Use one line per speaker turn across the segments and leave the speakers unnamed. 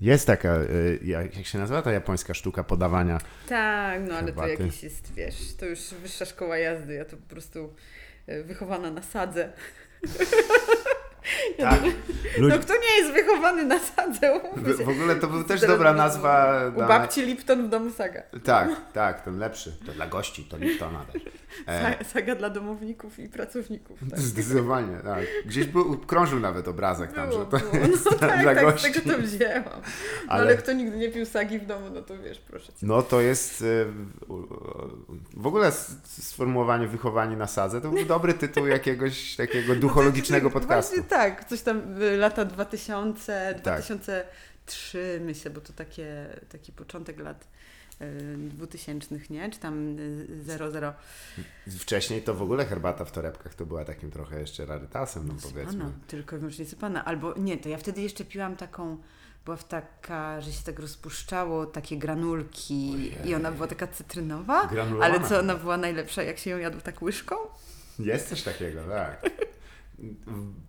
Jest taka, y, jak się nazywa ta japońska sztuka podawania?
Tak, no ale to
Herbaty.
jakiś jest, wiesz, to już wyższa szkoła jazdy, ja to po prostu e, wychowana na sadze. Ja
Tak. Ludzie,
No kto nie jest wychowany na sadze?
w, w ogóle to był też dobra nazwa.
U
na-
babci Lipton w domu saga.
Tak, tak, ten lepszy. To dla gości, to Liptona też. E,
Sa- Saga dla domowników i pracowników. Tak.
Zdecydowanie, tak. Gdzieś był, krążył nawet obrazek tam,
Było,
że to
było.
jest
No tak,
dla
tak,
gości.
z tego to wzięłam. No, ale...
Ale-
kto nigdy nie pił sagi w domu, no to wiesz, proszę cię.
No to jest y, w ogóle sformułowanie wychowanie na sadze to był dobry tytuł jakiegoś takiego duchologicznego podcastu.
Właśnie tak, coś tam y, lata 2000,
Tak.
2003 myślę, bo to takie, taki początek lat y, 2000, nie? Czy tam y, 00.
Wcześniej to w ogóle herbata w torebkach to była takim trochę jeszcze rarytasem, no powiedzmy.
Sypana, tylko i wyłącznie sypana. Albo nie, to ja wtedy jeszcze piłam taką, była taka, że się tak rozpuszczało, takie granulki
Ojej.
i ona była taka cytrynowa. Ale co, ona była najlepsza, jak się ją jadł tak łyżką?
Jest coś takiego, tak.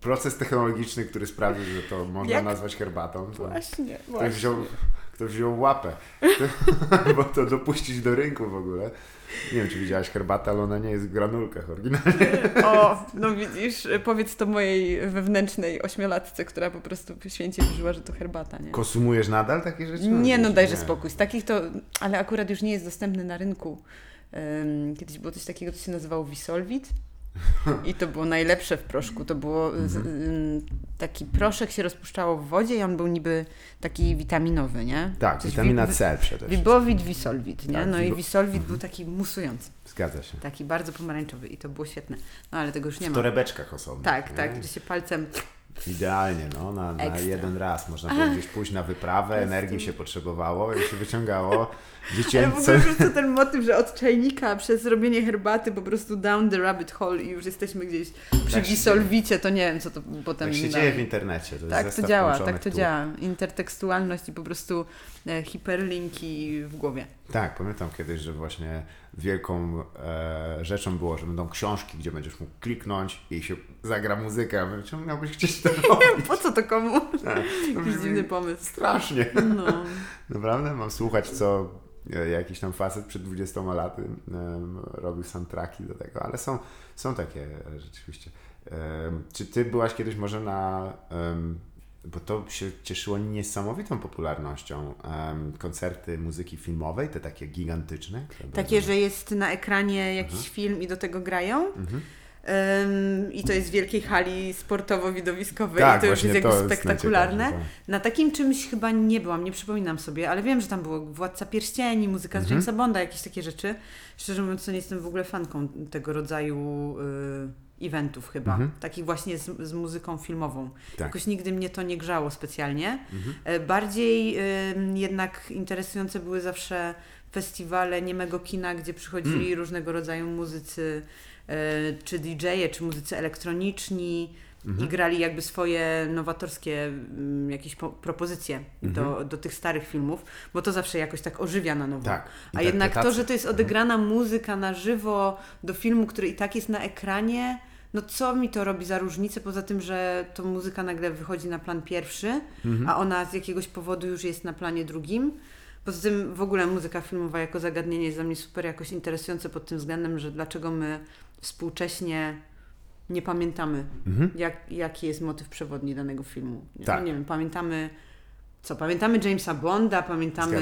Proces technologiczny, który sprawił, że to można
Jak?
nazwać herbatą. To
Właśnie,
ktoś,
właśnie.
wziął, ktoś wziął łapę, bo to dopuścić do rynku w ogóle. Nie wiem, czy widziałaś herbatę, ale ona nie jest w granulkach oryginalnie.
O, no widzisz, powiedz to mojej wewnętrznej ośmiolatce, która po prostu święcie wierzyła, że to herbata, nie?
Konsumujesz nadal takie rzeczy?
Nie, no dajże
nie.
spokój. Z takich to, ale akurat już nie jest dostępny na rynku. Kiedyś było coś takiego, co się nazywało Visolvit. I to było najlepsze w proszku. To było z,
Mhm.
ym, taki proszek się rozpuszczało w wodzie i on był niby taki witaminowy, nie?
Tak,
Coś
witamina
wi-
C przede wszystkim.
Wibowit, Visolvit, nie?
Tak,
No i
Mhm.
Visolvit był taki musujący,
Zgadza się.
taki bardzo pomarańczowy i to było świetne. No ale tego już nie
W
ma.
torebeczkach osobno.
Tak,
nie?
tak, że się palcem
Idealnie, no, na, na jeden raz. Można było gdzieś pójść na wyprawę, energii się potrzebowało i się wyciągało
Ale w
dziecięce...
ogóle po prostu ten motyw, że od czajnika przez robienie herbaty po prostu down the rabbit hole i już jesteśmy gdzieś przy
Tak
wisolwicie, to nie wiem, co to potem...
Tak się
da.
dzieje w internecie. To
Tak to działa, tak to
tu.
działa. Intertekstualność i po prostu e, hiperlinki w głowie.
Tak, pamiętam kiedyś, że właśnie wielką e, rzeczą było, że będą książki, gdzie będziesz mógł kliknąć i się zagra muzyka. Czemu miałbyś chcieć to robić?
Po co to komu?
Tak, to
Jakiś dziwny pomysł.
Strasznie.
No.
Naprawdę? Mam słuchać, co jakiś tam facet przed 20 laty robił soundtracki do tego, ale są, są takie e, rzeczywiście. Czy ty byłaś kiedyś może na... bo to się cieszyło niesamowitą popularnością. koncerty muzyki filmowej, te takie gigantyczne. były
Takie, że jest na ekranie jakiś
Mhm.
film i do tego grają.
Mhm.
I to jest w wielkiej hali sportowo-widowiskowej
Tak,
i to już jest jakby
jest
spektakularne.
najciekawsze, tak.
Na takim czymś chyba nie byłam, nie przypominam sobie, ale wiem, że tam było Władca Pierścieni, muzyka z
Mhm.
Jamesa Bonda, jakieś takie rzeczy. Szczerze mówiąc, to nie jestem w ogóle fanką tego rodzaju y, eventów chyba.
Mhm.
Takich właśnie z, z muzyką filmową.
Tak.
Jakoś nigdy mnie to nie grzało specjalnie.
Mhm.
E, Bardziej y, jednak interesujące były zawsze festiwale niemego kina, gdzie przychodzili
Mm.
różnego rodzaju muzycy, e, czy DJ-e, czy muzycy elektroniczni
Mhm.
i grali jakby swoje nowatorskie jakieś po- propozycje do, do tych starych filmów, bo to zawsze jakoś tak ożywia na nowo.
Tak.
A jednak to, że to jest odegrana muzyka na żywo do filmu, który i tak jest na ekranie, no co mi to robi za różnicę, poza tym, że to muzyka nagle wychodzi na plan pierwszy,
Mhm.
a ona z jakiegoś powodu już jest na planie drugim. Poza tym w ogóle muzyka filmowa jako zagadnienie jest dla mnie super jakoś interesujące pod tym względem, że dlaczego my współcześnie nie pamiętamy,
Mhm.
jak, jaki jest motyw przewodni danego filmu.
Tak.
nie wiem, pamiętamy co? Pamiętamy Jamesa Bonda, pamiętamy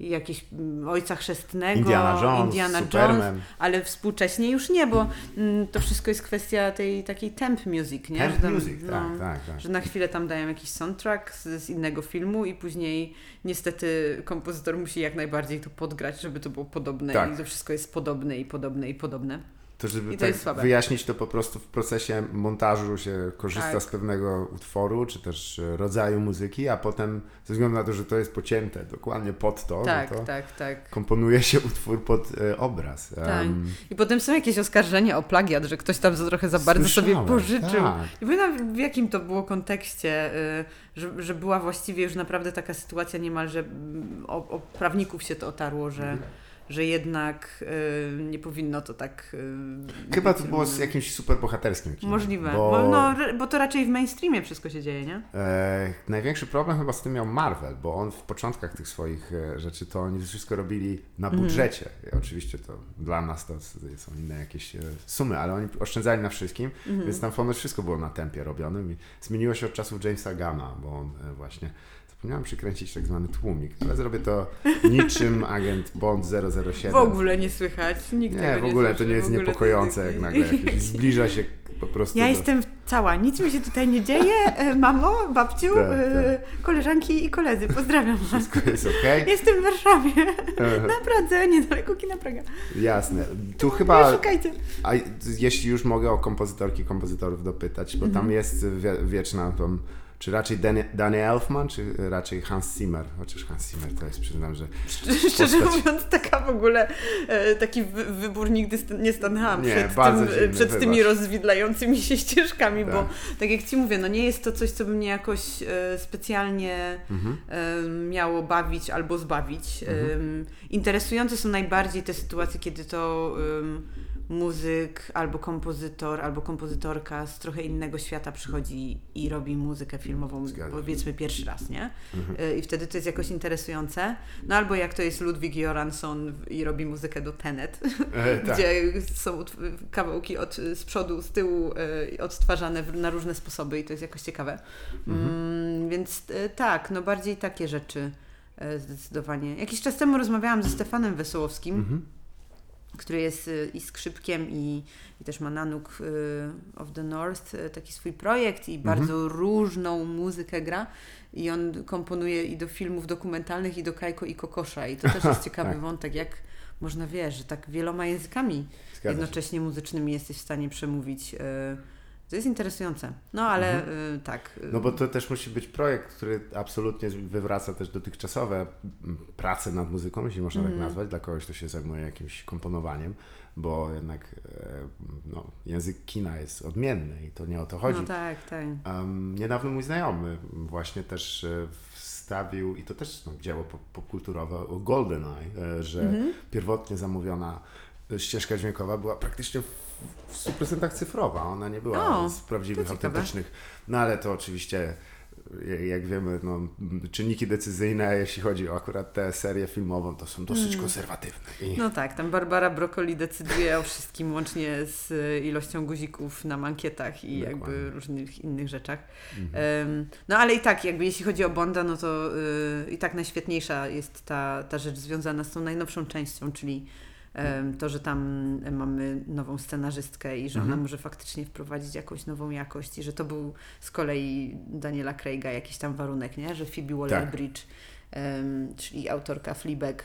Jakieś ym, Ojca Chrzestnego,
Indiana Jones,
Indiana
Superman.
Jones, ale współcześnie już nie, bo mm, to wszystko jest kwestia tej takiej temp music, nie?
Temp
Że tam,
music,
no,
tak, tak, tak.
Że na chwilę tam dają jakiś soundtrack z, z innego filmu i później niestety kompozytor musi jak najbardziej to podgrać, żeby to było podobne
Tak.
i to wszystko jest podobne i podobne i podobne.
To żeby
I to
tak wyjaśnić, to po prostu w procesie montażu się korzysta
Tak.
z pewnego utworu, czy też e, rodzaju muzyki, a potem ze względu na to, że to jest pocięte dokładnie pod to,
tak,
no to
tak, tak.
komponuje się utwór pod e, obraz.
Tak.
Em,
I potem są jakieś oskarżenia o plagiat, że ktoś tam za trochę za bardzo sobie pożyczył.
tak.
Nie pamiętam w jakim to było kontekście, y, że, że była właściwie już naprawdę taka sytuacja niemalże mm, o, o prawników się to otarło, że, że jednak y, nie powinno to tak. Y,
Chyba to było z jakimś superbohaterskim kinem.
Możliwe,
Bo,
bo, no, bo to raczej w mainstreamie wszystko się dzieje, nie?
e, największy problem chyba z tym miał Marvel, bo on w początkach tych swoich e, rzeczy to oni wszystko robili na
Mhm.
budżecie. Oczywiście to dla nas to są inne jakieś e, sumy, ale oni oszczędzali na wszystkim,
Mhm.
więc tam ponoć wszystko było na tempie robionym i zmieniło się od czasów Jamesa Gana, bo on e, właśnie zapomniałem przykręcić tak zwany tłumik, ale zrobię to niczym agent Bond 007.
W ogóle nie słychać, nikt
Nie,
tego
w
nie
ogóle to
słyszy,
nie jest
to
niepokojące, jak nagle zbliża się po prostu
Ja
do...
jestem cała, nic mi się tutaj nie dzieje. E, Mamo, babciu,
Tak,
e, koleżanki i koledzy, pozdrawiam was.
Wszystko jest okej?
Jestem w Warszawie, na Pradze, niedaleko kina Praga.
Jasne. Tu
Nie
chyba,
szukajcie.
a jeśli już mogę o kompozytorki, kompozytorów dopytać, bo
Mhm.
tam jest wie, wieczna tam, czy raczej Danny, Danny Elfman, czy raczej Hans Zimmer? Chociaż Hans Zimmer to jest, przyznam, że
Szczerze
Postać.
mówiąc, taka w ogóle, e, taki wy, wybór nigdy nie stanęłam
Nie,
przed, tym, e, przed tymi rozwidlającymi się ścieżkami, bo
Tak.
tak jak Ci mówię, no nie jest to coś, co by mnie jakoś e, specjalnie
mhm.
miało bawić albo zbawić.
Mhm.
Interesujące są najbardziej te sytuacje, kiedy to muzyk albo kompozytor, albo kompozytorka z trochę innego świata przychodzi i robi muzykę filmową,
Zgadza
powiedzmy pierwszy raz, nie?
Mhm.
E, I wtedy to jest jakoś interesujące. No albo jak to jest Ludwig Göransson i robi muzykę do Tenet,
E, tak.
gdzie są kawałki od, z przodu, z tyłu e, odtwarzane na różne sposoby i to jest jakoś ciekawe.
Mhm.
Mm, więc e, tak, no bardziej takie rzeczy zdecydowanie. Jakiś czas temu rozmawiałam ze Stefanem Wesołowskim,
Mhm.
Który jest y, i skrzypkiem i, i też ma Nanook y, of the North, y, taki swój projekt i
Mhm.
bardzo różną muzykę gra i on komponuje i do filmów dokumentalnych i do Kajko i Kokosza i to też jest ciekawy
Tak.
wątek, jak można, wiesz, że tak wieloma językami
Zgadza się.
jednocześnie muzycznymi jesteś w stanie przemówić. y, To jest interesujące. No ale y, tak. y,
No bo to też musi być projekt, który absolutnie wywraca też dotychczasowe mm, prace nad muzyką, jeśli można
Mhm.
tak nazwać, dla kogoś, kto się zajmuje jakimś komponowaniem, bo jednak e, no, język kina jest odmienny i to nie o to chodzi.
No tak, tak.
Um, niedawno mój znajomy właśnie też e, wstawił, i to też no, dzieło pop- popkulturowe, o GoldenEye, e, że
Mhm.
pierwotnie zamówiona ścieżka dźwiękowa była praktycznie w, w 100% cyfrowa. Ona nie była
O,
z prawdziwych, autentycznych. No ale to oczywiście, jak wiemy, no, czynniki decyzyjne, jeśli chodzi o akurat tę serię filmową, to są dosyć konserwatywne. I,
No tak, tam Barbara Broccoli decyduje o wszystkim, łącznie z ilością guzików na mankietach i
Dokładnie.
jakby różnych innych rzeczach.
Mhm.
Em, no ale i tak, jakby jeśli chodzi o Bonda, no to y, i tak najświetniejsza jest ta, ta rzecz związana z tą najnowszą częścią, czyli to, że tam mamy nową scenarzystkę i że ona
Mhm.
może faktycznie wprowadzić jakąś nową jakość i że to był z kolei Daniela Craiga jakiś tam warunek, nie? że Phoebe Waller-Bridge em, czyli autorka Fleabag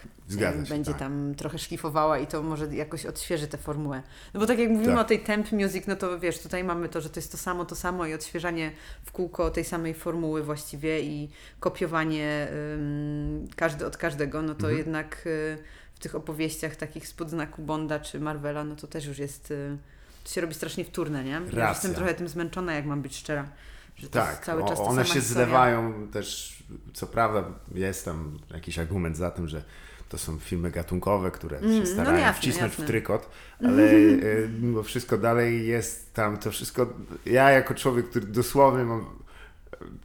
będzie
tak.
tam trochę szlifowała i to może jakoś odświeży tę formułę. No bo tak jak mówimy
Tak.
o tej temp music, no to wiesz, tutaj mamy to, że to jest to samo, to samo i odświeżanie w kółko tej samej formuły właściwie i kopiowanie ym, każdy od każdego, no to
Mhm.
jednak y, tych opowieściach takich spod znaku Bonda czy Marvela, no to też już jest, y, to się robi strasznie wtórne, nie? Ja jestem trochę tym zmęczona, jak mam być szczera. Że to jest
Tak,
cały
o-
czas ta
one się
historia.
zlewają też, co prawda jest tam jakiś argument za tym, że to są filmy gatunkowe, które
Mm,
się
no
starają
jasne,
wcisnąć
jasne.
w trykot, ale e, mimo wszystko dalej jest tam to wszystko, ja jako człowiek, który dosłownie mam,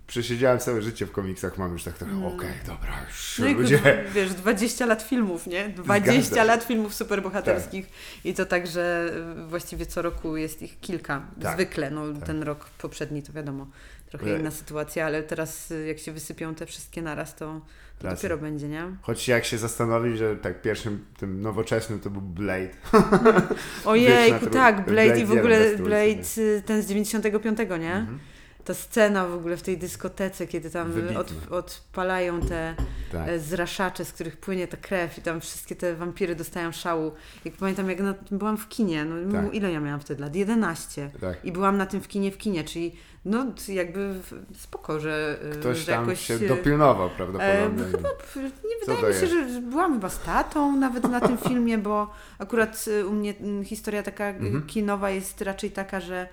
przesiedziałem całe życie w komiksach, mam już tak trochę, okej, dobra, już
Mm. No
ludzie...
wiesz, 20 lat filmów, nie? 20
Zgadza się.
lat filmów superbohaterskich i to tak, że y, właściwie co roku jest ich kilka.
Tak.
Zwykle, no
Tak.
ten rok poprzedni to wiadomo, trochę
Ale-
inna sytuacja, ale teraz y, jak się wysypią te wszystkie naraz, to, to dopiero będzie, nie?
Choć jak się zastanowić, że tak pierwszym, tym nowoczesnym to był Blade.
Ojejku, tak, Blade,
Blade
i w ogóle Blade ten z 95, nie?
Mhm.
Ta scena w ogóle w tej dyskotece, kiedy tam od, odpalają te
Tak.
e, zraszacze, z których płynie ta krew i tam wszystkie te wampiry dostają szału. Jak pamiętam, jak na, byłam w kinie, no
Tak.
ile ja miałam wtedy lat? 11.
tak.
I byłam na tym w kinie w kinie, czyli no jakby spoko, że, e,
Ktoś
że
tam
jakoś...
się
e,
dopilnował
E,
prawdopodobnie.
chyba, p- nie wydaje mi się,
jest?
że byłam chyba z tatą nawet na tym filmie, bo akurat e, u mnie historia taka e,
Mhm.
kinowa jest raczej taka, że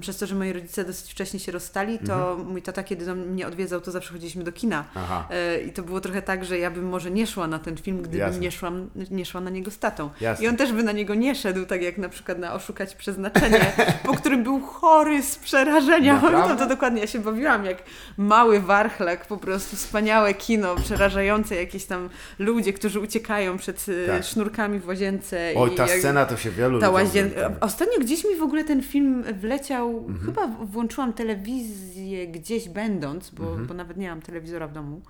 przez to, że moi rodzice dosyć wcześnie się rozstali, to
Mhm.
mój tata, kiedy do mnie odwiedzał, to zawsze chodziliśmy do kina.
Aha.
E, I to było trochę tak, że ja bym może nie szła na ten film, gdybym
Jasne.
nie, szłam, nie szła na niego z tatą.
Jasne.
I on też by na niego nie szedł, tak jak na przykład na Oszukać Przeznaczenie, po którym był chory z przerażenia. To, dokładnie, ja się bawiłam jak mały warchlak, po prostu wspaniałe kino, przerażające jakieś tam ludzie, którzy uciekają przed e,
Tak.
sznurkami w łazience.
Oj,
i
ta scena to się wielu
ta
zapamięta.
Ostatnio gdzieś mi w ogóle ten film wleciał,
Mhm.
chyba włączyłam telewizję gdzieś będąc, bo,
Mhm.
bo nawet nie mam telewizora w domu.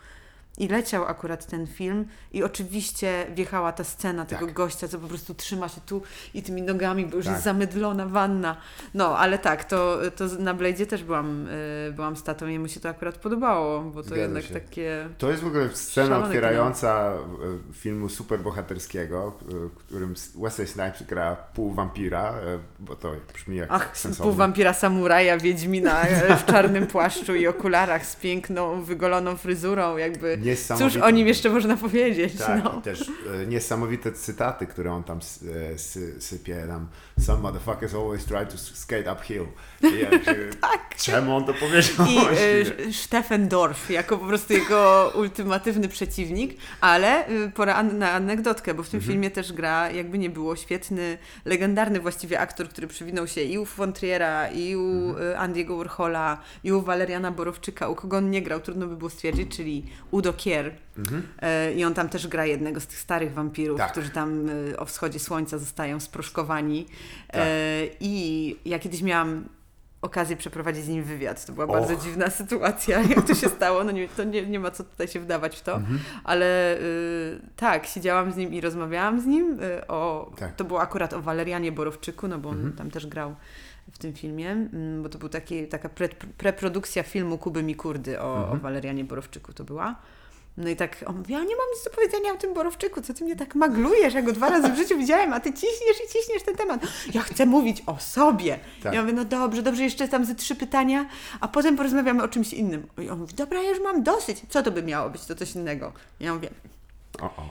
I leciał akurat ten film i oczywiście wjechała ta scena tego
Tak.
gościa, co po prostu trzyma się tu i tymi nogami, bo już
Tak.
jest zamydlona wanna. No, ale tak, to, to na Blade'zie też byłam, y, byłam z tatą i mu się to akurat podobało, bo to
Zgadza
jednak
się.
takie...
To jest w ogóle scena otwierająca e, filmu superbohaterskiego, w którym Wesley Snipes gra pół wampira, e, bo to brzmi jak
Ach,
sensowne.
pół wampira samuraja, wiedźmina e, w czarnym płaszczu i okularach z piękną, wygoloną fryzurą, jakby... Cóż
Niesamowite.
o nim jeszcze można powiedzieć,
Tak,
no.
też e, niesamowite cytaty, które on tam e, sy, sypie, tam Some motherfuckers always try to skate uphill. I ja się, Czemu on to powiedział
I e, Stefan Dorf jako po prostu jego ultimatywny przeciwnik, ale y, pora an- na anegdotkę, bo w tym
Mhm.
filmie też gra, jakby nie było, świetny, legendarny właściwie aktor, który przywinął się i u von Triera, i u
Mhm.
y, Andiego Warhola, i u Waleriana Borowczyka, u kogo on nie grał, trudno by było stwierdzić, czyli Udo Kier. E, I on tam też gra jednego z tych starych wampirów,
Tak.
którzy tam y, o wschodzie słońca zostają sproszkowani.
Tak.
E, I ja kiedyś miałam okazję przeprowadzić z nim wywiad. To była
Och.
bardzo dziwna sytuacja, jak to się stało. No nie, to nie, nie ma co tutaj się wdawać w to,
Mhm.
ale y, tak, siedziałam z nim i rozmawiałam z nim y, o,
Tak.
to było akurat o Walerianie Borowczyku, no bo on
Mhm.
tam też grał w tym filmie, mm, bo to był taki, taka pre, preprodukcja filmu Kuby Mikurdy o,
Mhm.
o Walerianie Borowczyku to była. No i tak on mówi, ja nie mam nic do powiedzenia o tym Borowczyku, co ty mnie tak maglujesz, ja go dwa razy w życiu widziałem, a ty ciśniesz i ciśniesz ten temat. Ja chcę mówić o sobie.
Tak.
Ja mówię, no dobrze, dobrze, jeszcze tam ze trzy pytania, a potem porozmawiamy o czymś innym. I on mówi, dobra, ja już mam dosyć. Co to by miało być, to coś innego. Ja mówię,
O, o.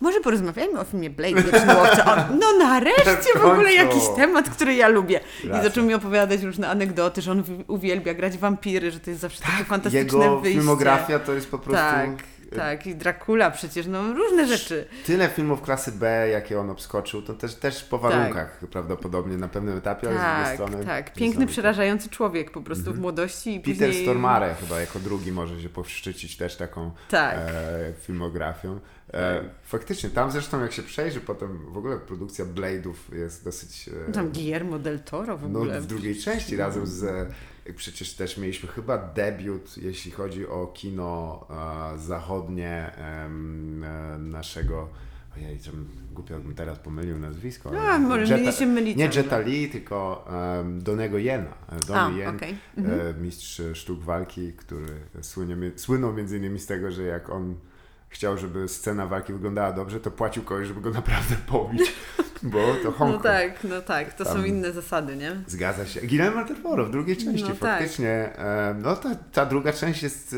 może porozmawiajmy o filmie Blade, Wieczny Łowca. No nareszcie w ogóle jakiś temat, który ja lubię. I
Racja.
zaczął mi opowiadać różne anegdoty, że on uwielbia grać wampiry, że to jest zawsze takie fantastyczne
Jego
wyjście.
filmografia to jest po prostu
Tak, tak. I Dracula przecież, no różne rzeczy.
tyle filmów klasy B, jakie on obskoczył, to też, też po warunkach prawdopodobnie na pewnym etapie, ale z drugiej
Tak,
strony...
tak. Piękny,
niesamowite.
przerażający człowiek po prostu w młodści i
Peter
później...
Stormare chyba jako drugi może się powszczycić też taką
Tak.
e, filmografią. E, faktycznie, tam zresztą jak się przejrzy potem, w ogóle produkcja Blade'ów jest dosyć... E,
Tam Guillermo del Toro w
no,
ogóle.
w drugiej części razem z... e, Przecież też mieliśmy chyba debiut, jeśli chodzi o kino e, zachodnie e, naszego... Ojej, czym głupio bym teraz pomylił nazwisko. ale-
A, może nie się mylicie.
Nie Jetta Lee, tylko um, Donego Jena.
A,
Donny Yen,
okej.
e,
Mhm.
mistrz sztuk walki, który słynie, słynął między innymi z tego, że jak on chciał, żeby scena walki wyglądała dobrze, to płacił kogoś, żeby go naprawdę pobić, bo to Hong
No tak, no tak. To są
Tam-
inne zasady, nie?
Zgadza się. Guillermo del Toro w drugiej części
No tak.
faktycznie. e, no ta, ta druga część jest e,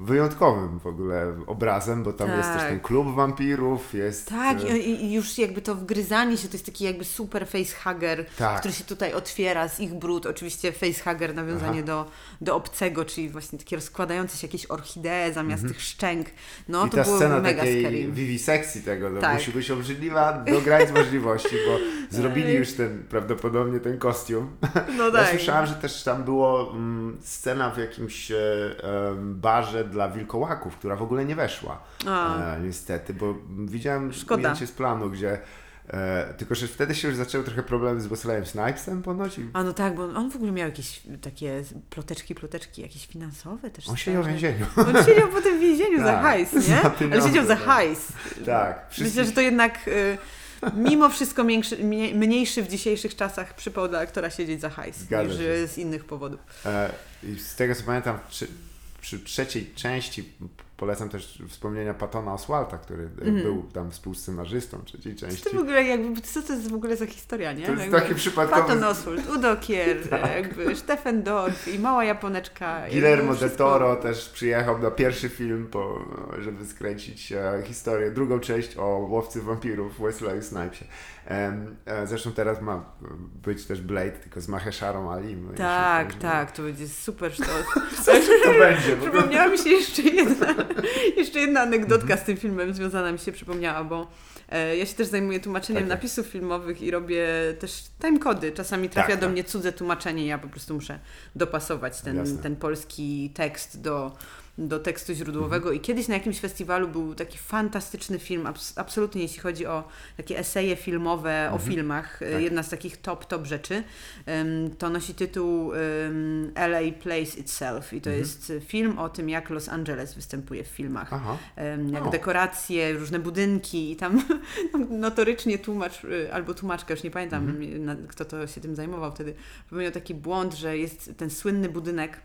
wyjątkowym w ogóle obrazem, bo tam jest też
Tak.
ten klub wampirów, jest...
Tak,
e,
i, i już jakby to wgryzanie się, to jest taki jakby super facehugger,
Tak.
który się tutaj otwiera z ich brud. Oczywiście facehugger, nawiązanie do, do obcego, czyli właśnie takie rozkładające się jakieś orchidee zamiast tych szczęk. No
Mhm. I
to
ta
było
scena
mega
takiej
scary.
wiwisekcji tego, to
Tak.
musi być obrzydliwa do granic możliwości, bo zrobili
Ej.
już ten, prawdopodobnie ten kostium.
No
Ja
tak.
słyszałem, że też tam było mm, scena w jakimś e, em, barze dla wilkołaków, która w ogóle nie weszła. E, niestety, bo widziałem
Szkoda.
ujęcie z planu, gdzie e, tylko, że wtedy się już zaczęły trochę problemy z Wesleyem Snipesem ponoć i
A no tak, bo on w ogóle miał jakieś takie ploteczki, ploteczki, jakieś finansowe też.
on siedział w więzieniu.
On siedział potem w więzieniu za
Tak,
hajs, nie?
za
Ale siedział za hajs.
tak.
Myślę, że to jednak y, mimo wszystko mniejszy, mniej- mniejszy w dzisiejszych czasach przypał dla aktora siedzieć za hajs
Zgadza
niż
się.
z innych powodów.
E, I z tego co pamiętam, przy, przy trzeciej części polecam też wspomnienia Patona Oswalta, który mm. był tam współscenarzystą trzeciej części.
Co to w ogóle jakby, co to jest w ogóle za historia, nie?
To jest
jakby
taki przypadkowy...
Patton Oswalt, Udo Kier, tak. jakby Stephen Dorff i mała Japoneczka.
Guillermo del Toro też przyjechał na pierwszy film, po, żeby skręcić e, historię, drugą część o łowcy wampirów w Wesley Snipesie. E, zresztą teraz ma być też Blade, tylko z Mahesharą Ali.
No tak, tak, to będzie super sztos.
Co to będzie?
Przypomniała mi się jeszcze jedna, jeszcze jedna anegdotka z tym filmem związana mi się przypomniała, bo e, ja się też zajmuję tłumaczeniem tak, tak. napisów filmowych i robię też timecody. Czasami trafia tak, do tak. mnie cudze tłumaczenie, ja po prostu muszę dopasować ten, ten polski tekst do do tekstu źródłowego mhm. i kiedyś na jakimś festiwalu był taki fantastyczny film, abs absolutnie jeśli chodzi o takie eseje filmowe mhm. o filmach, e, tak. jedna z takich top, top rzeczy, um, to nosi tytuł um, LA Plays Itself i to mhm. jest film o tym, jak Los Angeles występuje w filmach. Um, jak o. dekoracje, różne budynki i tam notorycznie tłumacz e, albo tłumaczka, już nie pamiętam mhm. kto to się tym zajmował wtedy, popełnił taki błąd, że jest ten słynny budynek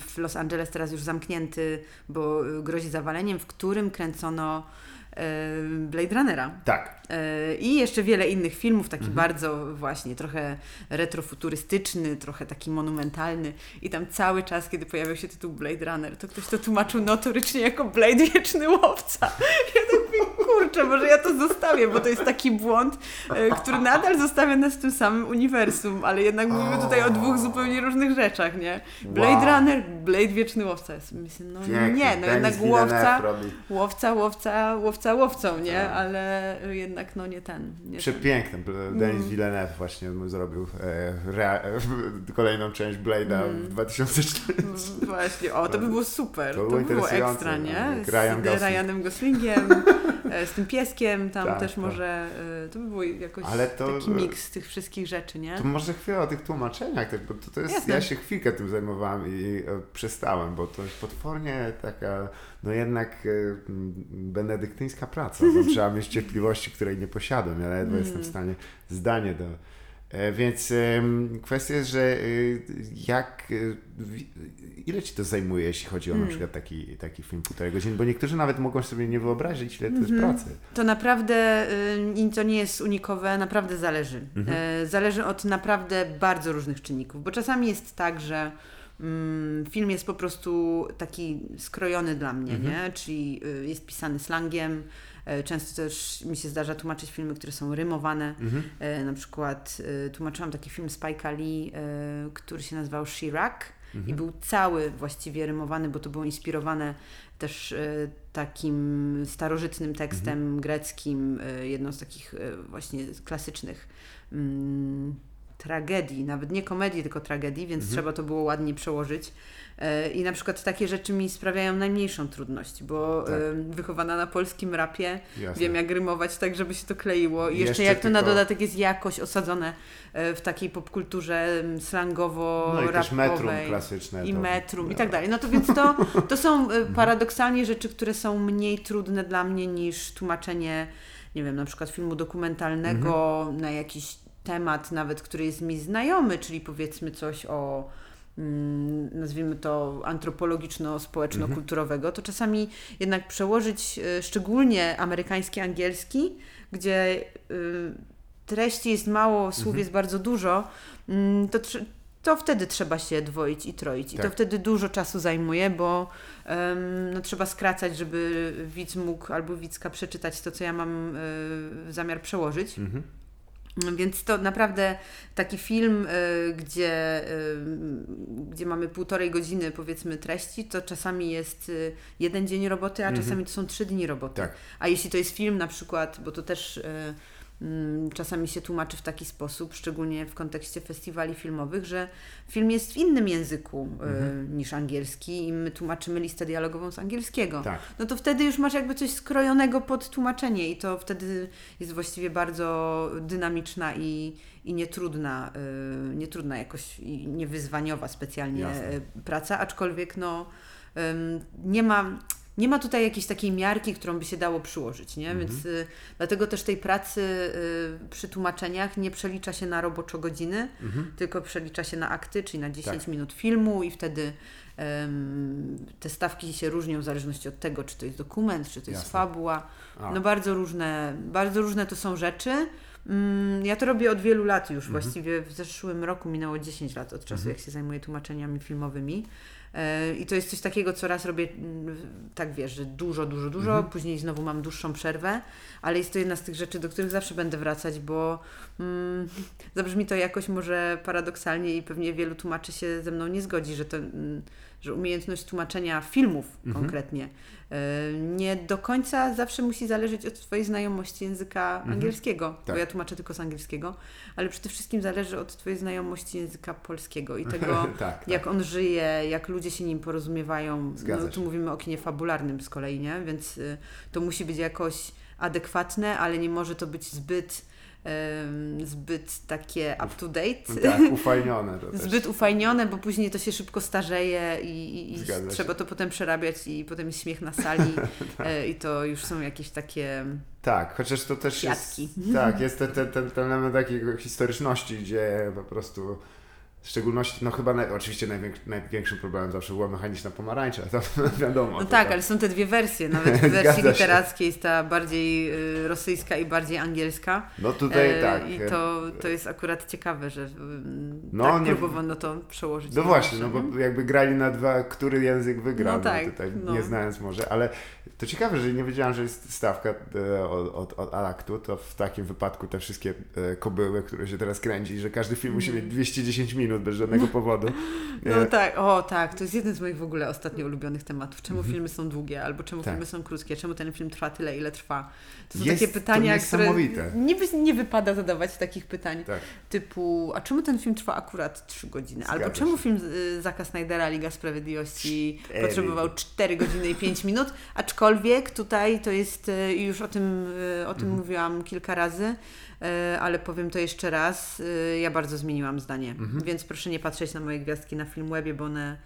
w Los Angeles teraz już zamknięty, bo grozi zawaleniem, w którym kręcono e, Blade Runnera.
Tak.
E, I jeszcze wiele innych filmów, taki mhm. bardzo właśnie trochę retrofuturystyczny, trochę taki monumentalny. I tam cały czas, kiedy pojawiał się tytuł Blade Runner, to ktoś to tłumaczył notorycznie jako Blade Wieczny Łowca. Ja tak kurczę, może ja to zostawię, bo to jest taki błąd, e, który nadal zostawia nas w tym samym uniwersum, ale jednak mówimy tutaj o dwóch zupełnie różnych rzeczach, nie? Blade wow. Runner, Blade Wieczny Łowca. Jest, myślę, no nie, no jednak łowca, łowca, łowca, łowca łowcą, nie? Tak. Ale jednak no nie ten. Nie
Przepiękny. Ten. Denis mm. Villeneuve właśnie zrobił e, kolejną część Blade'a mm. w 2014.
Właśnie, o to by było super. To, to by było ekstra, nie?
Z Ryan Gosling.
Ryanem Goslingiem, e, z tym pieskiem, tam tak, też tak. może, e, to by było jakoś to, taki miks tych wszystkich rzeczy, nie?
To może chwilę o tych tłumaczeniach, tak, bo to, to jest, Jasne. ja się chwilkę tym zajmowałem i przestałem, bo to jest potwornie taka no jednak y, benedyktyńska praca. No, trzeba mieć cierpliwości, której nie posiadam. Ja ledwo mm. jestem w stanie zdanie do. E, więc kwestia jest, że y, jak, y, ile ci to zajmuje, jeśli chodzi o mm. na przykład taki, taki film półtorej godziny, bo niektórzy nawet mogą sobie nie wyobrazić, ile to jest mm -hmm. pracy.
To naprawdę, i to nie jest unikowe, naprawdę zależy. Mm -hmm. Zależy od naprawdę bardzo różnych czynników, bo czasami jest tak, że Mm, film jest po prostu taki skrojony dla mnie, mhm. nie? Czyli y, jest pisany slangiem. E, często też mi się zdarza tłumaczyć filmy, które są rymowane. Mhm. E, na przykład y, tłumaczyłam taki film Spike'a Lee, e, który się nazywał Chirac mhm. i był cały właściwie rymowany, bo to było inspirowane też takim starożytnym tekstem mhm. greckim, jedną z takich właśnie klasycznych mm, tragedii, nawet nie komedii, tylko tragedii, więc mhm. trzeba to było ładnie przełożyć. E, I na przykład takie rzeczy mi sprawiają najmniejszą trudność, bo tak. wychowana na polskim rapie Jasne. wiem jak rymować tak, żeby się to kleiło. I jeszcze, jeszcze jak to na dodatek jest jakoś osadzone e, w takiej popkulturze slangowo
no i też metrum klasyczne.
I to, metrum no. i tak dalej. No to więc to, to są e, mhm. paradoksalnie rzeczy, które są mniej trudne dla mnie niż tłumaczenie, nie wiem, na przykład filmu dokumentalnego mhm. na jakiś temat nawet, który jest mi znajomy, czyli powiedzmy coś o mm, nazwijmy to antropologiczno-społeczno-kulturowego, to czasami jednak przełożyć e, szczególnie amerykański, angielski, gdzie y, treści jest mało, słów mhm. jest bardzo dużo, mm, to, to wtedy trzeba się dwoić i troić. I tak. to wtedy dużo czasu zajmuje, bo um, no, trzeba skracać, żeby widz mógł albo widzka przeczytać to, co ja mam y, zamiar przełożyć. Mhm. Więc to naprawdę taki film, y, gdzie, y, gdzie mamy półtorej godziny powiedzmy treści, to czasami jest y, jeden dzień roboty, a mhm. czasami to są trzy dni roboty. Tak. A jeśli to jest film na przykład, bo to też czasami się tłumaczy w taki sposób, szczególnie w kontekście festiwali filmowych, że film jest w innym języku y, mhm. niż angielski i my tłumaczymy listę dialogową z angielskiego. Tak. No to wtedy już masz jakby coś skrojonego pod tłumaczenie i to wtedy jest właściwie bardzo dynamiczna i, i nietrudna, y, nietrudna jakoś i niewyzwaniowa specjalnie Jasne. Y, praca, aczkolwiek no nie ma nie ma tutaj jakiejś takiej miarki, którą by się dało przyłożyć, nie? Mhm. Więc y, dlatego też tej pracy y, przy tłumaczeniach nie przelicza się na roboczo godziny, mhm. tylko przelicza się na akty, czyli na 10 tak. minut filmu i wtedy te stawki się różnią w zależności od tego, czy to jest dokument, czy to jest
Jasne.
fabuła.
A.
No bardzo różne, bardzo różne to są rzeczy. Mm, Ja to robię od wielu lat już.
Mhm.
Właściwie w zeszłym roku minęło 10 lat od czasu,
Mhm.
jak się zajmuję tłumaczeniami filmowymi. E, I to jest coś takiego, co raz robię, mm, tak wiesz, że dużo, dużo, dużo,
Mhm.
później znowu mam dłuższą przerwę, ale jest to jedna z tych rzeczy, do których zawsze będę wracać, bo mm, zabrzmi to jakoś może paradoksalnie i pewnie wielu tłumaczy się ze mną nie zgodzi, że to, mm, że umiejętność tłumaczenia filmów
Mhm.
konkretnie e, nie do końca zawsze musi zależeć od Twojej znajomości języka angielskiego,
Tak.
bo ja tłumaczę tylko z angielskiego, ale przede wszystkim zależy od Twojej znajomości języka polskiego i tego,
tak,
jak
tak.
on żyje, jak ludzie się nim porozumiewają.
Zgadza
no,
się.
tu mówimy o kinie fabularnym z kolei, nie? Więc y, to musi być jakoś adekwatne, ale nie może to być zbyt, zbyt takie up to date.
Tak, ufajnione to też.
Zbyt ufajnione, bo później to się szybko starzeje i, i, trzeba to potem przerabiać i potem jest śmiech na sali e, i to już są jakieś takie...
Tak, chociaż to też
Kwiatki.
jest. Tak, jest ten, ten, ten, element takiego historyczności, gdzie po prostu. W szczególności, no chyba naj, oczywiście największy, największym problemem zawsze była mechaniczna pomarańcza, to wiadomo.
No tak,
tam-
ale są te dwie wersje. Nawet w wersji literackiej jest ta bardziej y, rosyjska i bardziej angielska.
No tutaj
E,
tak.
I to, to jest akurat ciekawe, że mm,
No,
tak
nie-
próbowano to przełożyć.
No właśnie, no bo jakby grali na dwa, który język wygrał,
No tak,
tutaj,
no.
nie znając może, ale to ciekawe, że nie wiedziałem, że jest stawka e, od, od, od Alaktu, to w takim wypadku te wszystkie e, kobyły, które się teraz kręci, że każdy film musi mieć 210 minut bez żadnego powodu.
Mhm. No
E,
tak, o tak, to jest jeden z moich w ogóle ostatnio ulubionych tematów. Czemu filmy są długie, albo czemu
Mhm. Tak.
filmy są krótkie, czemu ten film trwa tyle, ile trwa. To są
Jest
takie pytania, które nie, wypada zadawać takich pytań.
Tak.
Typu, a czemu ten film trwa akurat 3 godziny? Albo
Zgadza
czemu
się.
film y, Zaka Snydera, Liga Sprawiedliwości
Cztery.
potrzebował 4 godziny i 5 minut? Aczkolwiek tutaj to jest, y, i już o tym, y, o tym
Mhm.
mówiłam kilka razy, ale powiem to jeszcze raz, y, ja bardzo zmieniłam zdanie.
Mhm.
Więc proszę nie patrzeć na moje gwiazdki na Filmwebie, bo one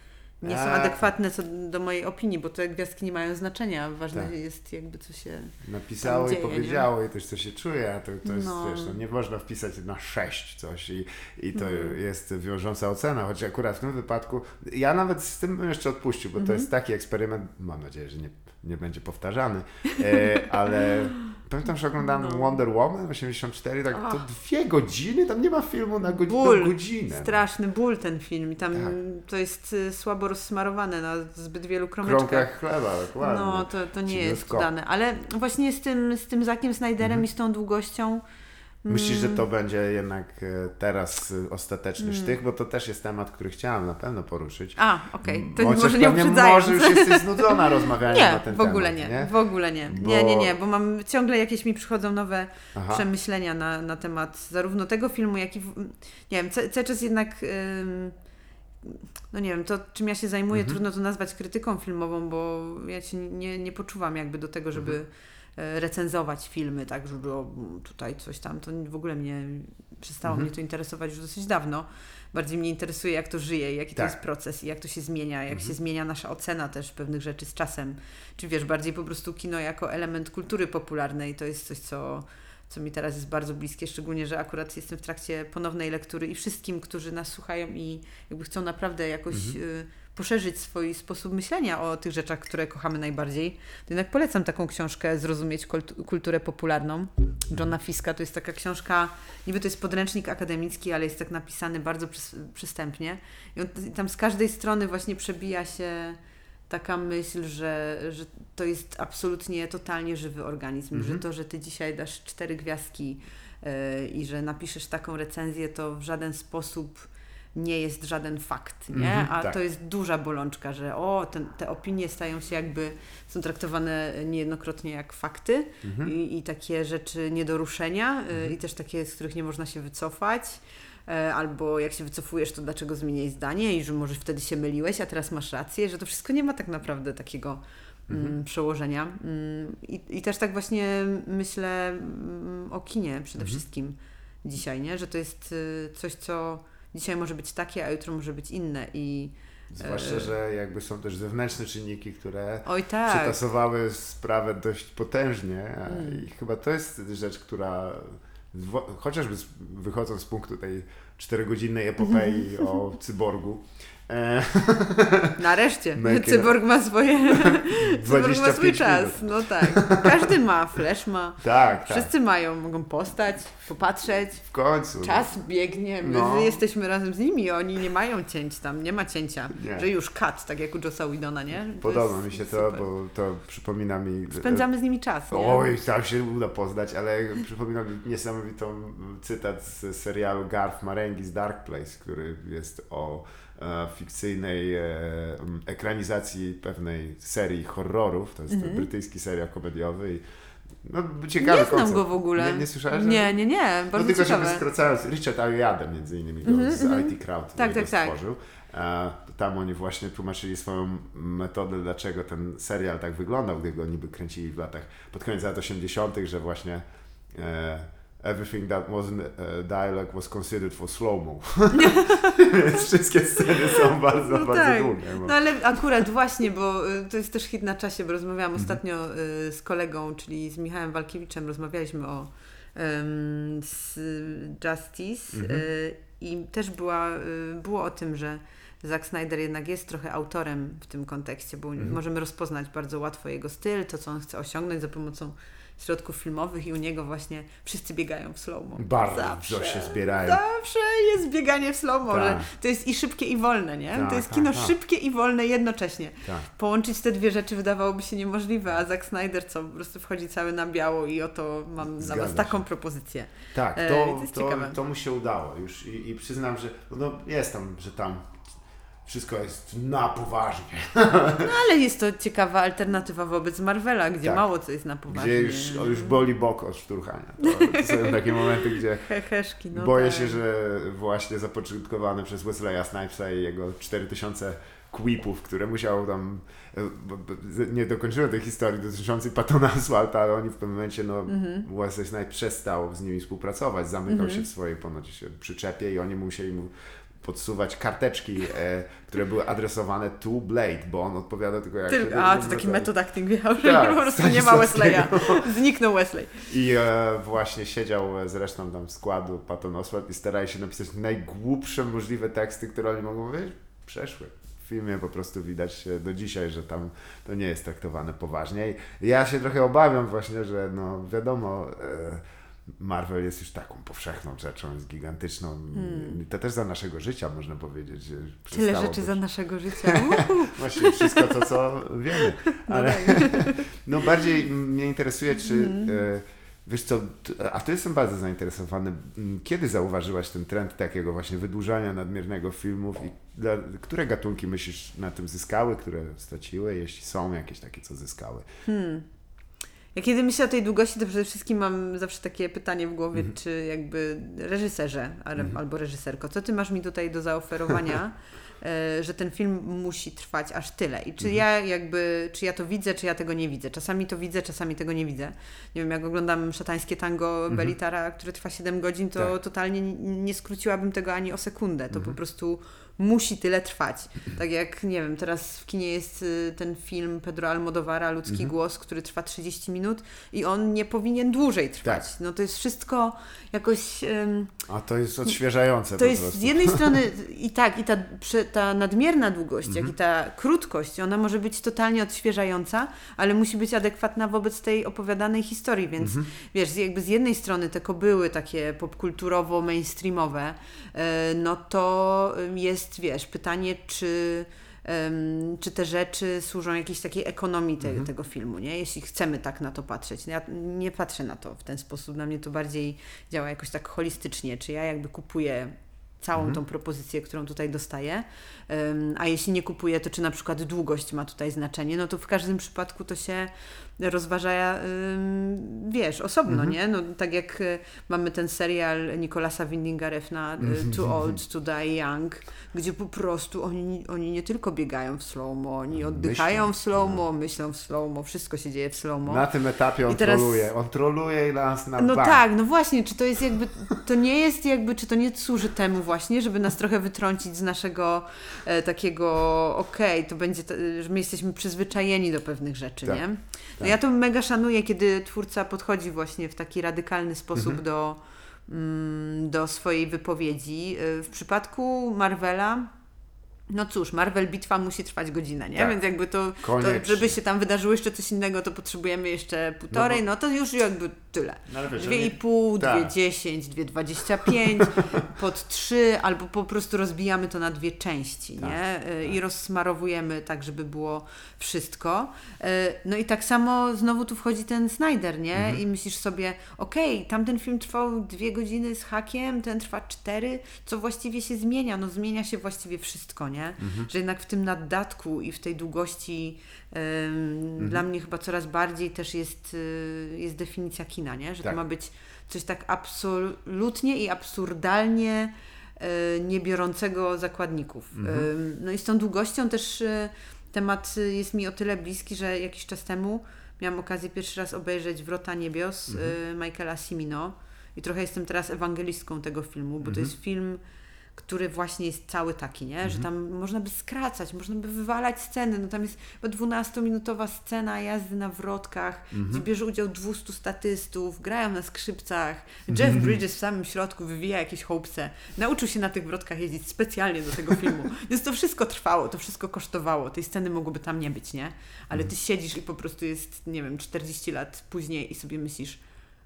nie są adekwatne co do mojej opinii, bo te gwiazdki nie mają znaczenia. Ważne
Tak.
jest jakby co się...
Napisało
tam
i
dzieje,
powiedziało i też co się czuje, a to, to jest,
No.
wiesz, no nie można wpisać na 6 coś i, i to
Mhm.
jest wiążąca ocena, choć akurat w tym wypadku, ja nawet z tym bym jeszcze odpuścił, bo to
Mhm.
jest taki eksperyment, mam nadzieję, że nie, nie będzie powtarzany, e, ale pamiętam, że oglądałem
No.
Wonder Woman 84, tak to
Ach.
dwie godziny, tam nie ma filmu na godzi-
Ból.
godzinę.
Straszny ból ten film. I tam
Tak.
to jest y, słabo rozsmarowane na zbyt wielu kromeczkach.
kromkach chleba, dokładnie.
No, to, to nie jest dane. Ale właśnie z tym, z tym Zakiem Snyderem
Mhm.
i z tą długością.
Myślisz, że
mm,
to będzie jednak e, teraz e, ostateczny
Mm.
sztych, bo to też jest temat, który chciałem na pewno poruszyć.
A, okej. To
Chociaż
może nie uprzedzając.
Może już jesteś znudzona rozmawianiem na
Nie,
ten
w ogóle
temat,
nie, w ogóle nie.
Bo-
Nie, nie, nie, bo mam ciągle jakieś mi przychodzą nowe
Aha.
przemyślenia na, na temat zarówno tego filmu, jak i. Nie wiem, ca- cały czas jednak. ym, no nie wiem, to czym ja się zajmuję,
Mhm.
trudno to nazwać krytyką filmową, bo ja się nie, nie poczuwam jakby do tego, żeby
Mhm.
E, recenzować filmy, tak, żeby o, tutaj coś tam, to w ogóle mnie przestało
Mhm.
mnie to interesować już dosyć dawno. Bardziej mnie interesuje, jak to żyje, jaki to
Tak.
jest proces i jak to się zmienia, jak
Mhm.
się zmienia nasza ocena też pewnych rzeczy z czasem. Czy wiesz, bardziej po prostu kino jako element kultury popularnej, to jest coś, co, co mi teraz jest bardzo bliskie, szczególnie, że akurat jestem w trakcie ponownej lektury i wszystkim, którzy nas słuchają i jakby chcą naprawdę jakoś y, poszerzyć swój sposób myślenia o tych rzeczach, które kochamy najbardziej, to jednak polecam taką książkę Zrozumieć kultu- kulturę popularną Johna Fiska. To jest taka książka, niby to jest podręcznik akademicki, ale jest tak napisany bardzo przys- przystępnie. I, on, tam z każdej strony właśnie przebija się taka myśl, że, że to jest absolutnie, totalnie żywy organizm,
Mhm.
że to, że ty dzisiaj dasz cztery gwiazdki yy, i że napiszesz taką recenzję, to w żaden sposób nie jest żaden fakt, nie?
Mhm,
A
tak.
to jest duża bolączka, że o, ten, te opinie stają się jakby, są traktowane niejednokrotnie jak fakty
Mhm.
i, i takie rzeczy nie do ruszenia y, i też takie, z których nie można się wycofać. E, Albo jak się wycofujesz, to dlaczego zmieniłeś zdanie i że może wtedy się myliłeś, a teraz masz rację, że to wszystko nie ma tak naprawdę takiego mm, przełożenia. Mm, I, I też tak właśnie myślę mm, o kinie przede
Mhm.
wszystkim dzisiaj, nie? że to jest y, coś, co dzisiaj może być takie, a jutro może być inne i
Zwłaszcza,
E.
że jakby są też zewnętrzne czynniki, które
oj tak,
przetasowały sprawę dość potężnie
Mm.
i chyba to jest rzecz, która chociażby wychodząc z punktu tej czterogodzinnej epopei o cyborgu. E,
Nareszcie. Cyborg ma swoje. Cyborg ma swój
25
czas.
minut.
No tak. Każdy ma, Flash ma.
tak, tak.
Wszyscy mają, mogą postać, popatrzeć.
W końcu.
Czas biegnie, my
No.
jesteśmy razem z nimi, oni nie mają cięć tam, nie ma cięcia.
Nie.
Że już cut, tak jak u Josa Widona, nie? To
Podoba mi się to,
super.
bo to przypomina mi...
Spędzamy z nimi czas. Nie?
Oj, tam się uda poznać, ale przypomina mi niesamowitą cytat z serialu Garth Marenghi z Dark Place, który jest o fikcyjnej e, ekranizacji pewnej serii horrorów. To jest brytyjski serial komediowy i no, ciekawy
nie znam
koncept.
go w ogóle.
Nie, nie słyszałeś?
Nie, nie, nie.
No
Bardzo
tylko, żeby
ciekawe.
skracając, Richard Ayoade między innymi go z IT Crowd
Tak, tak, tak.
stworzył. E, tam oni właśnie tłumaczyli swoją metodę, dlaczego ten serial tak wyglądał, gdy go niby kręcili w latach, pod koniec lat 80., że właśnie e, everything that wasn't e, dialogue was considered for slow-mo. Więc wszystkie sceny są bardzo,
No
bardzo
tak.
długie. bo-
No ale akurat właśnie, bo y, to jest też hit na czasie, bo rozmawiałam
Mhm.
ostatnio y, z kolegą, czyli z Michałem Walkiewiczem, rozmawialiśmy o z Justice
Mhm.
y, i też była, było o tym, że Zack Snyder jednak jest trochę autorem w tym kontekście, bo
Mhm.
możemy rozpoznać bardzo łatwo jego styl, to co on chce osiągnąć za pomocą środków filmowych i u niego właśnie wszyscy biegają w slow-mo.
Bardzo
Zawsze.
się zbierają.
Zawsze jest bieganie w slow-mo,
Tak.
że to jest i szybkie i wolne, nie?
Tak,
to jest
tak,
kino
tak.
szybkie i wolne jednocześnie.
Tak.
Połączyć te dwie rzeczy wydawałoby się niemożliwe, a Zack Snyder co, po prostu wchodzi cały na biało i oto mam
Zgadza
Was taką
się.
propozycję.
Tak,
E,
to,
to jest
to,
ciekawe.
to mu się udało już i, i przyznam, że no, jest tam, że tam wszystko jest na poważnie.
No ale jest to ciekawa alternatywa wobec Marvela, gdzie
Tak.
mało co jest na poważnie.
Gdzie już, już boli bok od szturchania. To, są takie momenty, gdzie
Heheszki, no
boję
tak.
się, że właśnie zapoczątkowane przez Wesleya Snipesa i jego 4000 quipów, które musiał tam e, nie dokończyłem tej historii dotyczącej Patona Asfalta, ale oni w pewnym momencie, no
Mhm.
Wesley Snipes przestał z nimi współpracować, zamykał się w swojej ponoć się przyczepie i oni musieli mu podsuwać karteczki, e, które były adresowane to Blade, bo on odpowiada tylko jak...
Tylko, a, to taki method acting wjechał, że
Tak,
po prostu nie ma Wesleya. Zniknął Wesley.
I e, właśnie siedział e, z resztą tam składu Patton Oswalt i starali się napisać najgłupsze możliwe teksty, które oni mogą powiedzieć. Przeszły. W filmie po prostu widać do dzisiaj, że tam to nie jest traktowane poważnie. I ja się trochę obawiam właśnie, że no wiadomo, e, Marvel jest już taką powszechną rzeczą, jest gigantyczną.
Hmm.
To też za naszego życia można powiedzieć. że
Tyle rzeczy
być.
za naszego życia.
Właśnie wszystko to, co wiemy.
No
Ale
tak.
no bardziej mnie interesuje, czy e, wiesz co, a tu jestem bardzo zainteresowany. Kiedy zauważyłaś ten trend takiego właśnie wydłużania nadmiernego filmów i dla, które gatunki myślisz na tym zyskały, które straciły, jeśli są jakieś takie, co zyskały?
Hmm. Ja kiedy myślę o tej długości, to przede wszystkim mam zawsze takie pytanie w głowie,
Mhm.
czy jakby reżyserze ale- albo reżyserko, co ty masz mi tutaj do zaoferowania, e, że ten film musi trwać aż tyle. I czy
Mhm.
ja jakby, czy ja to widzę, czy ja tego nie widzę. Czasami to widzę, czasami tego nie widzę. Nie wiem, jak oglądam szatańskie tango Belitara, które trwa 7 godzin, to
Mhm. Tak.
totalnie nie- skróciłabym tego ani o sekundę. To
Mhm.
po prostu musi tyle trwać. Tak jak, nie wiem, teraz w kinie jest y, ten film Pedro Almodovara, Ludzki
Mhm.
Głos, który trwa 30 minut i on nie powinien dłużej trwać.
Tak.
No to jest wszystko jakoś... ym,
A to jest odświeżające
to jest
prostu.
z jednej strony i tak, i ta, ta nadmierna długość,
Mhm.
jak i ta krótkość, ona może być totalnie odświeżająca, ale musi być adekwatna wobec tej opowiadanej historii, więc
Mhm.
wiesz, jakby z jednej strony te kobyły takie popkulturowo, mainstreamowe, e, no to ym, jest, wiesz, pytanie, czy em, czy te rzeczy służą jakiejś takiej ekonomii te,
Mhm.
tego filmu, nie? Jeśli chcemy tak na to patrzeć. Ja nie patrzę na to w ten sposób. Na mnie to bardziej działa jakoś tak holistycznie. Czy ja jakby kupuję całą
Mhm.
tą propozycję, którą tutaj dostaję, em, a jeśli nie kupuję, to czy na przykład długość ma tutaj znaczenie, no to w każdym przypadku to się rozważa, wiesz, osobno,
Mhm.
nie? No tak jak y, mamy ten serial Nicolasa Windinga Refna y, Too Old to Die Young, gdzie po prostu oni, oni nie tylko biegają w slow-mo, oni oddychają
Myślą.
w slow-mo, myślą w slow-mo, wszystko się dzieje w slow-mo.
Na tym etapie on
I teraz-
troluje. On troluje nas na
No
bank.
tak, no właśnie, czy to jest jakby, to nie jest jakby, czy to nie służy temu właśnie, żeby nas trochę wytrącić z naszego e, takiego, okej, to będzie, że my jesteśmy przyzwyczajeni do pewnych rzeczy,
Tak,
nie? No. Ja to mega szanuję, kiedy twórca podchodzi właśnie w taki radykalny sposób
Mhm.
do mm, do swojej wypowiedzi. Y, W przypadku Marvela, no cóż, Marvel bitwa musi trwać godzinę, nie?
Tak.
Więc jakby to, to, żeby się tam wydarzyło jeszcze coś innego, to potrzebujemy jeszcze półtorej, no, to już jakby tyle.
No wiesz,
Dwie i pół,
tak.
dwie dziesięć, dwie dwadzieścia pięć, pod trzy, albo po prostu rozbijamy to na dwie części,
Tak,
nie? Y, I rozsmarowujemy tak, żeby było wszystko. Y, No i tak samo znowu tu wchodzi ten Snyder, nie?
Mhm.
I myślisz sobie, okej, tamten film trwał dwie godziny z hakiem, ten trwa cztery, co właściwie się zmienia? No zmienia się właściwie wszystko, nie?
Mhm.
Że jednak w tym naddatku i w tej długości ym,
Mhm.
dla mnie chyba coraz bardziej też jest, y, jest definicja kina, nie? Że
Tak.
to ma być coś tak absolutnie i absurdalnie y, nie biorącego zakładników.
Mhm.
No i z tą długością też y, temat jest mi o tyle bliski, że jakiś czas temu miałam okazję pierwszy raz obejrzeć Wrota Niebios
Mhm.
y, Michaela Cimino i trochę jestem teraz ewangelistką tego filmu, bo to
Mhm.
jest film który właśnie jest cały taki, nie?
Mhm.
Że tam można by skracać, można by wywalać sceny. No tam jest chyba 12-minutowa scena jazdy na wrotkach,
Mhm.
gdzie bierze udział 200 statystów, grają na skrzypcach.
Mhm.
Jeff Bridges w samym środku wywija jakieś hołpce. Nauczył się na tych wrotkach jeździć specjalnie do tego filmu. Więc to wszystko trwało, to wszystko kosztowało. Tej sceny mogłoby tam nie być, nie? Ale
Mhm.
ty siedzisz i po prostu jest, nie wiem, 40 lat później i sobie myślisz,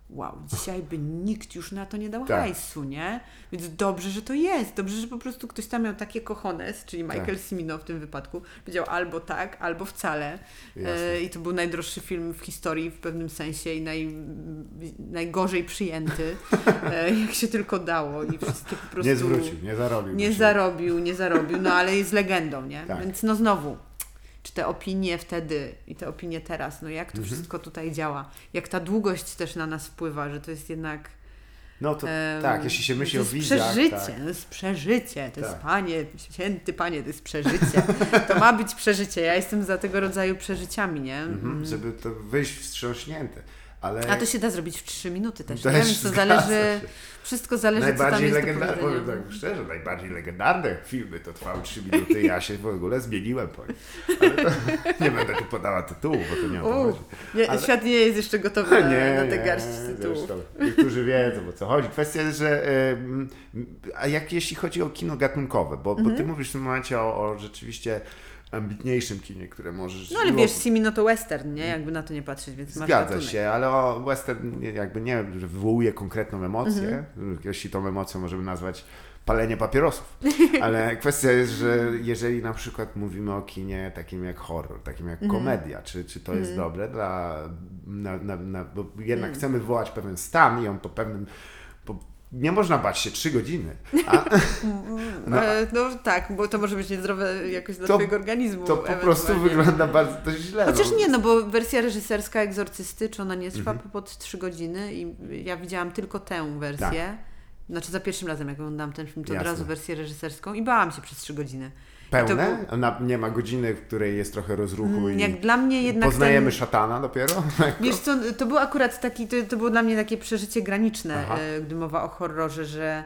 wow, dzisiaj by nikt już na to nie dał
Tak.
hajsu, nie? Więc dobrze, że to jest. Dobrze, że po prostu ktoś tam miał takie cojones, czyli Michael
Tak.
Cimino w tym wypadku, powiedział albo tak, albo wcale. E, I to był najdroższy film w historii w pewnym sensie i naj, najgorzej przyjęty, e, jak się tylko dało. I wszystkie po prostu...
Nie zwrócił, nie zarobił.
Nie zarobił, nie zarobił, no ale jest legendą, nie?
Tak.
Więc no znowu, czy te opinie wtedy i te opinie teraz, no jak to
Mhm.
wszystko tutaj działa? Jak ta długość też na nas wpływa, że to jest jednak...
No to
em,
tak, jeśli się myśli o
jest
wizjach.
przeżycie,
Tak.
to jest przeżycie, to jest
Tak.
panie, święty panie, to jest przeżycie. To ma być przeżycie, ja jestem za tego rodzaju przeżyciami, nie?
Mhm, żeby to wyjść wstrząśnięte. Ale
A to się da zrobić w 3 minuty też,
Też
nie? To
zgadza
zależy,
się.
Wszystko zależy, co tam
najbardziej
jest
legendarne, powiem tak szczerze, najbardziej legendarne filmy to trwały 3 minuty ja się w ogóle zmieniłem po nich. Ale to, nie będę tu podała tytułu, bo to nie o to chodzi. Ale-
Świat nie jest jeszcze gotowy na,
Nie,
na tę
nie,
garść tytułów.
Niektórzy wiedzą o co chodzi. Kwestia jest, że a jak jeśli chodzi o kino gatunkowe, bo, bo
Mhm.
ty mówisz w tym momencie o, o rzeczywiście ambitniejszym kinie, które możesz...
No ale wiesz, Simino to western, nie? Jakby na to nie patrzeć, więc masz
Zgadza się, ale o western jakby nie, wywołuje konkretną emocję,
Mhm.
jeśli tą emocją możemy nazwać palenie papierosów. Ale kwestia jest, że jeżeli na przykład mówimy o kinie takim jak horror, takim jak
Mhm.
komedia, czy, czy to jest dobre dla... Na, na, na, bo jednak
Mm.
chcemy wywołać pewien stan i on po pewnym... Nie można bać się trzy godziny. A,
No. E, no tak, bo to może być niezdrowe jakoś dla
To-
twojego organizmu.
to po prostu wygląda bardzo to źle.
Chociaż
no.
nie, no bo wersja reżyserska Egzorcysty, czy ona nie trwa
Mhm.
pod 3 godziny i ja widziałam tylko tę wersję. Znaczy za pierwszym razem, jak oglądałam ten film, to od
Tak. Jasne.
razu wersję reżyserską i bałam się przez 3 godziny.
Pełne?
to
Ona nie ma godziny, w której jest trochę rozruchu i
Jak dla mnie jednak
poznajemy
ten,
szatana dopiero?
Wiesz co, to był akurat taki, to, to było dla mnie takie przeżycie graniczne,
Aha.
e, gdy mowa o horrorze, że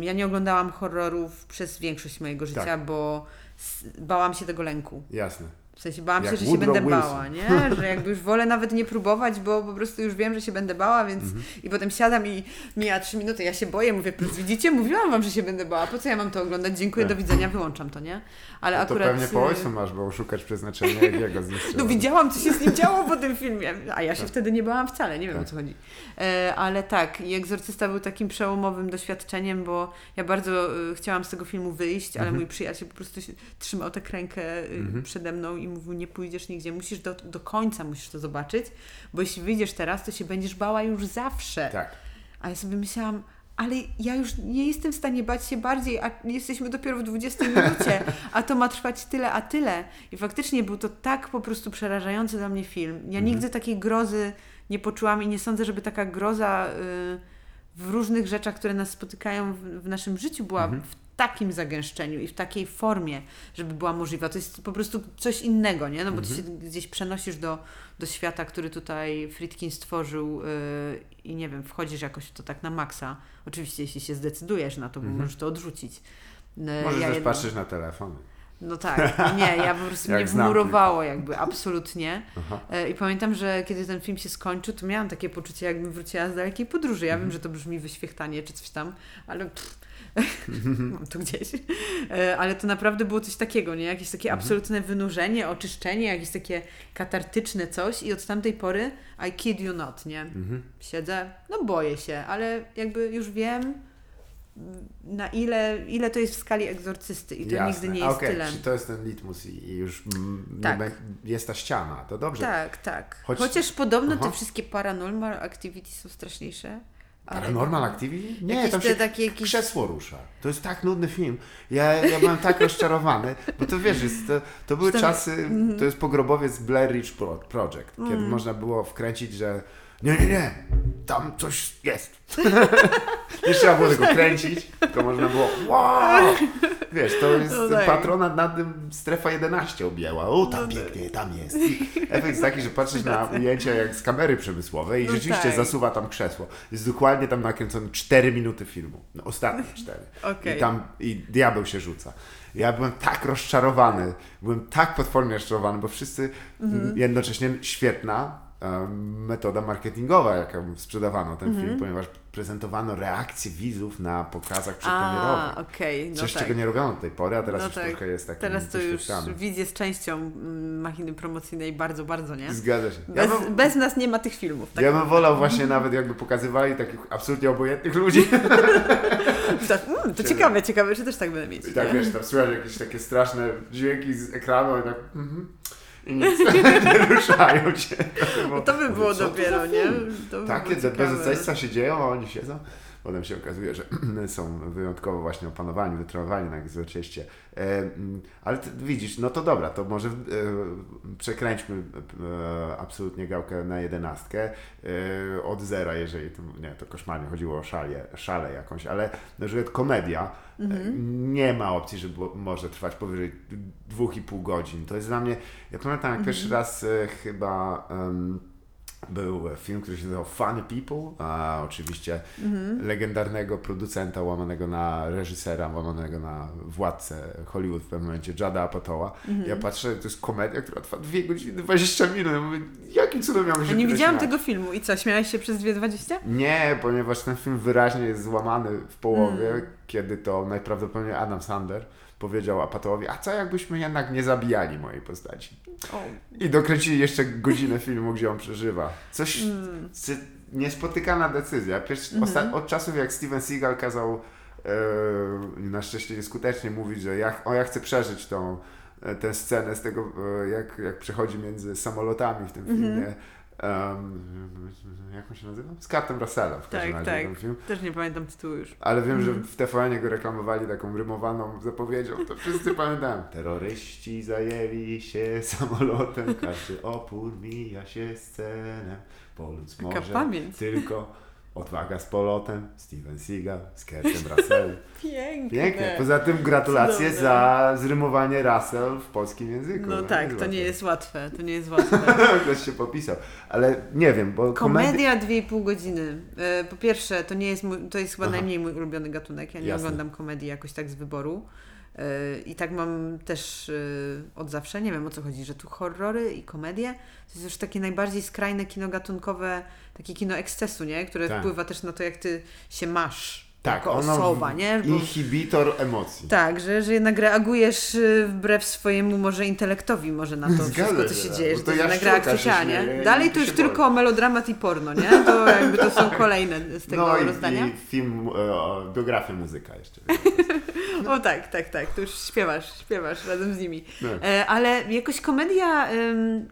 ja nie oglądałam horrorów przez większość mojego życia,
Tak.
bo bałam się tego lęku.
Jasne.
W sensie bałam
Jak
się, że się
Woodrow
będę
Wilson.
bała, nie? Że jakby już wolę nawet nie próbować, bo po prostu już wiem, że się będę bała, więc
Mhm.
i potem siadam i mija trzy minuty, ja się boję, mówię, widzicie, mówiłam wam, że się będę bała, po co ja mam to oglądać, dziękuję,
Tak.
do widzenia, wyłączam to, nie? Ale
to
akurat...
pewnie po
y,
ojcu masz, bo szukać przeznaczenia jakiego zniszczyło.
no widziałam, co się z nim działo po tym filmie, a ja się wtedy nie bałam wcale, nie wiem
Tak.
o co chodzi. E, ale tak, i Egzorcysta był takim przełomowym doświadczeniem, bo ja bardzo e, chciałam z tego filmu wyjść, ale
Mhm.
mój przyjaciel po prostu się trzymał tę rękę e,
Mhm.
przede mną i mówił, nie pójdziesz nigdzie, musisz do, do końca musisz to zobaczyć, bo jeśli wyjdziesz teraz, to się będziesz bała już zawsze.
Tak.
A ja sobie myślałam, ale ja już nie jestem w stanie bać się bardziej, a jesteśmy dopiero w 20 minucie, a to ma trwać tyle, a tyle. I faktycznie był to tak po prostu przerażający dla mnie film. Ja
Mhm.
nigdy takiej grozy nie poczułam i nie sądzę, żeby taka groza y, w różnych rzeczach, które nas spotykają w, w naszym życiu była
Mhm.
w takim zagęszczeniu i w takiej formie, żeby była możliwa. To jest po prostu coś innego, nie? No bo ty się
Mhm.
gdzieś przenosisz do, do świata, który tutaj Friedkin stworzył yy, i nie wiem, wchodzisz jakoś w to tak na maksa. Oczywiście, jeśli się zdecydujesz na to, bo
Mhm.
możesz to odrzucić. Yy,
Możesz
ja
też
jedno-
patrzeć na telefon.
No tak, nie, ja po prostu mnie wmurowało jakby, absolutnie.
Aha.
E, I pamiętam, że kiedy ten film się skończył, to miałam takie poczucie, jakbym wróciła z dalekiej podróży. Ja
Mhm.
wiem, że to brzmi wyświechtanie czy coś tam, ale pff, mam to gdzieś. E, Ale to naprawdę było coś takiego, nie? Jakieś takie
Mhm.
absolutne wynurzenie, oczyszczenie, jakieś takie katartyczne coś i od tamtej pory I kid you not, nie?
Mhm.
Siedzę, no boję się, ale jakby już wiem na ile, ile to jest w skali egzorcysty i to
Jasne.
nigdy nie jest
Okej,
tyle.
to jest ten litmus i, i już
Tak.
jest ta ściana, to dobrze.
Tak, tak.
Choć-
Chociaż podobno
Aha.
te wszystkie paranormal activity są straszniejsze. Ale-
Paranormal Activity? Nie,
Jakieś
tam się
takie jakieś-
krzesło rusza. To jest tak nudny film. Ja, ja byłem tak rozczarowany, bo to wiesz, jest, to, to były czasy,
Mhm.
to jest pogrobowiec Blair Ridge Pro, Project, kiedy
Mm.
można było wkręcić, że nie, nie, nie, tam coś jest. nie trzeba było tego kręcić, tylko można było wow! Wiesz, to jest
No tak.
patronat nad tym strefa 11 objęła. O, tam pięknie, tam jest. I efekt jest taki, że patrzysz na ujęcia jak z kamery przemysłowej i
No
rzeczywiście
tak.
zasuwa tam krzesło. Jest dokładnie tam nakręcone 4 minuty filmu. No, ostatnie 4.
Okej.
I tam i diabeł się rzuca. Ja byłem tak rozczarowany, byłem tak potwornie rozczarowany, bo wszyscy
Mhm.
jednocześnie świetna metoda marketingowa, jaką sprzedawano ten
Mhm.
film, ponieważ prezentowano reakcje widzów na pokazach przedpremierowych.
okej, no
Coś,
tak.
czego nie robiono do tej pory, a teraz
No
już
tak.
trochę jest takim
Teraz to już
wyświetlane.
wizję z częścią mm, machiny promocyjnej bardzo, bardzo, nie?
Zgadza się. Ja
Bez,
bym,
bez nas nie ma tych filmów. Tak?
ja bym wolał właśnie nawet jakby pokazywali takich absolutnie obojętnych ludzi
tak mm, to ciekawe, ciekawe, czy też tak będę mieć.
i tak
nie?
wiesz, tam słychać jakieś takie straszne dźwięki z ekranu i tak mhm. I nic, nie ruszają się.
To by było
to
dopiero,
za
nie?
film?
To by
Takie
było
bezeceństwa się dzieją, a oni siedzą. Potem się okazuje, że są wyjątkowo właśnie opanowani, wytrenowani na egzorcyście. E, mm, ale ty, widzisz, no to dobra, to może e, przekręćmy e, absolutnie gałkę na jedenastkę e, od zera, jeżeli to, nie, to koszmarnie chodziło o szale, szale jakąś, ale na przykład komedia e, nie ma opcji, że może trwać powyżej dwóch i pół godzin. To jest dla mnie, ja pamiętam jak pierwszy raz chyba em, był film, który się nazywał Funny People, a oczywiście legendarnego producenta łamanego na reżysera, łamanego na władcę Hollywood w pewnym momencie, Jada Apatoła. Ja patrzę, to jest komedia, która trwa 2 godziny 20 minut. Ja mówię, jakim cudem miałem się
Ja nie widziałam tego filmu. I co, śmiałeś się przez 2.20?
Nie, ponieważ ten film wyraźnie jest złamany w połowie,
Mm.
kiedy to najprawdopodobniej Adam Sander powiedział Apatołowi, a co jakbyśmy jednak nie zabijali mojej postaci?
O,
I dokręcili jeszcze godzinę filmu, gdzie on przeżywa. Coś,
Mm.
niespotykana decyzja. Pierwszy,
Mhm.
osta- od czasów jak Steven Seagal kazał e, na szczęście nieskutecznie mówić, że ja, o, ja chcę przeżyć tą, e, tę scenę z tego, e, jak, jak przechodzi między samolotami w tym
Mhm.
filmie. Em, jak on się nazywa? Z Kartem Russellem w każdym
Tak,
razie
tak.
ten film.
też nie pamiętam tytułu już.
Ale wiem,
Mhm.
że w TVN go reklamowali taką rymowaną zapowiedzią, to wszyscy pamiętają. Terroryści zajęli się samolotem, każdy opór mija się scenem.
Taka
może
pamięć.
tylko odwaga z polotem, Steven Seagal z Kurtem Russellem.
Piękne.
Pięknie. Poza tym gratulacje
Cudowne.
za zrymowanie Russell w polskim języku.
No tak, to nie jest łatwe, to nie jest łatwe.
Ktoś się popisał. Ale nie wiem, bo komedia...
Komedia 2,5 godziny. E, Po pierwsze, to nie jest mój, to jest chyba
Aha.
najmniej mój ulubiony gatunek. Ja nie
Jasne.
oglądam komedii jakoś tak z wyboru. E, I tak mam też e, od zawsze. Nie wiem o co chodzi, że tu horrory i komedie to jest już takie najbardziej skrajne kino gatunkowe, takie kino ekscesu, nie? Które
Tak.
wpływa też na to, jak ty się masz
Tak,
jako osoba, nie? Bo-
inhibitor emocji.
tak, że, że jednak reagujesz y, wbrew swojemu może intelektowi może na to
Zgadza
wszystko, co
się, tak,
dzieje,
bo
że
to
to jednak reakcja
śmieje
nie?
i
Dalej to już tylko melodramat i porno, nie? To jakby to są kolejne z tego
no i,
rozdania.
i film, e, biografia muzyka jeszcze.
O tak, tak, tak, to już śpiewasz, śpiewasz razem z nimi.
No.
E, ale jakoś komedia,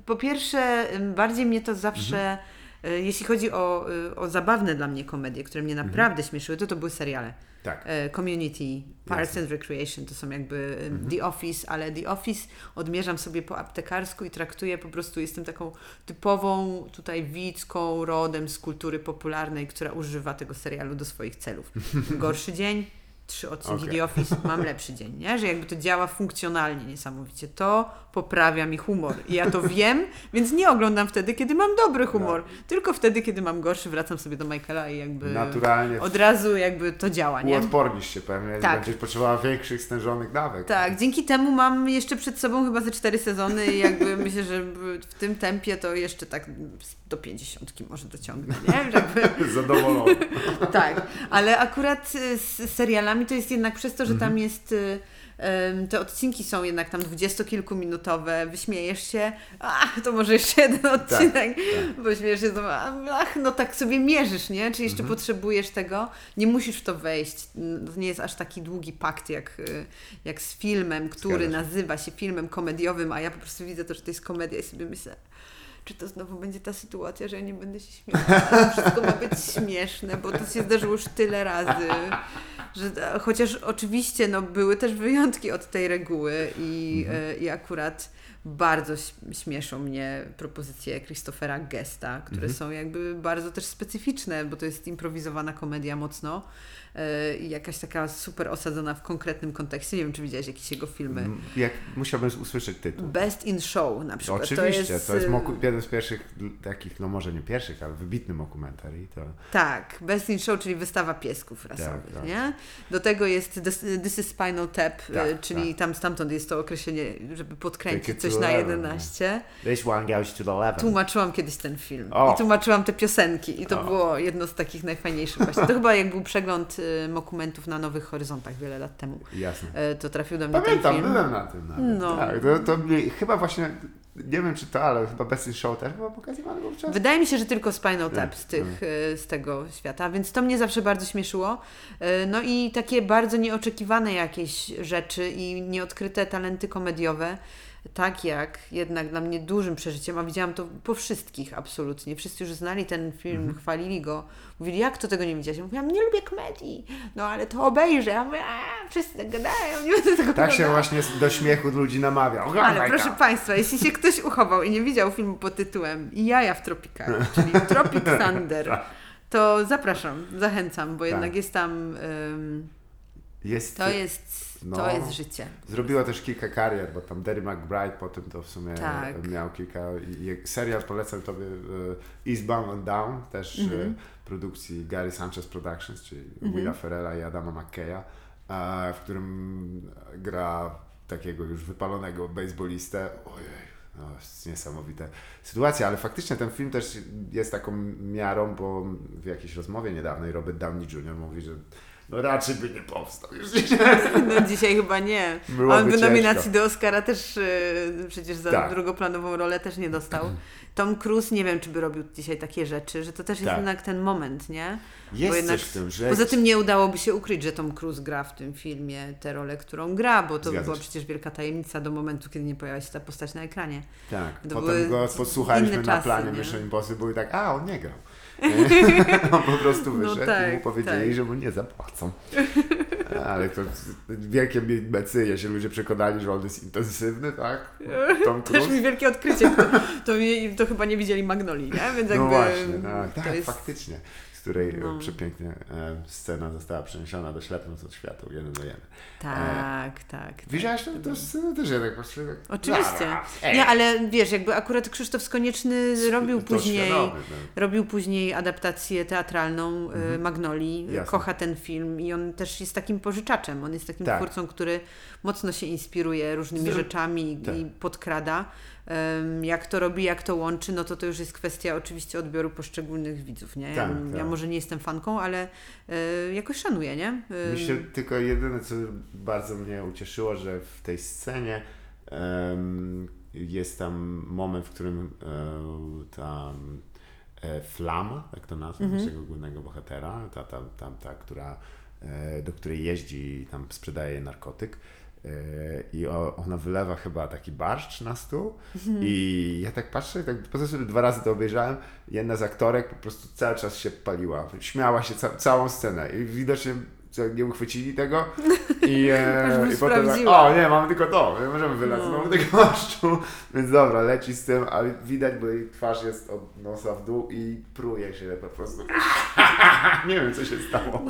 po pierwsze, bardziej mnie to zawsze,
Mhm.
y, jeśli chodzi o, y, o zabawne dla mnie komedie, które mnie naprawdę śmieszyły, to to były seriale.
Tak.
E, Community, Parks and Recreation to są jakby
Mhm.
The Office, ale The Office odmierzam sobie po aptekarsku i traktuję po prostu, jestem taką typową tutaj widzką rodem z kultury popularnej, która używa tego serialu do swoich celów. Gorszy dzień, trzy odcinki
Okej.
The Office, mam lepszy dzień, nie? Że jakby to działa funkcjonalnie niesamowicie. To poprawia mi humor. I ja to wiem, więc nie oglądam wtedy, kiedy mam dobry humor. Tylko wtedy, kiedy mam gorszy, wracam sobie do Michaela i jakby
Naturalnie
od razu jakby to działa, nie?
uodpornisz się pewnie,
Tak.
będziesz potrzebowała większych stężonych dawek.
Tak, dzięki temu mam jeszcze przed sobą chyba ze cztery sezony i jakby myślę, że w tym tempie to jeszcze tak do pięćdziesiątki może dociągnę, nie? Jakby,
Zadowolony.
tak, ale akurat z serialami to jest jednak przez to, że
Mhm.
tam jest... y, Te odcinki są jednak tam dwudziestokilkuminutowe, wyśmiejesz się, ach, to może jeszcze jeden odcinek, bo śmiejesz się, ach, no tak sobie mierzysz, nie? Czy jeszcze
Mhm.
potrzebujesz tego? Nie musisz w to wejść. To nie jest aż taki długi pakt jak, y, jak z filmem, który
Zgadza
nazywa się filmem komediowym, a ja po prostu widzę to, że to jest komedia i sobie myślę, czy to znowu będzie ta sytuacja, że ja nie będę się śmiać. Wszystko ma być śmieszne, bo to się zdarzyło już tyle razy. Że, e, chociaż oczywiście no, były też wyjątki od tej reguły i, e, i akurat bardzo śmieszą mnie propozycje Christophera Gesta, które są jakby bardzo też specyficzne, bo to jest improwizowana komedia mocno i jakaś taka super osadzona w konkretnym kontekście. Nie wiem, czy widziałeś jakieś jego filmy.
Jak musiałbym usłyszeć tytuł.
Best in Show na przykład.
Oczywiście, to jest,
e,
moku, jeden z pierwszych takich, no może nie pierwszych, ale wybitny mokumentary. To
Tak, Best in Show, czyli wystawa piesków rasowych,
tak.
nie? Do tego jest This, is Spinal Tap,
Tak,
y, czyli
tak.
tam stamtąd jest to określenie, żeby podkręcić coś
to
na
11,
11.
This one goes to the eleven.
Tłumaczyłam kiedyś ten film
O.
i tłumaczyłam te piosenki i to
O.
było jedno z takich najfajniejszych właśnie. To chyba jak był przegląd y, dokumentów na Nowych Horyzontach wiele lat temu.
Jasne.
Y, to trafił do mnie
Pamiętam,
ten film.
byłem na tym nawet.
No.
Tak, to, to mnie, chyba właśnie, nie wiem czy to, ale chyba Best in Show też było pokazywane wówczas.
Wydaje mi się, że tylko Spinal Tap
Tak,
z, tych, y, z tego świata, więc to mnie zawsze bardzo śmieszyło. Y, No i takie bardzo nieoczekiwane jakieś rzeczy i nieodkryte talenty komediowe, tak jak jednak dla mnie dużym przeżyciem, a widziałam to po wszystkich absolutnie. Wszyscy już znali ten film,
Mhm.
chwalili go. Mówili, jak to tego nie widziałeś? Ja mówiłam, nie lubię komedii, no ale to obejrzę. Ja mówię, a, wszyscy tak gadają, nie będę tego
Tak się właśnie do śmiechu ludzi namawia.
Ale
Oglądaj
proszę
to.
Państwa, jeśli się ktoś uchował i nie widział filmu pod tytułem Jaja w tropikach, czyli Tropic Thunder, to zapraszam, zachęcam, bo jednak jest tam, ym,
Jest,
to jest, to
No.
jest życie.
Zrobiła też kilka karier, bo tam Derry McBride potem to w sumie
Tak.
miał kilka. Serial polecam tobie e, Eastbound and Down, też
Mhm.
e, produkcji Gary Sanchez Productions, czyli Willa Ferrella i Adama McKeya, w którym gra takiego już wypalonego baseballistę. Ojej. No, jest niesamowite sytuacja, ale faktycznie ten film też jest taką miarą, bo w jakiejś rozmowie niedawnej Robert Downey Jr. mówi, że no raczej by nie powstał już
No dzisiaj chyba nie.
Byłoby
On by
ciężko.
nominacji do Oscara też yy, przecież za
Tak.
drugoplanową rolę też nie dostał. Tom Cruise nie wiem, czy by robił dzisiaj takie rzeczy, że to też jest
Tak.
jednak ten moment, nie?
Jest
jednak,
coś w tym, że...
Poza tym nie udałoby się ukryć, że Tom Cruise gra w tym filmie tę rolę, którą gra, bo to
Zgadza
była
się.
przecież wielka tajemnica do momentu, kiedy nie pojawia się ta postać na ekranie.
Tak,
To
potem go posłuchaliśmy
inne
na
czasy,
planie
nie?
Mission Impossible i tak, a on nie grał. On po prostu
No
wyszedł i
tak,
mu powiedzieli,
tak.
że mu nie zapłacą. Ale to wielkie becyje się ludzie przekonali, że on jest intensywny, tak? Tom
Też mi wielkie odkrycie. To, to, to chyba nie widzieli Magnolii, nie? Więc jakby
No właśnie, tak,
to
tak
jest...
faktycznie. Której
No.
e, przepięknie e, scena została przeniesiona do ślepnąc od światła, jeden do jeden.
Tak, tak. tak.
Widziałaś to? To scenę też jednak patrzyłem. tak,
Oczywiście. Nie, ale wiesz, jakby akurat Krzysztof Skonieczny robił
To
później...
świadomy, no.
Robił później adaptację teatralną Magnolii,
Mhm. Jasne.
kocha ten film i on też jest takim pożyczaczem. On jest takim
Tak.
twórcą, który mocno się inspiruje różnymi rzeczami i-
tak.
i podkrada. Jak to robi, jak to łączy, no to to już jest kwestia oczywiście odbioru poszczególnych widzów, nie? Ja,
Tak,
ja
tak.
może nie jestem fanką, ale y, jakoś szanuję, nie?
Mi się tylko jedyne, co bardzo mnie ucieszyło, że w tej scenie jest tam moment, w którym e, ta e, Flama, tak to nazwę, naszego głównego bohatera, ta, ta, ta, ta która, e, do której jeździ i tam sprzedaje narkotyk, e, i o, ona wylewa chyba taki barszcz na stół. I ja tak patrzę, tak poza sobie dwa razy to obejrzałem, jedna z aktorek po prostu cały czas się paliła, śmiała się ca- całą scenę. I widocznie co, nie uchwycili tego i, e, i potem tak, o nie, mamy tylko to, nie możemy wylać,
No.
mamy tego barszczu, więc dobra, leci z tym, ale widać, bo jej twarz jest od nosa w dół i pruje się po prostu. nie wiem, co się stało.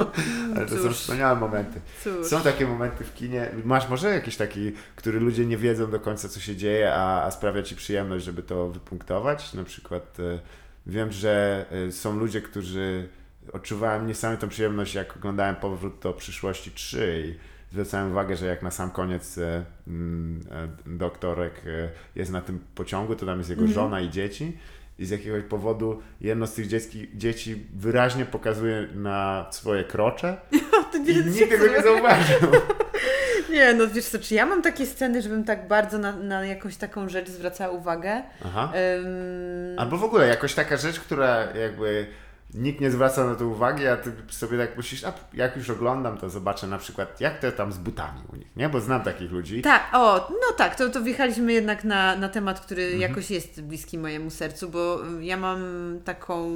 Ale to są wspaniałe momenty.
Cóż.
Są takie momenty w kinie. Masz może jakiś taki, który ludzie nie wiedzą do końca, co się dzieje, a, a sprawia ci przyjemność, żeby to wypunktować? Na przykład e, wiem, że e, są ludzie, którzy odczuwałem niesamowitą przyjemność, jak oglądałem Powrót do przyszłości 3 i zwracałem uwagę, że jak na sam koniec e, mm, e, doktorek e, jest na tym pociągu, to tam jest jego
Mhm.
żona i dzieci. I z jakiegoś powodu jedno z tych dzieci, dzieci wyraźnie pokazuje na swoje krocze
To
i nikt tego nie zauważył.
Nie, no wiesz co, czy ja mam takie sceny, żebym tak bardzo na, na jakąś taką rzecz zwracała uwagę?
Aha.
Ym,
Albo w ogóle jakoś taka rzecz, która jakby nikt nie zwraca na to uwagi, a ty sobie tak myślisz, a jak już oglądam, to zobaczę na przykład, jak to tam z butami u nich, nie? Bo znam takich ludzi.
Tak, o, no tak, to, to wjechaliśmy jednak na, na temat, który
Mhm.
jakoś jest bliski mojemu sercu, bo ja mam taką,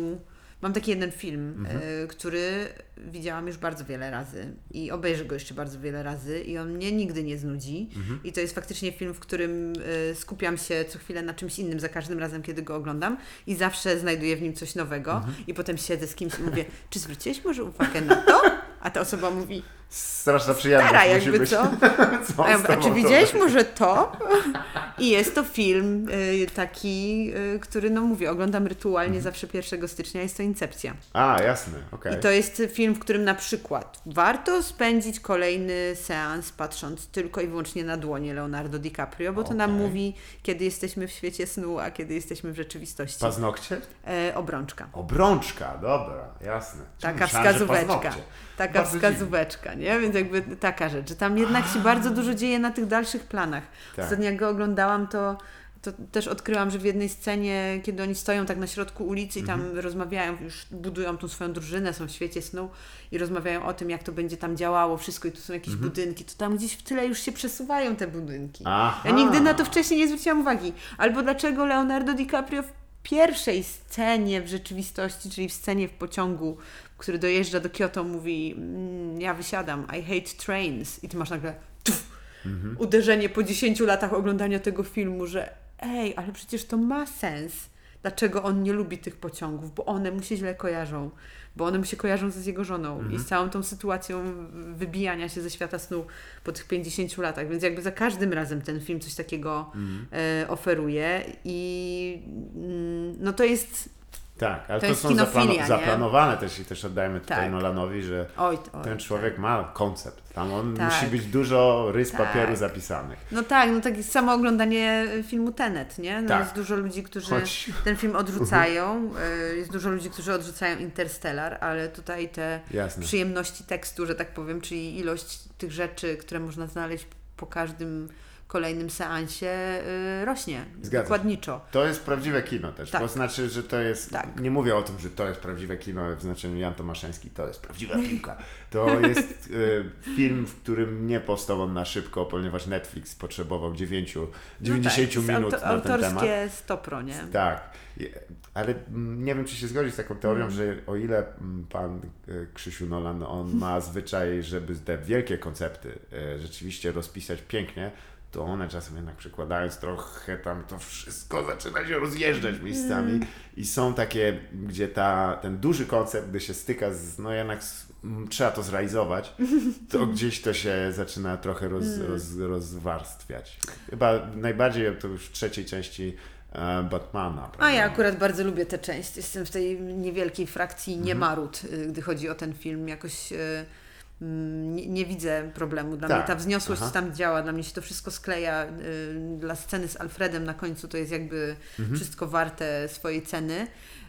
mam taki jeden film,
Mhm.
y, który widziałam już bardzo wiele razy i obejrzę go jeszcze bardzo wiele razy i on mnie nigdy nie znudzi
Mhm.
i to jest faktycznie film, w którym y, skupiam się co chwilę na czymś innym za każdym razem, kiedy go oglądam i zawsze znajduję w nim coś nowego
Mhm.
i potem siedzę z kimś i mówię, czy zwróciłeś może uwagę na to? A ta osoba mówi,
Straszna przyjemność
stara
musi
jakby
być.
co?
co
A, czy widziałeś może to? I jest to film y, taki, y, który, no mówię, oglądam rytualnie zawsze 1 stycznia, jest to Incepcja.
A, jasne, okej.
I to jest film, w którym na przykład warto spędzić kolejny seans patrząc tylko i wyłącznie na dłonie Leonardo DiCaprio, bo to nam mówi, kiedy jesteśmy w świecie snu, a kiedy jesteśmy w rzeczywistości.
Paznokcie?
E, obrączka.
Obrączka, dobra, jasne.
Taka
Myślałem,
wskazóweczka. Taka
Bardzo
wskazóweczka, nie? Więc jakby taka rzecz, że tam jednak się bardzo dużo dzieje na tych dalszych planach.
Tak.
Ostatnio jak go oglądałam, to, to też odkryłam, że w jednej scenie, kiedy oni stoją tak na środku ulicy i tam
Mhm.
rozmawiają, już budują tą swoją drużynę, są w świecie snu i rozmawiają o tym, jak to będzie tam działało, wszystko i tu są jakieś
Mhm.
budynki, to tam gdzieś w tyle już się przesuwają te budynki.
Aha.
Ja nigdy na to wcześniej nie zwróciłam uwagi. Albo dlaczego Leonardo DiCaprio w pierwszej scenie w rzeczywistości, czyli w scenie w pociągu, który dojeżdża do Kyoto, mówi mm, ja wysiadam, I hate trains. I ty masz nagle tuf,
Mhm.
uderzenie po 10 latach oglądania tego filmu, że ej, ale przecież to ma sens. Dlaczego on nie lubi tych pociągów? Bo one mu się źle kojarzą. Bo one mu się kojarzą z jego żoną
Mhm.
i z całą tą sytuacją wybijania się ze świata snu po tych 50 latach. Więc jakby za każdym razem ten film coś takiego
Mhm.
e, oferuje i mm, no to jest
Tak, ale
To
to, są zaplanowane też i też oddajmy tutaj
Tak.
Nolanowi, że
oj, oj
ten człowiek ma koncept. Tam on
Tak.
musi być dużo rys
Tak.
papieru zapisanych.
No tak, no tak jest samo oglądanie filmu Tenet, nie? No
Tak.
Jest dużo ludzi, którzy
Choć-
ten film odrzucają. y, Jest dużo ludzi, którzy odrzucają Interstellar, ale tutaj te
Jasne.
przyjemności tekstu, że tak powiem, czyli ilość tych rzeczy, które można znaleźć po każdym kolejnym seansie y, rośnie.
Zgadza.
Dokładniczo.
To jest prawdziwe kino też.
Tak.
To znaczy, że to jest.
Tak.
Nie mówię o tym, że to jest prawdziwe kino w znaczeniu Jan Tomaszeński, to jest prawdziwa piłka. To jest e, film, w którym nie powstał on na szybko, ponieważ Netflix potrzebował 9, 90
no tak,
minut
jest
na ten temat.
stopro, nie?
Tak. Ale nie wiem, czy się zgodzić z taką teorią,
Mm.
że o ile mm, pan e, Krzysiu Nolan, on ma zwyczaj, żeby te wielkie koncepty rzeczywiście rozpisać pięknie, to one czasem jednak przekładając trochę tam to wszystko zaczyna się rozjeżdżać miejscami
Mm.
i są takie, gdzie ta, ten duży koncept, gdy się styka z, no jednak z, m, trzeba to zrealizować, to gdzieś to się zaczyna trochę roz,
Mm.
roz, rozwarstwiać. Chyba najbardziej to już w trzeciej części e, Batmana.
A
prawda?
ja akurat bardzo lubię tę część. Jestem w tej niewielkiej frakcji
Mhm.
niemarut, y, gdy chodzi o ten film. Jakoś y, mm, nie, nie widzę problemu. Dla
Tak.
mnie ta wzniosłość
Aha.
tam działa, dla mnie się to wszystko skleja. y, Dla sceny z Alfredem na końcu to jest jakby
Mhm.
wszystko warte swojej ceny.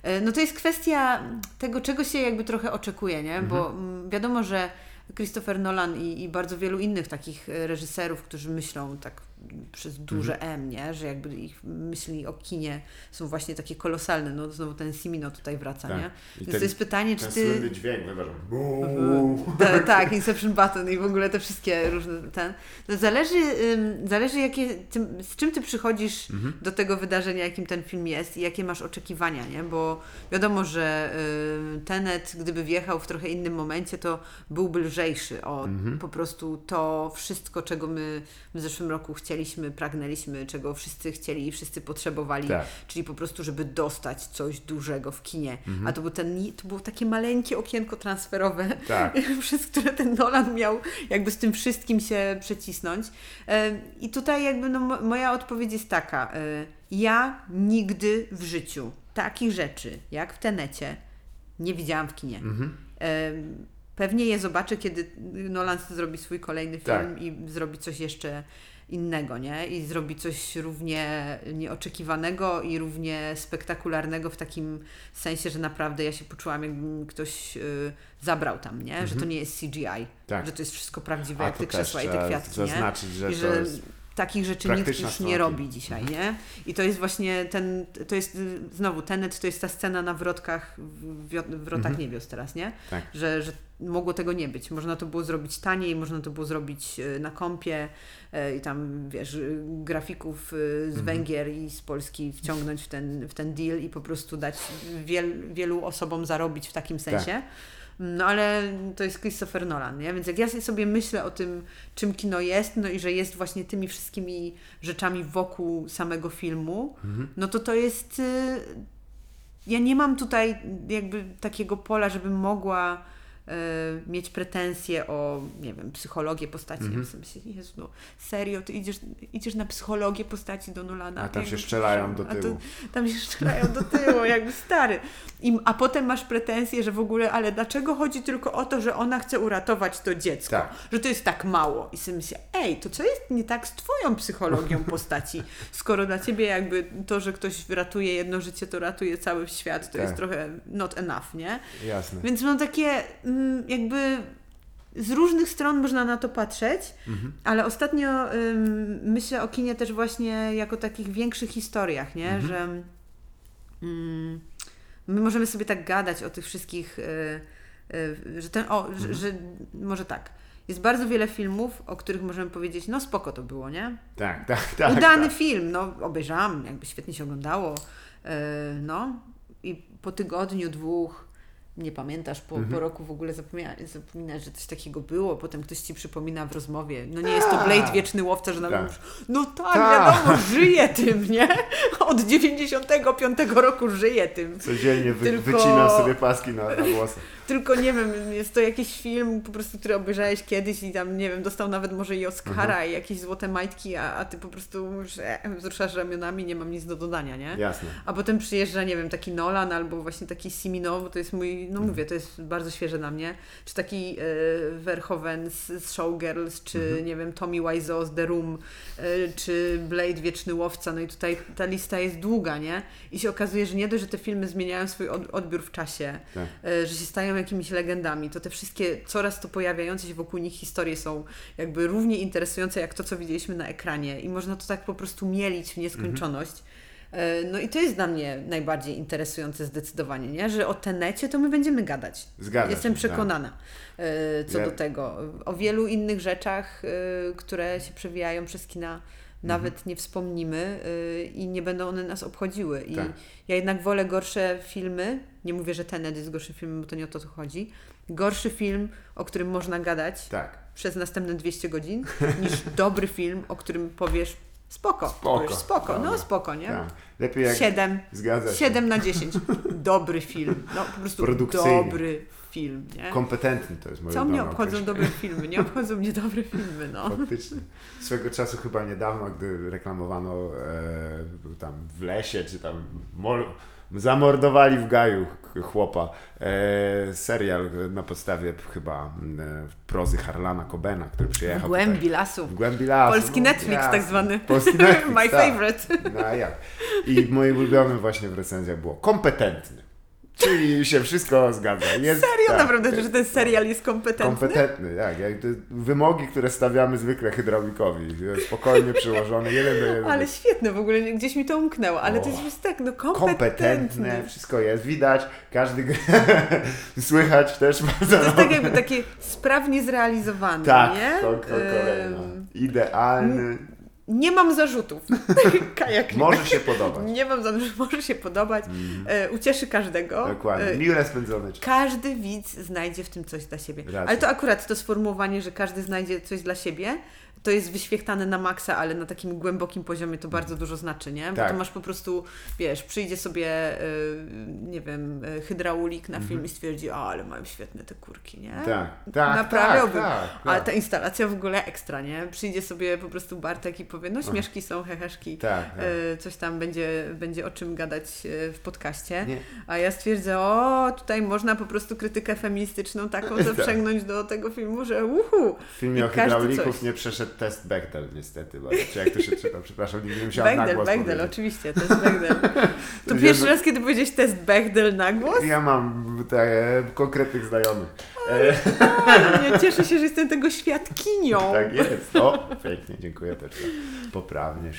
Y, No to jest kwestia tego, czego się jakby trochę oczekuje, nie? Bo
Mhm.
mm, wiadomo, że Christopher Nolan i, i bardzo wielu innych takich reżyserów, którzy myślą tak przez duże
Mhm.
M, nie? Że jakby ich myśli o kinie są właśnie takie kolosalne. No znowu ten Simino tutaj wraca,
Tak.
nie?
I
Więc
ten-
to jest pytanie, czy
Ten
ty...
słynny dźwięk, wyważam. Buu.
Ta, tak, Inception Button i w ogóle te wszystkie różne ten. To zależy, ym, zależy jakie, tym, z czym ty przychodzisz
Mhm.
do tego wydarzenia, jakim ten film jest i jakie masz oczekiwania, nie? Bo wiadomo, że y, Tenet, gdyby wjechał w trochę innym momencie, to byłby lżejszy o
Mhm.
po prostu to wszystko, czego my w zeszłym roku chcieliśmy chcieliśmy, pragnęliśmy, czego wszyscy chcieli i wszyscy potrzebowali,
Tak.
czyli po prostu, żeby dostać coś dużego w kinie. A to, był ten, to było takie maleńkie okienko transferowe,
Tak.
przez które ten Nolan miał jakby z tym wszystkim się przecisnąć. I tutaj jakby no, mo- moja odpowiedź jest taka. e, Ja nigdy w życiu takich rzeczy, jak w Tenecie, nie widziałam w kinie.
Mhm.
Pewnie je zobaczę, kiedy Nolan zrobi swój kolejny film
Tak.
i zrobi coś jeszcze innego, nie? I zrobi coś równie nieoczekiwanego i równie spektakularnego w takim sensie, że naprawdę ja się poczułam, jakby ktoś y, zabrał tam, nie? Że to nie jest CGI,
Mhm. Tak.
że to jest wszystko prawdziwe,
A
jak te krzesła i te kwiatki, nie?
że
I
to
że
jest
takich rzeczy nikt już nie robi dzisiaj, nie? I to jest właśnie ten, to jest y, znowu Tenet, to jest ta scena na wrotkach, wrotach niebios teraz, nie?
Tak.
Że, że mogło tego nie być. Można to było zrobić taniej, można to było zrobić y, na kompie y, i tam, wiesz, y, grafików z Węgier i z Polski wciągnąć w ten, w ten deal i po prostu dać wiel, wielu osobom zarobić w takim sensie. No ale to jest Christopher Nolan, nie? Więc jak ja sobie myślę o tym, czym kino jest, no i że jest właśnie tymi wszystkimi rzeczami wokół samego filmu, no to to jest... Ja nie mam tutaj jakby takiego pola, żebym mogła mieć pretensje o, nie wiem, psychologię postaci.
Mhm.
Ja sobie Jezu, no serio, ty idziesz, idziesz na psychologię postaci do Nolana.
A tam się strzelają do
a to-
tyłu.
tam się strzelają do tyłu, jakby stary. I, a potem masz pretensje, że w ogóle, ale dlaczego chodzi tylko o to, że ona chce uratować to dziecko?
Tak.
Że to jest tak mało. I sobie myślę, ej, to co jest nie tak z twoją psychologią postaci? Skoro dla ciebie jakby to, że ktoś ratuje jedno życie, to ratuje cały świat, to
Tak.
jest trochę not enough, nie?
Jasne.
Więc mam takie mm, jakby z różnych stron można na to patrzeć,
Mhm.
ale ostatnio ym, myślę o kinie też właśnie jako takich większych historiach, nie?
Mhm.
Że mm, my możemy sobie tak gadać o tych wszystkich, y, y, że ten, o,
Mhm.
że, że może tak. Jest bardzo wiele filmów, o których możemy powiedzieć, no spoko to było, nie?
Tak, tak, tak.
Udany
tak.
film, no obejrzałam, jakby świetnie się oglądało. Yy, no i po tygodniu, dwóch, nie pamiętasz, po,
Mhm.
po roku w ogóle zapomina, zapominasz, że coś takiego było, potem ktoś ci przypomina w rozmowie. No nie jest to Blade Wieczny Łowca, że nawet
Tak.
już, no tak,
Tak.
wiadomo, żyje tym, nie? Od 95 roku żyje tym.
Codziennie wy,
Tylko-
wycinam sobie paski na, na włosach.
Tylko nie wiem, jest to jakiś film po prostu, który obejrzałeś kiedyś i tam, nie wiem, dostał nawet może i Oscara
Mhm.
i jakieś złote majtki, a, a ty po prostu mówisz, e, wzruszasz ramionami, nie mam nic do dodania, nie?
Jasne.
A potem przyjeżdża, nie wiem, taki Nolan albo właśnie taki Simino, bo to jest mój,
Mhm.
no mówię, to jest bardzo świeże na mnie, czy taki e, Verhoeven z, z Showgirls, czy
Mhm.
nie wiem, Tommy Wiseau z The Room, e, czy Blade Wieczny Łowca, no i tutaj ta lista jest długa, nie? I się okazuje, że nie dość, że te filmy zmieniają swój od, odbiór w czasie,
Tak.
e, że się stają jakimiś legendami, to te wszystkie coraz to pojawiające się wokół nich historie są jakby równie interesujące jak to, co widzieliśmy na ekranie i można to tak po prostu mielić w nieskończoność. E, No i to jest dla mnie najbardziej interesujące zdecydowanie, nie? że o Tenecie to my będziemy gadać.
Zgadza
Jestem
się, tak.
przekonana e, co
Ja-
do tego. O wielu innych rzeczach, e, które się przewijają przez kina, nawet
Mhm.
nie wspomnimy e, i nie będą one nas obchodziły. I
Tak.
ja jednak wolę gorsze filmy, nie mówię, że Tenet jest gorszym filmem, bo to nie o to chodzi, gorszy film, o którym można gadać
Tak.
przez następne 200 godzin, niż dobry film, o którym powiesz spoko,
Spoko.
powiesz spoko, no spoko, nie?
tak. Lepiej jak...
7,
Zgadza się.
7 na 10. Dobry film. No po prostu dobry film, nie?
Kompetentny to jest moje
Co mnie obchodzą
określenie.
dobre filmy? Nie obchodzą mnie dobre filmy, no.
Faktycznie. Swego czasu chyba niedawno, gdy reklamowano e, tam w lesie, czy tam mol, zamordowali w gaju ch- chłopa. E, serial na podstawie chyba e, prozy Harlana Cobena, który
W
przyjechał
głębi
tutaj.
lasu.
W głębi lasu.
Polski
no,
Netflix
jasne.
tak zwany.
Polski Netflix,
My
tak.
favorite.
No jak? I moim ulubionym właśnie w recenzjach było kompetentny. Czyli się wszystko zgadza. Jest,
Serio
tak,
naprawdę, że ten serial jest kompetentny?
Kompetentny, tak. Jak te wymogi, które stawiamy zwykle hydraulikowi. Spokojnie przyłożone, jeden do.
Ale świetne w ogóle, gdzieś mi to umknęło, ale to
O.
jest już tak, no
Kompetentne,
kompetentny.
wszystko jest, widać, każdy słychać też bardzo
To jest tak jakby takie sprawnie zrealizowane,
Tak,
nie?
ko- ko- kolejno.
Ym,
Idealny.
Nie mam zarzutów. Kajak.
Może się podobać.
Nie mam zarzutów, może się podobać. E, ucieszy każdego.
Dokładnie.
E,
Miłe spędzony czas.
każdy widz znajdzie w tym coś dla siebie.
Racja.
Ale to akurat to sformułowanie, że każdy znajdzie coś dla siebie, to jest wyświechtane na maksa, ale na takim głębokim poziomie to bardzo dużo znaczy, nie? Bo
Tak.
to masz po prostu, wiesz, przyjdzie sobie, y, nie wiem, y, hydraulik na film i stwierdzi, o, ale mają świetne te kurki, nie?
Mhm. Tak, tak,
Naprawiałbym.
tak, tak,
Ale
tak.
ta instalacja w ogóle ekstra, nie? Przyjdzie sobie po prostu Bartek i powie, no śmieszki są, heheszki.
Tak, tak.
Y, Coś tam będzie, będzie o czym gadać w podcaście.
Nie.
A ja stwierdzę, o, tutaj można po prostu krytykę feministyczną taką zaprzęgnąć do tego filmu, że uhu.
W filmie o hydraulików nie przeszedł test Bechdel niestety, bo, czy jak to się czyta, przepraszam, nigdy nie musiałam na
Bechdel,
głos
Bechdel,
powiedzieć.
oczywiście, to jest Bechdel. To pierwszy raz, kiedy powiedziałeś test Bechdel na głos?
Ja mam te, konkretnych znajomych. E,
Nie, cieszę się, że jestem tego świadkinią.
tak jest. O, pięknie, dziękuję też poprawnie e,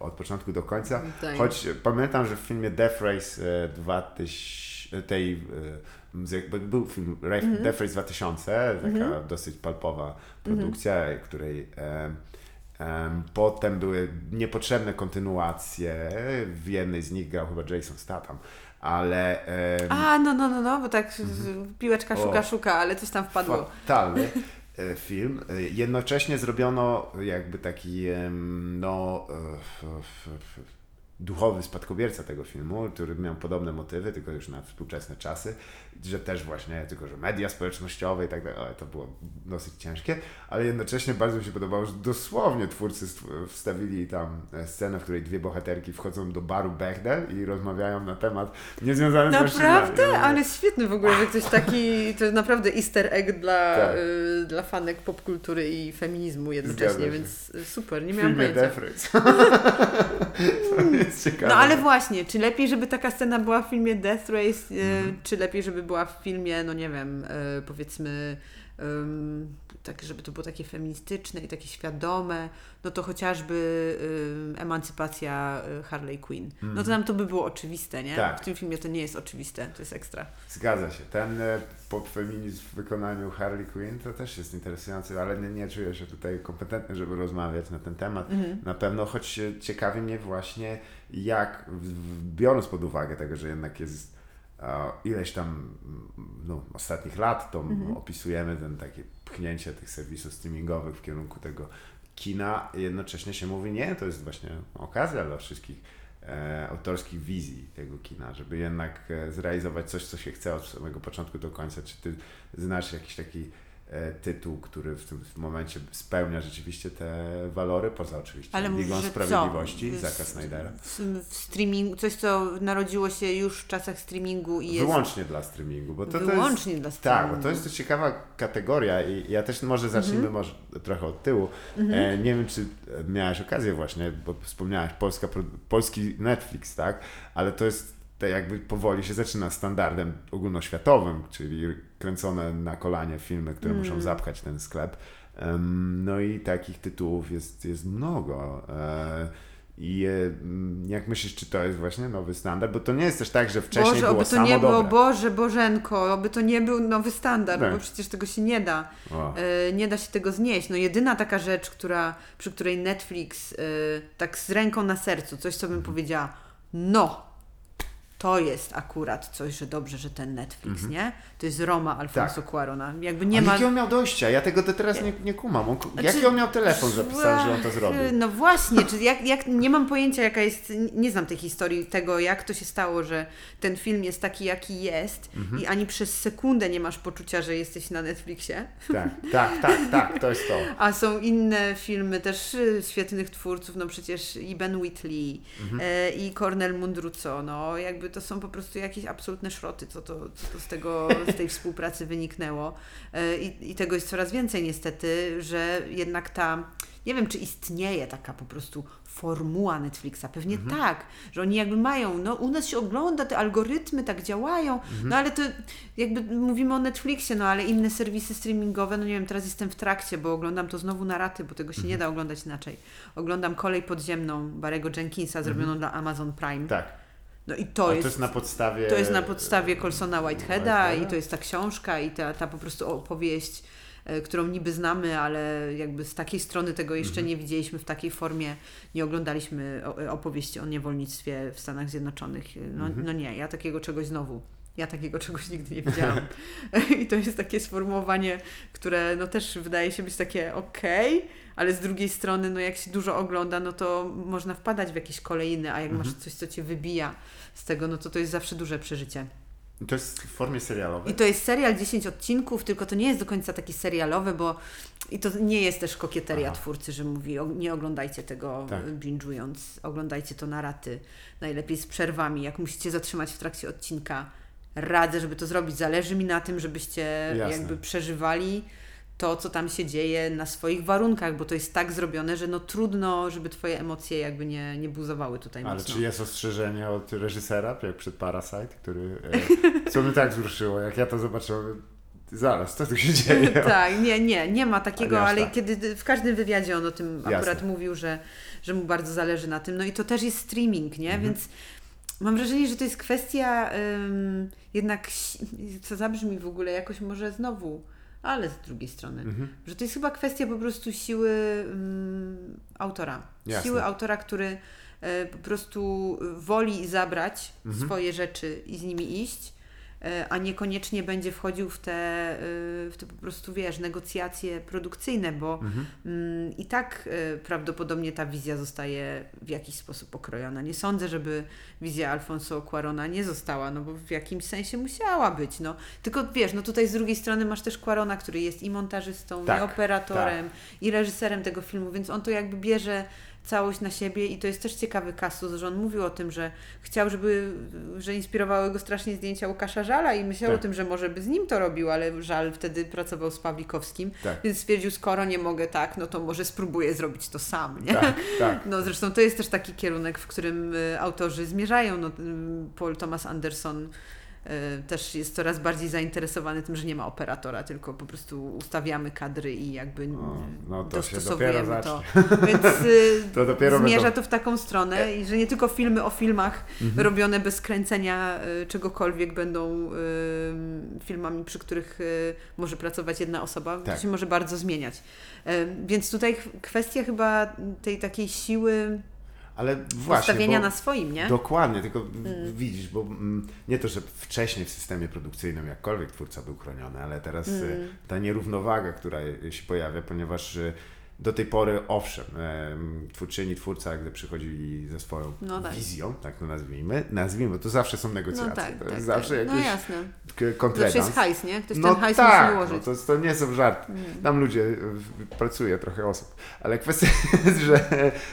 od początku do końca. Choć pamiętam, że w filmie Death Race e, 2000, tej, e, z- jakby był film
Mhm.
Death Race 2000, taka dosyć palpowa produkcja, której e, em, potem były niepotrzebne kontynuacje. W jednej z nich grał chyba Jason Statham, ale em,
A, no, no, no, no, bo tak z- piłeczka szuka,
O.
szuka, ale coś tam wpadło.
fatalny e, film. E, Jednocześnie zrobiono jakby taki no e, duchowy spadkobierca tego filmu, który miał podobne motywy, tylko już na współczesne czasy, że też właśnie, tylko że media społecznościowe i tak dalej, ale to było dosyć ciężkie, ale jednocześnie bardzo mi się podobało, że dosłownie twórcy wstawili tam e, scenę, w której dwie bohaterki wchodzą do baru Bechdel i rozmawiają na temat niezwiązany z.
Naprawdę? Ale świetny w ogóle, że ktoś taki, to jest naprawdę easter egg dla,
Tak.
y, dla fanek popkultury i feminizmu jednocześnie, więc y, super, nie miałam
filmie
pojęcia.
To jest ciekawe.
No ale właśnie, czy lepiej, żeby taka scena była w filmie Death Race, y,
Mhm.
czy lepiej, żeby była w filmie, no nie wiem, y, powiedzmy, tak, żeby to było takie feministyczne i takie świadome, no to chociażby emancypacja y, Harley Quinn. No to nam to by było oczywiste, nie?
Mhm. Tak.
W tym filmie to nie jest oczywiste, to jest ekstra.
Zgadza się. Ten e, popfeminizm w wykonaniu Harley Quinn to też jest interesujący, ale nie, nie czuję się tutaj kompetentny, żeby rozmawiać na ten temat.
Mhm.
Na pewno, choć e, ciekawi mnie właśnie, jak biorąc pod uwagę tego, że jednak jest e, ileś tam mm, no, ostatnich lat, to
Mhm.
opisujemy ten takie pchnięcie tych serwisów streamingowych w kierunku tego kina, jednocześnie się mówi, nie, to jest właśnie okazja dla wszystkich e, autorskich wizji tego kina, żeby jednak e, zrealizować coś, co się chce od samego początku do końca. Czy ty znasz jakiś taki tytuł, który w tym momencie spełnia rzeczywiście te walory, poza oczywiście
Ale
Ligą
mówisz,
Sprawiedliwości
co?
Zaka Snydera?
W, w streaming, coś co narodziło się już w czasach streamingu i jest
Wyłącznie dla streamingu, bo to, to jest,
wyłącznie dla
Tak,
streamingu. Mhm.
bo to jest to ciekawa kategoria i ja też może zacznijmy może trochę od tyłu. E, nie wiem, czy miałaś okazję właśnie, bo wspomniałaś Polska, polski Netflix, tak? Ale to jest te jakby powoli się zaczyna standardem ogólnoświatowym, czyli kręcone na kolanie filmy, które
Mm.
muszą zapchać ten sklep. No i takich tytułów jest, jest mnogo. E, I mm, jak myślisz, czy to jest właśnie nowy standard? Bo to nie jest też tak, że wcześniej
Boże,
było
oby to nie było,
dobre.
Boże, Bożenko, oby to nie był nowy standard,
Tak.
bo przecież tego się nie da.
O.
E, nie da się tego znieść. No jedyna taka rzecz, która, przy której Netflix e, tak z ręką na sercu, coś co bym
Mhm.
powiedziała, no, to jest akurat coś, że dobrze, że ten Netflix, nie? To jest Roma Alfonso.
Tak.
Cuarona. Jakby nie
Ale
ma...
jakie on miał dojścia? Ja tego do teraz nie, nie kumam. On,
Znaczy,
jaki on miał telefon zapisany, że on to zrobił?
No właśnie, czy jak, jak, nie mam pojęcia jaka jest, nie znam tej historii tego, jak to się stało, że ten film jest taki, jaki jest
Mhm.
i ani przez sekundę nie masz poczucia, że jesteś na Netflixie.
Tak, tak, tak, tak, to jest to.
A są inne filmy też y, świetnych twórców, no przecież i Ben Whitley,
Mhm.
e, i Cornel Mundruco, no jakby to są po prostu jakieś absolutne szroty, co to, co to z, tego, z tej współpracy wyniknęło. E, I, I tego jest coraz więcej niestety, że jednak ta, nie wiem czy istnieje taka po prostu formuła Netflixa, pewnie
Mhm.
tak, że oni jakby mają, no u nas się ogląda, te algorytmy tak działają,
Mhm.
no ale to jakby mówimy o Netflixie, no ale inne serwisy streamingowe, no nie wiem, teraz jestem w trakcie, bo oglądam to znowu na raty, bo tego się
Mhm.
nie da oglądać inaczej. Oglądam Kolej Podziemną Barego Jenkinsa zrobioną dla Amazon Prime.
Tak.
No i to jest...
to jest na podstawie...
To jest na podstawie Colsona Whiteheada i to jest ta książka i ta, ta po prostu opowieść, e, którą niby znamy, ale jakby z takiej strony tego jeszcze
Mhm.
nie widzieliśmy w takiej formie, nie oglądaliśmy o- opowieści o niewolnictwie w Stanach Zjednoczonych. No,
Mhm.
no nie, ja takiego czegoś znowu. Ja takiego czegoś nigdy nie widziałam. I to jest takie sformułowanie, które no też wydaje się być takie okej, ale z drugiej strony, no jak się dużo ogląda, no to można wpadać w jakieś kolejne, a jak
Mhm.
masz coś, co cię wybija z tego, no to to jest zawsze duże przeżycie.
To jest w formie serialowej?
I to jest serial 10 odcinków, tylko to nie jest do końca taki serialowy, bo i to nie jest też kokieteria
Aha.
twórcy, że mówi, nie oglądajcie tego
Tak.
binge'ując, oglądajcie to na raty, najlepiej z przerwami, jak musicie zatrzymać w trakcie odcinka, radzę, żeby to zrobić, zależy mi na tym, żebyście
Jasne.
jakby przeżywali to, co tam się dzieje na swoich warunkach, bo to jest tak zrobione, że no trudno, żeby Twoje emocje jakby nie, nie buzowały tutaj
Ale
mocno.
czy jest ostrzeżenie od reżysera, jak przed Parasite, który... E, co mnie tak wzruszyło, jak ja to zobaczyłem. Zaraz, co tu się dzieje?
tak, nie, nie, nie ma takiego, ale
tak.
kiedy w każdym wywiadzie on o tym
Jasne.
akurat mówił, że, że mu bardzo zależy na tym. No i to też jest streaming, nie?
Mhm.
Więc mam wrażenie, że to jest kwestia ym, jednak, co zabrzmi w ogóle jakoś może znowu, ale z drugiej strony,
Mhm.
że to jest chyba kwestia po prostu siły ym, autora.
Jasne.
Siły autora, który e, po prostu woli zabrać
Mhm.
swoje rzeczy i z nimi iść, a niekoniecznie będzie wchodził w te, e, w te po prostu, wiesz, negocjacje produkcyjne, bo
Mhm.
mm, i tak e, prawdopodobnie ta wizja zostaje w jakiś sposób okrojona. Nie sądzę, żeby wizja Alfonso Cuarona nie została, no bo w jakimś sensie musiała być, no. Tylko wiesz, no tutaj z drugiej strony masz też Cuarona, który jest i montażystą,
Tak,
i operatorem, i reżyserem tego filmu, więc on to jakby bierze całość na siebie i to jest też ciekawy kasus, że on mówił o tym, że chciał, żeby, że inspirowały go strasznie zdjęcia Łukasza Żala i myślał
Tak.
o tym, że może by z nim to robił, ale Żal wtedy pracował z Pawlikowskim,
Tak.
więc stwierdził, skoro nie mogę tak, no to może spróbuję zrobić to sam, nie?
Tak, tak.
No zresztą to jest też taki kierunek, w którym y, autorzy zmierzają. No, y, Paul Thomas Anderson też jest coraz bardziej zainteresowany tym, że nie ma operatora, tylko po prostu ustawiamy kadry i jakby y,
O, no to
dostosowujemy to. Więc y,
To dopiero
zmierza
będą-
to w taką stronę i że nie tylko filmy o filmach
Mhm.
robione bez kręcenia y, czegokolwiek będą y, filmami, przy których może pracować jedna osoba.
Tak.
To się może bardzo zmieniać. Y, więc tutaj kwestia chyba tej takiej siły
Ale właśnie,
postawienia na swoim, nie?
Dokładnie, tylko w- widzisz, bo mm, nie to, że wcześniej w systemie produkcyjnym jakkolwiek twórca był chroniony, ale teraz
Mm.
e, ta nierównowaga, która się pojawia, ponieważ e, do tej pory, owszem, em, twórczyni, twórca, gdy przychodzili ze swoją
No tak.
wizją, tak to nazwijmy, nazwijmy, bo to zawsze są negocjacje,
No tak,
to
tak,
jest
tak.
zawsze
No
jakiś
jasne. Zawsze
kontrahens.
jest hajs, nie? Ktoś
no
ten hajs
tak,
musi ułożyć.
No to, to nie są żarty. Tam ludzie, pracuje trochę osób. Ale kwestia jest, że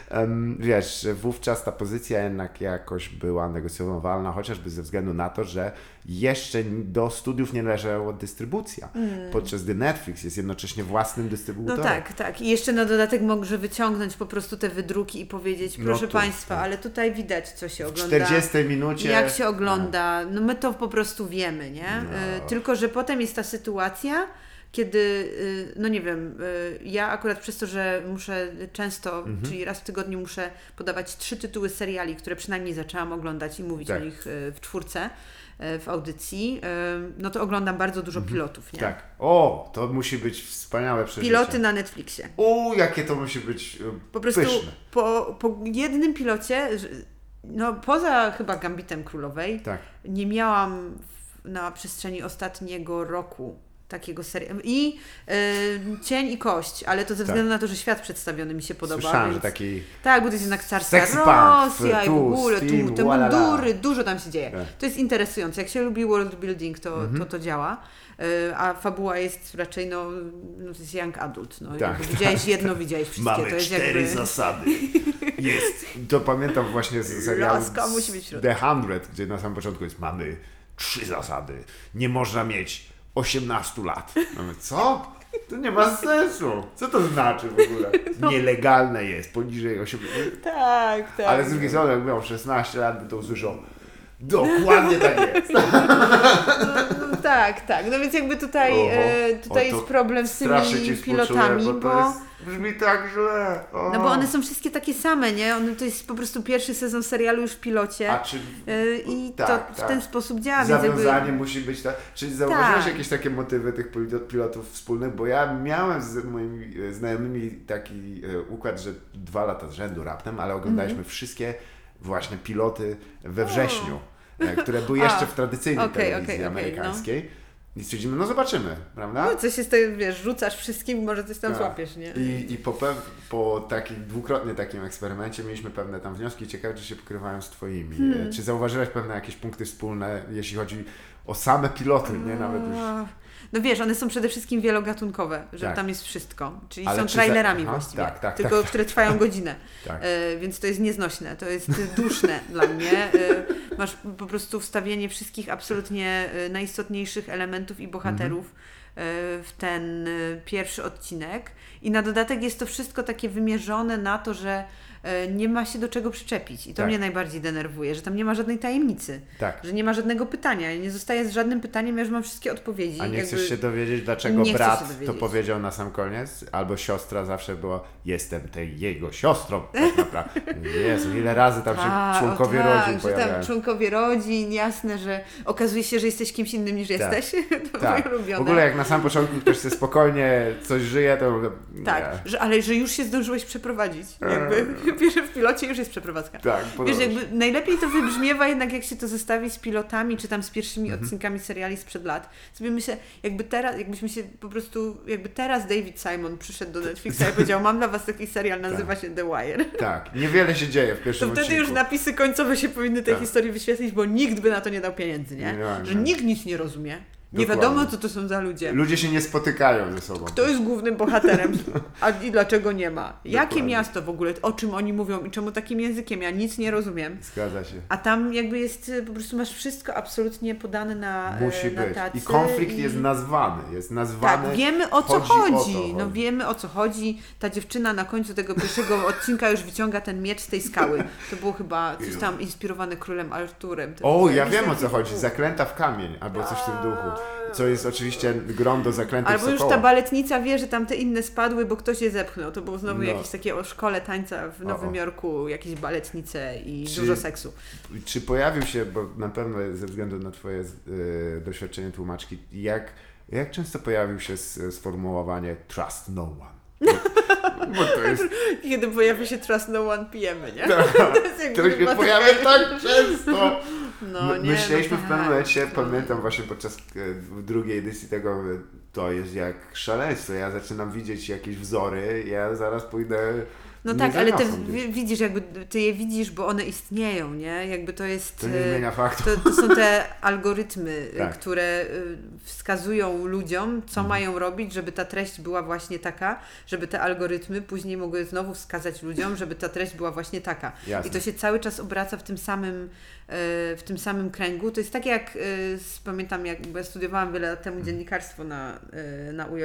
em, wiesz, że wówczas ta pozycja jednak jakoś była negocjowalna, chociażby ze względu na to, że jeszcze do studiów nie należała dystrybucja. Podczas gdy Netflix jest jednocześnie własnym
Mm. No
dystrybutorem.
tak, tak. I jeszcze na dodatek może wyciągnąć po prostu te wydruki i powiedzieć,
No
proszę
tu,
Państwa,
tak.
ale tutaj widać, co się
W
ogląda.
40 minucie.
Jak się ogląda, no my to po prostu wiemy, nie?
No.
Y, Tylko, że potem jest ta sytuacja, kiedy, y, no nie wiem, y, ja akurat przez to, że muszę często,
Mhm.
czyli raz w tygodniu muszę podawać trzy tytuły seriali, które przynajmniej zaczęłam oglądać i mówić
Tak.
o nich w czwórce, w audycji, y, no to oglądam bardzo dużo pilotów, nie?
Tak. O, to musi być wspaniałe przeżycie.
Piloty na Netflixie.
U, jakie to musi być y,
Po prostu
pyszne.
po, po jednym pilocie, no poza chyba Gambitem Królowej,
Tak.
nie miałam na przestrzeni ostatniego roku takiego serialu. I y, Cień i Kość, ale to ze
Tak.
względu na to, że świat przedstawiony mi się podoba.
Słyszałem,
więc...
że taki
Tak, bo to jest jednak carska Rosja i w
tu,
ogóle, tu,
steam,
te
walala.
mundury, dużo tam się dzieje.
Tak.
To jest interesujące. Jak się lubi world building, to
Mhm.
to, to działa. Y, A fabuła jest raczej, no, no to jest young adult. No,
Tak,
widziałeś jedno, widziałeś wszystkie.
Mamy
to jest
cztery
jakby...
zasady. Jest. To pamiętam właśnie z serialu
Laska musi być.
The Hundred, gdzie na samym początku jest mamy trzy zasady. Nie można mieć 18 lat. Mamy co? To nie ma sensu. Co to znaczy w ogóle?
No.
Nielegalne jest poniżej 18.
Tak, tak.
Ale z drugiej strony, jak miał 16 lat, to usłyszał Dokładnie tak jest.
No, tak, tak. No więc jakby tutaj,
Oho.
e, tutaj
O,
jest problem z tymi pilotami,
bo
bo,
jest, brzmi tak źle. O.
no bo one są wszystkie takie same, nie? One, to jest po prostu pierwszy sezon serialu już w pilocie
A czy
e, i
tak,
to w
tak.
ten sposób działa,
zawiązanie
jakby...
musi być tak. Czy zauważyłeś
Tak.
jakieś takie motywy tych pilot- pilotów wspólnych? Bo ja miałem z moimi e, znajomymi taki układ, że dwa lata z rzędu raptem, ale oglądaliśmy
Mhm.
wszystkie właśnie piloty we wrześniu, e, które były jeszcze
A,
w tradycyjnej
okej,
telewizji
okej, okej,
amerykańskiej. I stwierdzimy, no zobaczymy, prawda?
No coś jest, wiesz, rzucasz wszystkim, może coś tam
Tak.
złapiesz, nie?
I, i po, pew, po takim dwukrotnie takim eksperymencie mieliśmy pewne tam wnioski. Ciekawe, czy się pokrywają z Twoimi.
Hmm.
E, Czy zauważyłeś pewne jakieś punkty wspólne, jeśli chodzi o same piloty, nie nawet już.
No wiesz, one są przede wszystkim wielogatunkowe, że
Tak.
tam jest wszystko. Czyli
Ale
są
czy za-
trailerami
Aha,
właściwie,
tak, tak,
tylko
tak.
które trwają godzinę.
Tak.
E, więc to jest nieznośne, to jest duszne dla mnie. E, masz po prostu wstawienie wszystkich absolutnie e, najistotniejszych elementów i bohaterów
Mhm.
e, w ten e, pierwszy odcinek. I na dodatek jest to wszystko takie wymierzone na to, że nie ma się do czego przyczepić. I to
Tak.
mnie najbardziej denerwuje, że tam nie ma żadnej tajemnicy.
Tak.
Że nie ma żadnego pytania. Ja nie zostaję z żadnym pytaniem, ja już mam wszystkie odpowiedzi.
A nie
Jakby-
chcesz się dowiedzieć, dlaczego
Nie
brat to
dowiedzieć.
powiedział na sam koniec? Albo siostra zawsze było, jestem tej jego siostrą. Tak naprawdę. Jezu, ile razy tam się
A,
członkowie
o tak,
rodzin
że tam
pojawiają.
członkowie rodzin, jasne, że okazuje się, że jesteś kimś innym niż jesteś. to
Tak. W ogóle jak na sam początku ktoś sobie spokojnie coś żyje, to.
Tak, że, ale że już się zdążyłeś przeprowadzić. Jakby pierwsze w pilocie już jest przeprowadzka.
Tak,
Wiesz,
podoba się.
jakby najlepiej to wybrzmiewa jednak jak się to zestawi z pilotami, czy tam z pierwszymi
Mhm.
odcinkami seriali sprzed lat. Sobie myślę, jakby teraz, jakbyśmy się po prostu, jakby teraz David Simon przyszedł do Netflixa i powiedział, mam dla was taki serial, nazywa się The Wire.
Tak, niewiele się dzieje w
To
pierwszym
wtedy
odcinku.
już napisy końcowe się powinny tej
Tak.
historii wyświetlić, bo nikt by na to nie dał pieniędzy, nie? Że nikt nic nie rozumie. Nie
Dokładnie.
wiadomo, co to są za ludzie.
Ludzie się nie spotykają ze sobą.
Kto jest głównym bohaterem, a i dlaczego nie ma? Jakie
Dokładnie.
miasto w ogóle, o czym oni mówią i czemu takim językiem? Ja nic nie rozumiem.
Zgadza się.
A tam jakby jest, y, po prostu masz wszystko absolutnie podane na, e,
Musi
na
być.
tacy
I konflikt
i-
jest nazwany. Jest nazwany.
Tak, wiemy o co
chodzi o
chodzi.
to
No
chodzi.
wiemy o co chodzi. Ta dziewczyna na końcu tego pierwszego odcinka już wyciąga ten miecz z tej skały. To było chyba coś tam inspirowane królem Arturem. To
O, ja wiem o co chodzi. Zaklęta w kamień, albo coś w tym duchu. Co jest oczywiście grą do zaklętych
Albo już
sokoła.
ta baletnica wie, że tam te inne spadły, bo ktoś je zepchnął. To było znowu
No.
jakieś takie o szkole tańca w
O,
Nowym
o.
Jorku, jakieś baletnice i
Czy-
dużo seksu.
Czy pojawił się, bo na pewno ze względu na Twoje y, doświadczenie tłumaczki, jak, jak często pojawił się sformułowanie trust no one? Bo, bo to jest.
Kiedy pojawi się Trust No One, pijemy, nie?
Tak.
To, jest jakby
To się pojawia tak często!
No, nie,
myśleliśmy
no
w pewnym
tak.
momencie,
No.
pamiętam właśnie podczas e, drugiej edycji tego, to jest jak szaleństwo. Ja zaczynam widzieć jakieś wzory, ja zaraz pójdę.
No tak, ale ty
gdzieś.
widzisz, jakby ty je widzisz, bo one istnieją, nie? Jakby to jest...
To nie zmienia faktu.
To, to są te algorytmy, y,
Tak.
które y, wskazują ludziom, co
Mhm.
mają robić, żeby ta treść była właśnie taka, żeby te algorytmy później mogły znowu wskazać ludziom, żeby ta treść była właśnie taka.
Jasne.
I to się cały czas obraca w tym samym, y, w tym samym kręgu. To jest tak jak, y, pamiętam, jak bo ja studiowałam wiele lat temu
Mhm.
dziennikarstwo na, y, na UJ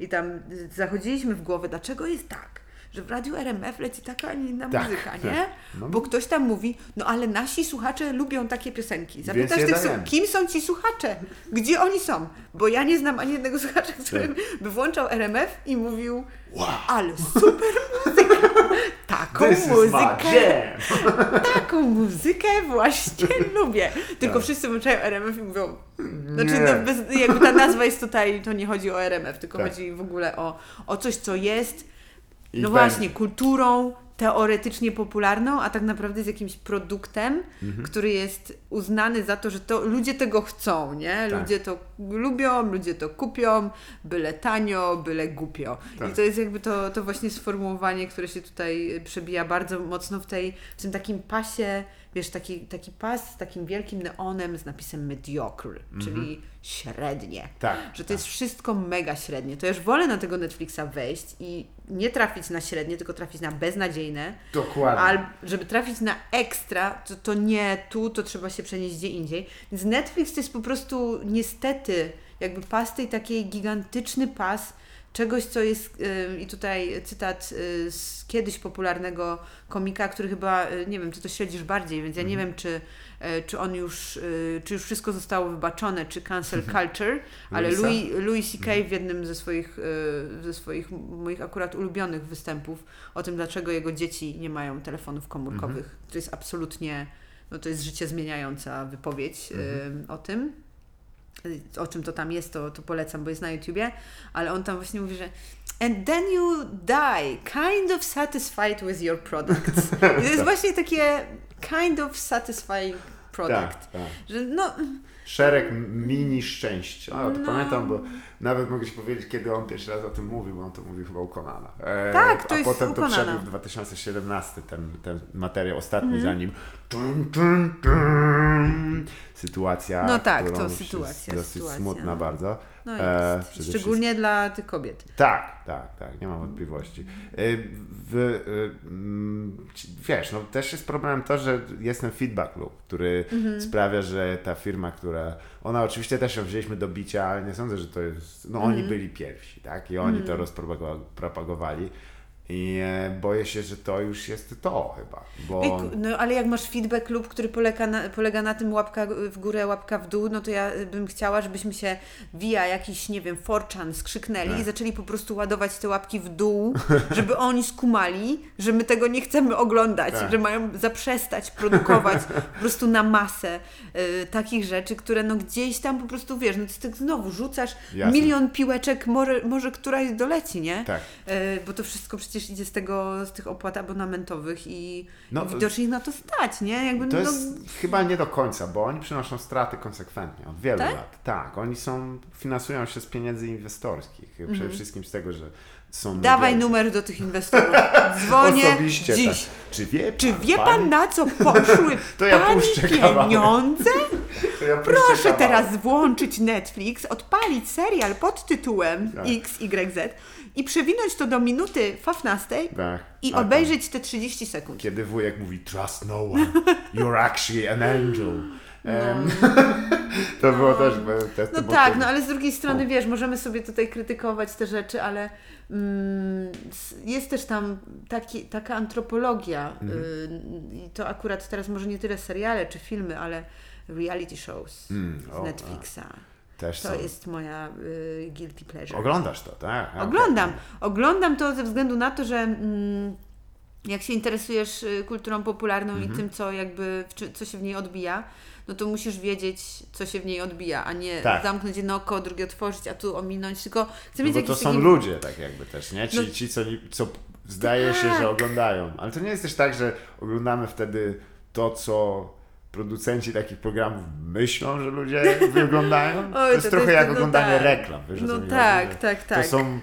i tam y, zachodziliśmy w głowę, dlaczego jest tak, że w radiu RMF leci taka, a nie inna
Tak,
muzyka,
tak.
nie?
No.
Bo ktoś tam mówi, no ale nasi słuchacze lubią takie piosenki. Zapytasz tych, słuch- kim są ci słuchacze? Gdzie oni są? Bo ja nie znam ani jednego słuchacza, który by włączał RMF i mówił,
Wow.
ale super muzyka! Taką
This
muzykę, taką muzykę właśnie lubię. Tylko
Tak.
wszyscy włączają RMF i mówią, znaczy no, bez, jakby ta nazwa jest tutaj, to nie chodzi o RMF, tylko
Tak.
chodzi w ogóle o, o coś, co jest
I
no
będzie.
właśnie, kulturą teoretycznie popularną, a tak naprawdę jest jakimś produktem,
Mhm.
który jest uznany za to, że to ludzie tego chcą, nie?
Tak.
Ludzie to lubią, ludzie to kupią, byle tanio, byle głupio.
Tak.
I to jest jakby to, to właśnie sformułowanie, które się tutaj przebija bardzo mocno w tej, w tym takim pasie, wiesz, taki, taki pas z takim wielkim neonem z napisem mediocre, czyli średnie
Tak.
że to jest wszystko mega średnie. To ja już wolę na tego Netflixa wejść i nie trafić na średnie, tylko trafić na beznadziejne,
Dokładnie.
albo żeby trafić na ekstra, to, to nie tu, to trzeba się przenieść gdzie indziej. Więc Netflix to jest po prostu niestety jakby pas tej takiej gigantyczny pas czegoś, co jest, yy, i tutaj cytat yy, z kiedyś popularnego komika, który chyba, yy, nie wiem, czy to śledzisz bardziej, więc ja nie wiem, czy, czy on już, yy, czy już wszystko zostało wybaczone, czy cancel culture, ale? Louis, Louis C.K. w jednym ze swoich, yy, ze swoich moich akurat ulubionych występów o tym, dlaczego jego dzieci nie mają telefonów komórkowych. To jest absolutnie, no to jest życie zmieniająca wypowiedź o tym. O czym to tam jest, to, to polecam, bo jest na YouTubie, ale on tam właśnie mówi, że And then you die, kind of satisfied with your product. I to jest właśnie takie kind of satisfying product.
Tak, tak.
Że no,
Szereg mini szczęść. O, to
No.
pamiętam, bo nawet mogę ci powiedzieć, kiedy on pierwszy raz o tym mówił, bo on to mówił chyba u Konana. E,
Tak, to
a
jest
potem
u
to przebił w 2017, ten, ten materiał ostatni
Mhm.
za nim. Tum, tum, tum. Sytuacja,
No tak, to sytuacja,
jest dosyć
sytuacja,
smutna
no.
bardzo.
no
E,
Szczególnie dla tych kobiet.
Tak, tak, tak, nie mam wątpliwości. Y, W, y, mm, wiesz, no też jest problemem to, że jest ten feedback loop, który
Mhm.
sprawia, że ta firma, która, ona oczywiście też ją wzięliśmy do bicia, ale nie sądzę, że to jest, no oni
Mhm.
byli pierwsi, tak, i oni to rozpropagowali i e, boję się, że to już jest to chyba, bo...
No ale jak masz feedback lub, który polega na, polega na tym łapka w górę, łapka w dół, no to ja bym chciała, żebyśmy się via jakiś, nie wiem, forczan skrzyknęli
Tak.
i zaczęli po prostu ładować te łapki w dół, żeby oni skumali, że my tego nie chcemy oglądać,
Tak.
że mają zaprzestać produkować po prostu na masę y, takich rzeczy, które no gdzieś tam po prostu, wiesz, no ty tak znowu rzucasz
Jasne.
milion piłeczek, może, może któraś doleci, nie?
Tak.
E, bo to wszystko przecież idzie z tego, z tych opłat abonamentowych i
No,
widocznie ich na to stać, nie? Jakby,
To
no,
jest chyba nie do końca, bo oni przynoszą straty konsekwentnie od wielu
Tak?
lat. Tak, oni są, finansują się z pieniędzy inwestorskich. Przede wszystkim z tego, że są.
Mhm. Dawaj numer do tych inwestorów. Dzwonię
Osobiście.
dziś.
Tak. Czy wie pan?
Czy wie pan na co poszły
To ja
pieniądze?
Ja
Proszę
kawałek.
teraz włączyć Netflix, odpalić serial pod tytułem
Tak.
XYZ i przewinąć to do minuty 15
Tak.
i
A
obejrzeć te 30 sekund.
Kiedy wujek mówi trust no one, you're actually an angel. Em, to było też te,
No tak, no ale z drugiej strony, wiesz, możemy sobie tutaj krytykować te rzeczy, ale mm, jest też tam taki, taka antropologia
Mhm.
y, i to akurat teraz może nie tyle seriale czy filmy, ale reality shows
Mm,
z Netflixa.
Też
To
są.
jest moja y, guilty pleasure.
Oglądasz to, tak? Okej.
Oglądam. Oglądam to ze względu na to, że mm, jak się interesujesz y, kulturą popularną
Mhm.
i tym, co jakby, co się w niej odbija, no to musisz wiedzieć, co się w niej odbija, a nie
Tak.
zamknąć jedno oko, drugie otworzyć, a tu ominąć, tylko chcę
No
mieć jakiś
to są
taki...
ludzie tak jakby też, nie? Ci,
No-
ci co, co zdaje się,
Tak.
że oglądają. Ale to nie jest też tak, że oglądamy wtedy to, co producenci takich programów myślą, że ludzie wyglądają. to jest
to
trochę jak
no
oglądanie
tak.
reklam. Wiesz,
No tak, tak, tak.
To są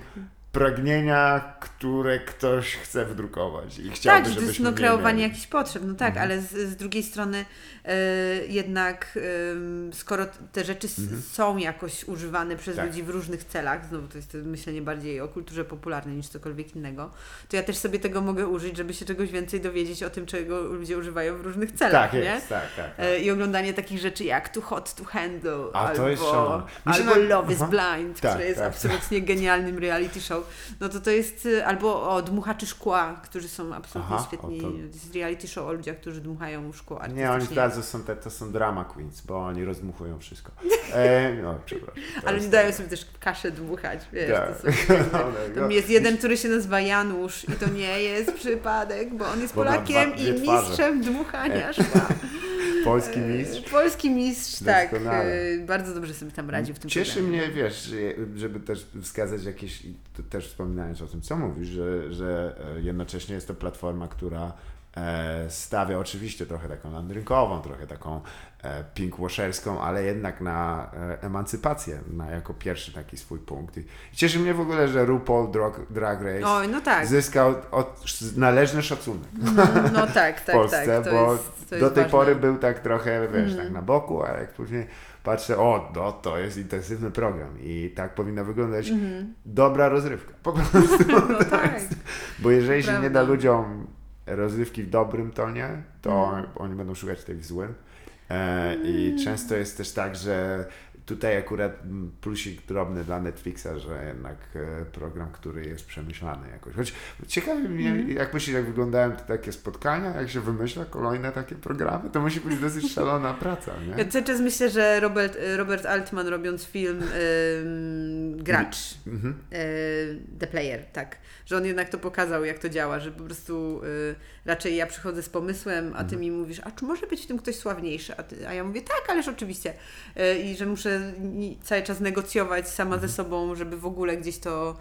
pragnienia, które ktoś chce wydrukować i chciałby,
Tak, że to jest
żebyśmy
no,
nie
kreowanie
mieli.
jakichś potrzeb, no tak,
Mhm.
ale z, z drugiej strony e, jednak e, skoro te rzeczy s- są jakoś używane przez
Mhm. Tak.
ludzi w różnych celach, znowu to jest to myślenie bardziej o kulturze popularnej niż cokolwiek innego, to ja też sobie tego mogę użyć, żeby się czegoś więcej dowiedzieć o tym, czego ludzie używają w różnych celach,
Tak
nie?
jest, tak, tak. tak.
E, I oglądanie takich rzeczy jak Too Hot to Handle,
A, to
albo,
jest. Mi się
albo Love is
Aha.
Blind,
Tak,
które jest
tak.
absolutnie genialnym reality show. No to to jest, y, albo o Dmuchaczy Szkła, którzy są absolutnie
Aha,
świetni.
to-
jest reality show o ludziach, którzy dmuchają szkło
Nie, oni bardzo są, te, to są drama queens, bo oni rozmuchują wszystko. E, no, przepraszam.
Ale nie dają sobie też kaszę dmuchać, wiesz,
Tak.
to są,
No,
Tam jest jeden, który się nazywa Janusz i to nie jest przypadek, bo on jest
Bo
Polakiem
dwa-
i mistrzem dmuchania szkła.
Polski mistrz.
Polski mistrz, tak.
Doskonale.
y, Bardzo dobrze sobie tam radził w tym
Cieszy
programie.
mnie, wiesz, że- żeby też wskazać jakieś, też wspominając o tym, co mówisz, że, że e, jednocześnie jest to platforma, która e, stawia oczywiście trochę taką landrynkową, trochę taką e, pinkwasherską, ale jednak na emancypację, na jako pierwszy taki swój punkt. I cieszy mnie w ogóle, że RuPaul Drag, Drag Race
Oj, no tak.
zyskał od, należny szacunek.
No tak,
w
tak,
Polsce,
tak.
Bo
jest,
do tej
ważne.
Pory był tak trochę, wiesz, tak na boku, a jak później patrzę, o, no to jest intensywny program i tak powinna wyglądać dobra rozrywka. Po prostu.
Mhm. No tak.
Bo jeżeli się nie
Prawda.
da ludziom rozrywki w dobrym tonie, to
Mhm.
oni będą szukać tej w złym. E, I często jest też tak, że tutaj akurat mm, plusik drobny dla Netflixa, że jednak e, program, który jest przemyślany jakoś. Choć ciekawi mnie,
Mhm.
jak myślisz, jak wyglądają te takie spotkania, jak się wymyśla kolejne takie programy, to musi być dosyć szalona praca,
Ja
nie?
cały czas myślę, że Robert, Robert Altman robiąc film ym, Gracz,
Mhm.
y, The Player, tak, że on jednak to pokazał, jak to działa, że po prostu y, raczej ja przychodzę z pomysłem, a ty mi mówisz, a czy może być w tym ktoś sławniejszy? A, ty, a ja mówię, tak, ależ oczywiście. Y, I że muszę cały czas negocjować sama
Mhm.
ze sobą, żeby w ogóle gdzieś to,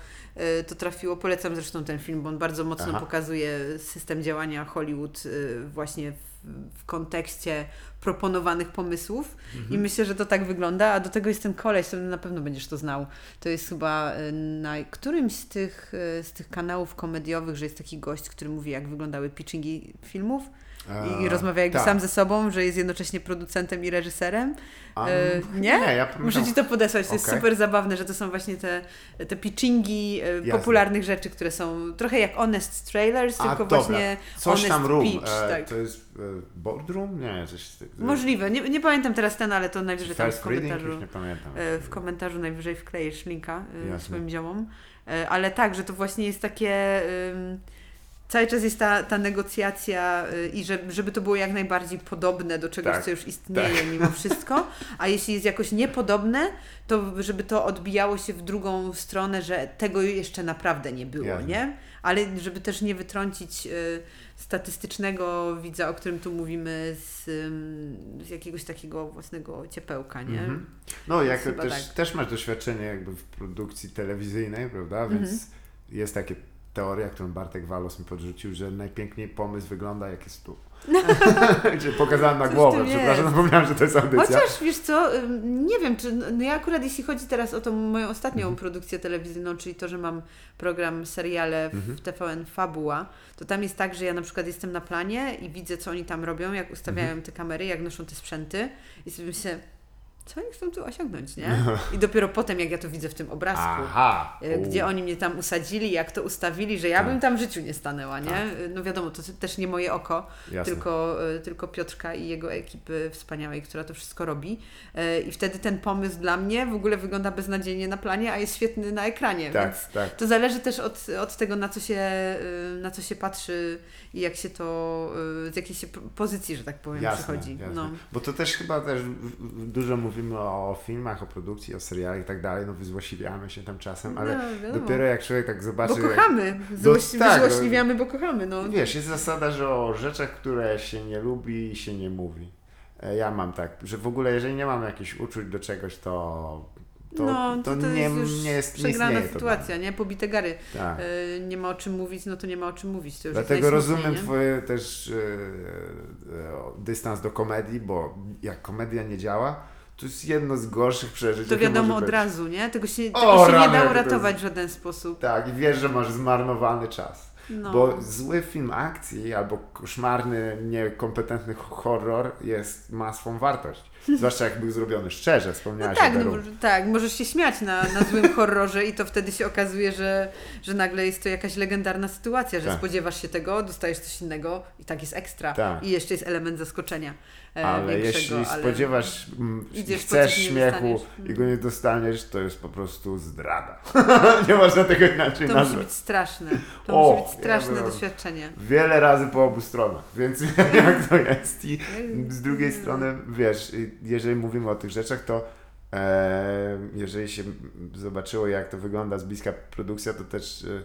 y, to trafiło. Polecam zresztą ten film, bo on bardzo mocno
Aha.
pokazuje system działania Hollywood y, właśnie w w kontekście proponowanych pomysłów
Mhm.
i myślę, że to tak wygląda, a do tego jest ten koleś, to na pewno będziesz to znał. To jest chyba y, na którymś z tych, z tych kanałów komediowych, że jest taki gość, który mówi, jak wyglądały pitchingi filmów i
E,
rozmawia jakby
tak.
sam ze sobą, że jest jednocześnie producentem i reżyserem. E,
chyba
nie?
Nie, ja.
Muszę Ci to podesłać, to jest
Okej.
super zabawne, że to są właśnie te, te pitchingi e,
Jasne.
popularnych rzeczy, które są trochę jak Honest Trailers,
A,
tylko
dobra.
właśnie
Coś
Honest
tam room.
Pitch.
e,
tak.
To jest e, boardroom? Nie, coś.
Możliwe, nie, nie pamiętam teraz ten, ale to najwyżej tam w
reading?
komentarzu.
Już nie pamiętam.
E, W komentarzu najwyżej wkleisz linka e, swoim ziomom. E, Ale tak, że to właśnie jest takie. ym, Cały czas jest ta, ta negocjacja y, i że, żeby to było jak najbardziej podobne do czegoś,
Tak,
co już istnieje mimo wszystko, a jeśli jest jakoś niepodobne, to żeby to odbijało się w drugą stronę, że tego jeszcze naprawdę nie było, nie? Ale żeby też nie wytrącić y, statystycznego widza, o którym tu mówimy, z, ym, z jakiegoś takiego własnego ciepełka, nie?
Mhm. No, jak też,
tak.
też masz doświadczenie jakby w produkcji telewizyjnej, prawda? Więc
Mhm.
jest takie teoria, którą Bartek Walos mi podrzucił, że najpiękniej pomysł wygląda jak jest tu. Czyli pokazałem na
Coś
głowę, przepraszam,
jest.
zapomniałem, że to jest audycja.
Chociaż wiesz co, nie wiem, czy no ja akurat jeśli chodzi teraz o tą moją ostatnią
Mhm.
produkcję telewizyjną, czyli to, że mam program seriale w
Mhm.
TVN Fabuła, to tam jest tak, że ja na przykład jestem na planie i widzę, co oni tam robią, jak ustawiają
Mhm.
te kamery, jak noszą te sprzęty i sobie myślę, co oni chcą tu osiągnąć, nie? I dopiero potem, jak ja to widzę w tym obrazku,
Aha!
y, gdzie oni mnie tam usadzili, jak to ustawili, że ja
Tak.
bym tam w życiu nie stanęła, nie? Y, No wiadomo, to też nie moje oko,
Jasne.
tylko, y, tylko Piotrka i jego ekipy wspaniałej, która to wszystko robi. Y, I wtedy ten pomysł dla mnie w ogóle wygląda beznadziejnie na planie, a jest świetny na ekranie.
Tak,
Więc
tak.
to zależy też od, od tego, na co, się, na co się patrzy i jak się to, z jakiej się pozycji, że tak powiem,
Jasne,
przychodzi.
jasne.
No.
Bo to też chyba też dużo mówimy o filmach, o produkcji, o serialach i tak dalej, no wyzłośliwiamy się tam czasem, ale
No,
dopiero jak człowiek tak zobaczy...
Bo kochamy.
No
Złoś,
tak, no.
wyzłośliwiamy, bo kochamy. No.
Wiesz, jest zasada, że o rzeczach, które się nie lubi, się nie mówi. E, Ja mam tak, że w ogóle jeżeli nie mam jakichś uczuć do czegoś, to, to,
no,
to,
to, to
nie,
jest
nie jest
przegrana sytuacja, nie? Pobite gary.
Tak.
Y, nie ma o czym mówić, no to nie ma o czym mówić.
Dlatego rozumiem? Twoje też e, e, dystans do komedii, bo jak komedia nie działa, to jest jedno z gorszych przeżyć.
To wiadomo od razu, nie? Tego się,
O,
tego się nie
rany,
da
jakie to
uratować w żaden sposób.
Tak, i wiesz, że masz zmarnowany czas.
No.
Bo zły film akcji albo koszmarny, niekompetentny horror jest, ma swą wartość. Zwłaszcza jak był zrobiony szczerze,
No
wspomniałaś
tak,
o
no, bo-
Room.
tak, możesz się śmiać na, na złym horrorze i to wtedy się okazuje, że, że nagle jest to jakaś legendarna sytuacja, że
Tak.
spodziewasz się tego, dostajesz coś innego i tak jest ekstra.
Tak.
I jeszcze jest element zaskoczenia e,
Ale jeśli
ale...
spodziewasz, mm,
Idziesz po
chcesz śmiechu i go nie dostaniesz, to jest po prostu zdrada. nie można tego inaczej
To musi
nazwać.
być straszne. To
O,
musi być straszne
ja
doświadczenie.
Wiele razy po obu stronach, więc jak to jest. I z drugiej strony, wiesz, jeżeli mówimy o tych rzeczach, to e, jeżeli się zobaczyło, jak to wygląda z bliska produkcja, to też e,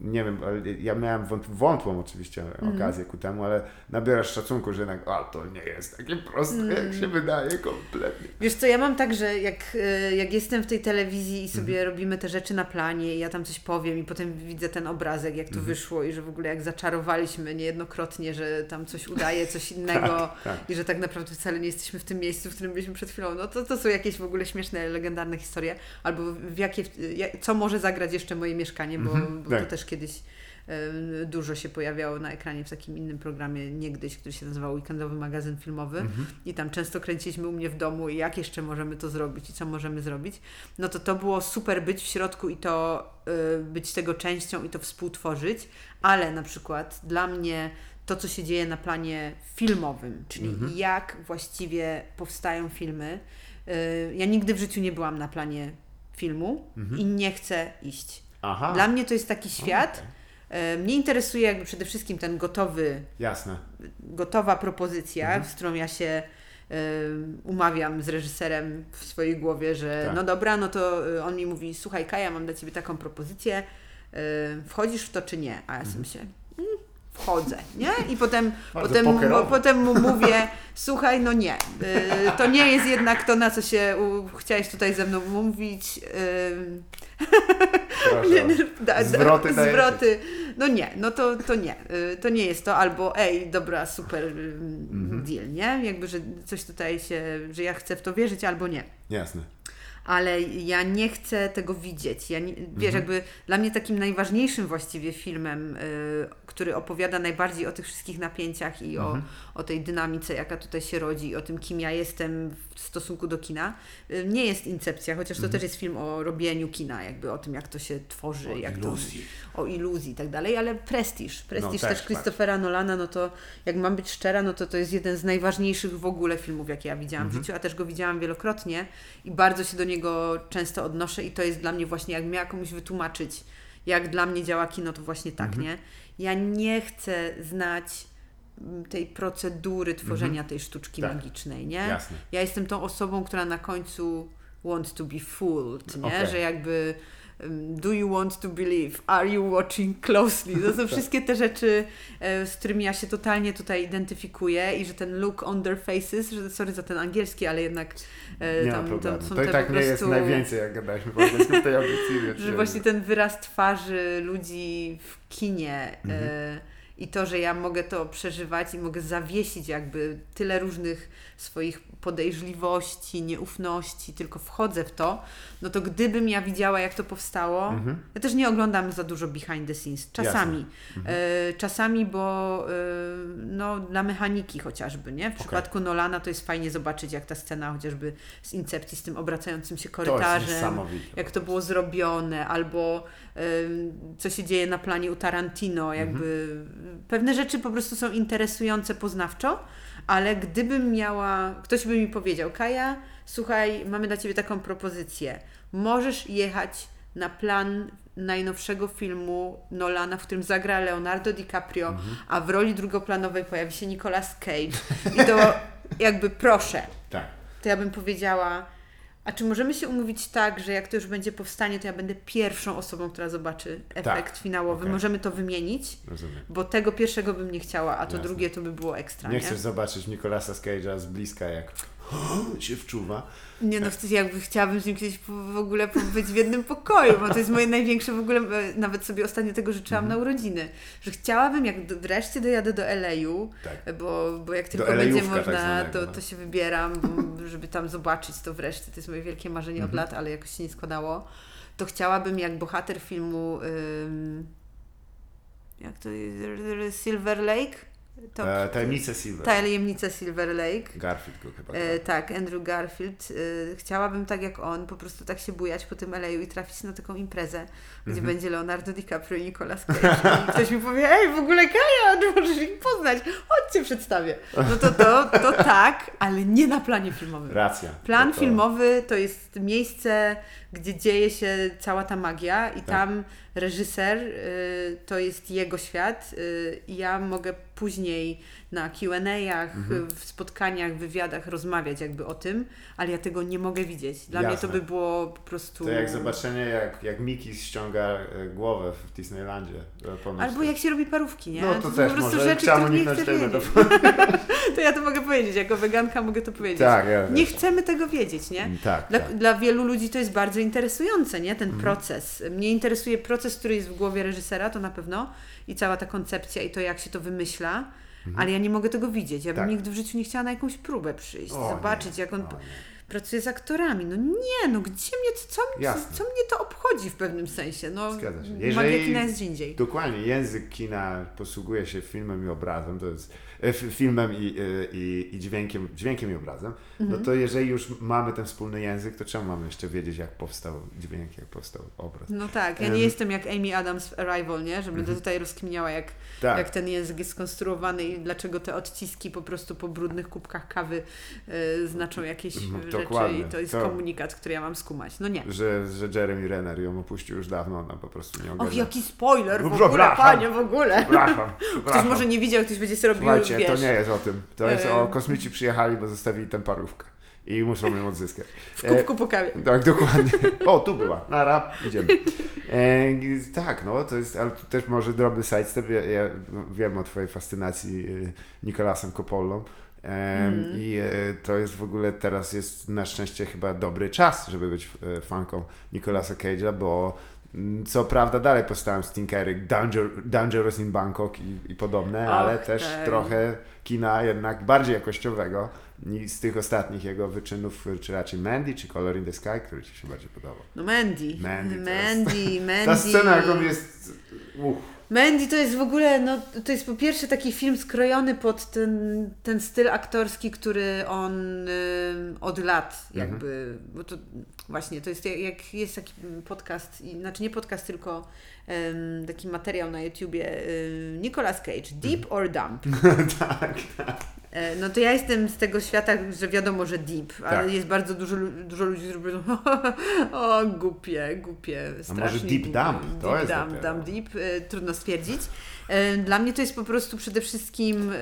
nie wiem, ale ja miałem wąt, wątłą oczywiście
Mhm.
okazję ku temu, ale nabierasz szacunku, że jednak, a to nie jest takie proste, jak
Mhm.
się wydaje kompletnie.
Wiesz co, ja mam tak, że jak, e, jak jestem w tej telewizji i sobie
Mhm.
robimy te rzeczy na planie i ja tam coś powiem i potem widzę ten obrazek, jak to
Mhm.
wyszło i że w ogóle jak zaczarowaliśmy niejednokrotnie, że tam coś udaje, coś innego
tak.
i że tak naprawdę wcale nie jesteśmy w tym miejscu, w którym byliśmy przed chwilą. No to, to są jakieś w ogóle śmieszne, legendarne historie. Albo w jakie, jak- co może zagrać jeszcze moje mieszkanie, bo,
Mhm,
bo
tak.
to też kiedyś e, dużo się pojawiało na ekranie w takim innym programie niegdyś, który się nazywał Weekendowy Magazyn Filmowy
Mhm.
i tam często kręciliśmy u mnie w domu i jak jeszcze możemy to zrobić i co możemy zrobić, no to to było super być w środku i to y, być tego częścią i to współtworzyć, ale na przykład dla mnie to, co się dzieje na planie filmowym, czyli
Mhm.
jak właściwie powstają filmy. y, ja nigdy w życiu nie byłam na planie filmu
Mhm.
i nie chcę iść.
Aha,
Dla mnie to jest taki świat.
okej.
y, Mnie interesuje jakby przede wszystkim ten gotowy
Jasne.
gotowa propozycja,
Mhm.
z którą ja się y, umawiam z reżyserem w swojej głowie, że
Tak.
no dobra, no to y, on mi mówi, słuchaj Kaja, mam dla Ciebie taką propozycję, wchodzisz w to czy nie? A ja sobie
Mhm.
myślę, mm, wchodzę, nie? I potem,
Bardzo
potem,
pokerowo.
potem mu mówię, słuchaj, no nie, to nie jest jednak to, na co się chciałeś tutaj ze mną mówić.
Proszę.
nie, nie, da, da,
Zwroty dajecie.
zwroty. No nie, no to, to nie. Y, To nie jest to, albo ej, dobra, super y,
Mhm.
deal, nie? Jakby, że coś tutaj się, że ja chcę w to wierzyć, albo nie
Jasne.
ale ja nie chcę tego widzieć. Ja nie, wiesz, jakby dla mnie takim najważniejszym właściwie filmem, y, który opowiada najbardziej o tych wszystkich napięciach i o, o tej dynamice, jaka tutaj się rodzi, i o tym, kim ja jestem w stosunku do kina, y, nie jest Incepcja, chociaż to też jest film o robieniu kina, jakby o tym, jak to się tworzy,
O
jak
iluzji.
to o iluzji i tak dalej, ale Prestiż, Prestiż
No,
też
też,
Christophera Nolana, no to jak mam być szczera, no to to jest jeden z najważniejszych w ogóle filmów, jakie ja widziałam
Mhm.
w życiu, a też go widziałam wielokrotnie i bardzo się do niego często odnoszę i to jest dla mnie właśnie, jak miała komuś wytłumaczyć, jak dla mnie działa kino, to właśnie tak,
Mhm.
nie? Ja nie chcę znać mm, tej procedury tworzenia tej sztuczki
Tak.
magicznej, nie?
Jasne.
Ja jestem tą osobą, która na końcu wants to be fooled, nie?
Okej.
Że jakby do you want to believe? Are you watching closely? To
Tak.
są wszystkie te rzeczy, e, z którymi ja się totalnie tutaj identyfikuję i że ten look on their faces, że sorry za ten angielski, ale jednak e,
Nie ma
tam,
problemu.
tam są
To i
te
tak
po
nie jest
prostu...
najwięcej, jak gadaliśmy po angielsku w tej audycji.
Że
nie-
właśnie ten wyraz twarzy ludzi w kinie
Mhm.
e, i to, że ja mogę to przeżywać i mogę zawiesić jakby tyle różnych swoich podejrzliwości, nieufności, tylko wchodzę w to, no to gdybym ja widziała, jak to powstało,
Mhm.
ja też nie oglądam za dużo behind the scenes, czasami.
Mhm.
E, czasami, bo e, no, dla mechaniki chociażby, nie? W przypadku Nolana to jest fajnie zobaczyć, jak ta scena chociażby z Incepcji, z tym obracającym się
To
korytarzem,
niesamowite.
jak to było zrobione, albo ym, co się dzieje na planie u Tarantino, jakby pewne rzeczy po prostu są interesujące poznawczo, ale gdybym miała, ktoś by mi powiedział, Kaja, słuchaj, mamy dla Ciebie taką propozycję, możesz jechać na plan najnowszego filmu Nolana, w którym zagra Leonardo DiCaprio, a w roli drugoplanowej pojawi się Nicolas Cage i to jakby proszę,
Tak.
to ja bym powiedziała, a czy możemy się umówić tak, że jak to już będzie powstanie, to ja będę pierwszą osobą, która zobaczy efekt finałowy.
okej.
Możemy to wymienić,
Rozumiem.
bo tego pierwszego bym nie chciała, a to
Jasne.
drugie to by było ekstra,
Nie
nie?
chcesz zobaczyć Nicolasa Cage'a z bliska, jak się wczuwa.
Nie no, wtedy jakby chciałabym z nim kiedyś w ogóle być w jednym pokoju, bo to jest moje największe w ogóle, e, nawet sobie ostatnio tego życzyłam
Mhm.
na urodziny, że chciałabym, jak wreszcie dojadę do LA-u,
Tak.
bo, bo jak tylko będzie
tak
można,
zwanego,
to,
no.
to się wybieram, bo- żeby tam zobaczyć to wreszcie, to jest moje wielkie marzenie
Mhm.
od lat, ale jakoś się nie składało, to chciałabym jak bohater filmu ym, jak to jest, Silver Lake? To,
E, tajemnice Silver.
Tajemnice Silver Lake.
Garfield go chyba.
E, tak, Andrew Garfield. E, chciałabym tak jak on, po prostu tak się bujać po tym LA i trafić na taką imprezę, gdzie
Mhm.
będzie Leonardo DiCaprio i Nicolas Cage. I ktoś mi powie, ej, w ogóle Kaja, możesz ich poznać, chodźcie przedstawię. No to, to, to tak, ale nie na planie filmowym.
Racja.
Plan
No to-
filmowy to jest miejsce, gdzie dzieje się cała ta magia i
Tak.
tam reżyser y, to jest jego świat y, ja mogę później na Q&A'ach,
Mhm.
w spotkaniach, wywiadach rozmawiać jakby o tym, ale ja tego nie mogę widzieć. Dla mnie
Jasne.
to by było po prostu...
To jak zobaczenie, jak, jak Mickey ściąga e, głowę w Disneylandzie. e,
Albo jak się robi parówki, nie?
No to
są
też
po prostu
może.
rzeczy,
Chciałem
których nie chcę
tego.
wiedzieć. To ja to mogę powiedzieć, jako weganka mogę to powiedzieć.
Tak, ja
Nie chcemy tego wiedzieć, nie?
Tak,
Dla,
tak.
dla wielu ludzi to jest bardzo interesujące, nie?
Mhm.
Ten proces. Mnie interesuje proces, który jest w głowie reżysera, to na pewno, i cała ta koncepcja i to, jak się to wymyśla, ale ja nie mogę tego widzieć. Ja bym
Mhm. Tak.
nigdy w życiu nie chciała na jakąś próbę przyjść,
O,
zobaczyć,
nie,
jak on
o,
pracuje z aktorami. No nie, no gdzie mnie, co, co,
Jasne.
co mnie to obchodzi w pewnym sensie? No,
Zgadza się.
magia
Jeżeli-
kina jest gdzie indziej.
Dokładnie, język kina posługuje się filmem i obrazem, to jest filmem i, e, i, i dźwiękiem, dźwiękiem i obrazem,
Mhm.
no to jeżeli już mamy ten wspólny język, to czemu mamy jeszcze wiedzieć, jak powstał dźwięk, jak powstał obraz?
No tak, ja nie jestem jak Amy Adams w Arrival, nie? Że będę tutaj rozkminiała, jak,
Mhm. Tak.
jak ten język jest skonstruowany i dlaczego te odciski po prostu po brudnych kubkach kawy y, znaczą jakieś
Mhm,
rzeczy
dokładnie.
i to jest
To-
komunikat, który ja mam skumać. No nie.
Że, że Jeremy Renner ją opuścił już dawno, ona po prostu nie
Och,
ogarnia.
jaki spoiler w
No,
ogóle,
przepraszam.
panie, w ogóle.
Przepraszam,
Ktoś
przepraszam.
może nie widział, ktoś będzie sobie robił,
Słuchajcie,
wiesz...
to nie jest o tym. To jest o kosmici przyjechali, bo zostawili tę parówkę. i muszą ją odzyskać.
W kubku po kawie.
Tak, dokładnie. O, tu była. Nara, idziemy. E, tak, no to jest, ale tu też może drobny sidestep. Ja, ja wiem o twojej fascynacji e, Nicolasem Coppolą. Mm. I e, to jest w ogóle teraz jest na szczęście chyba dobry czas, żeby być e, fanką Nicolasa Cage'a, bo co prawda dalej powstałem Stinkery, Danger, Dangerous in Bangkok i, i podobne, ale też trochę kina jednak bardziej jakościowego i z tych ostatnich jego wyczynów, czy raczej Mandy, czy Color in the Sky, który Ci się bardziej podobał.
No Mandy.
Mandy
Mandy, Mandy.
Ta scena, jak on jest... Uff.
Mandy to jest w ogóle, no to jest po pierwsze taki film skrojony pod ten, ten styl aktorski, który on y, od lat
Mhm.
jakby, bo to właśnie to jest jak, jest taki podcast, znaczy nie podcast, tylko em, taki materiał na YouTubie y, Nicolas Cage, Deep or Dump.
tak, tak.
E, No to ja jestem z tego świata, że wiadomo, że deep, ale
Tak.
jest bardzo dużo, dużo ludzi, którzy powiedzą o głupie, głupie, strasznie
deep
głupie.
dump? To
deep
jest
dump,
dopiero.
dump deep, e, trudno stwierdzić. E, Dla mnie to jest po prostu przede wszystkim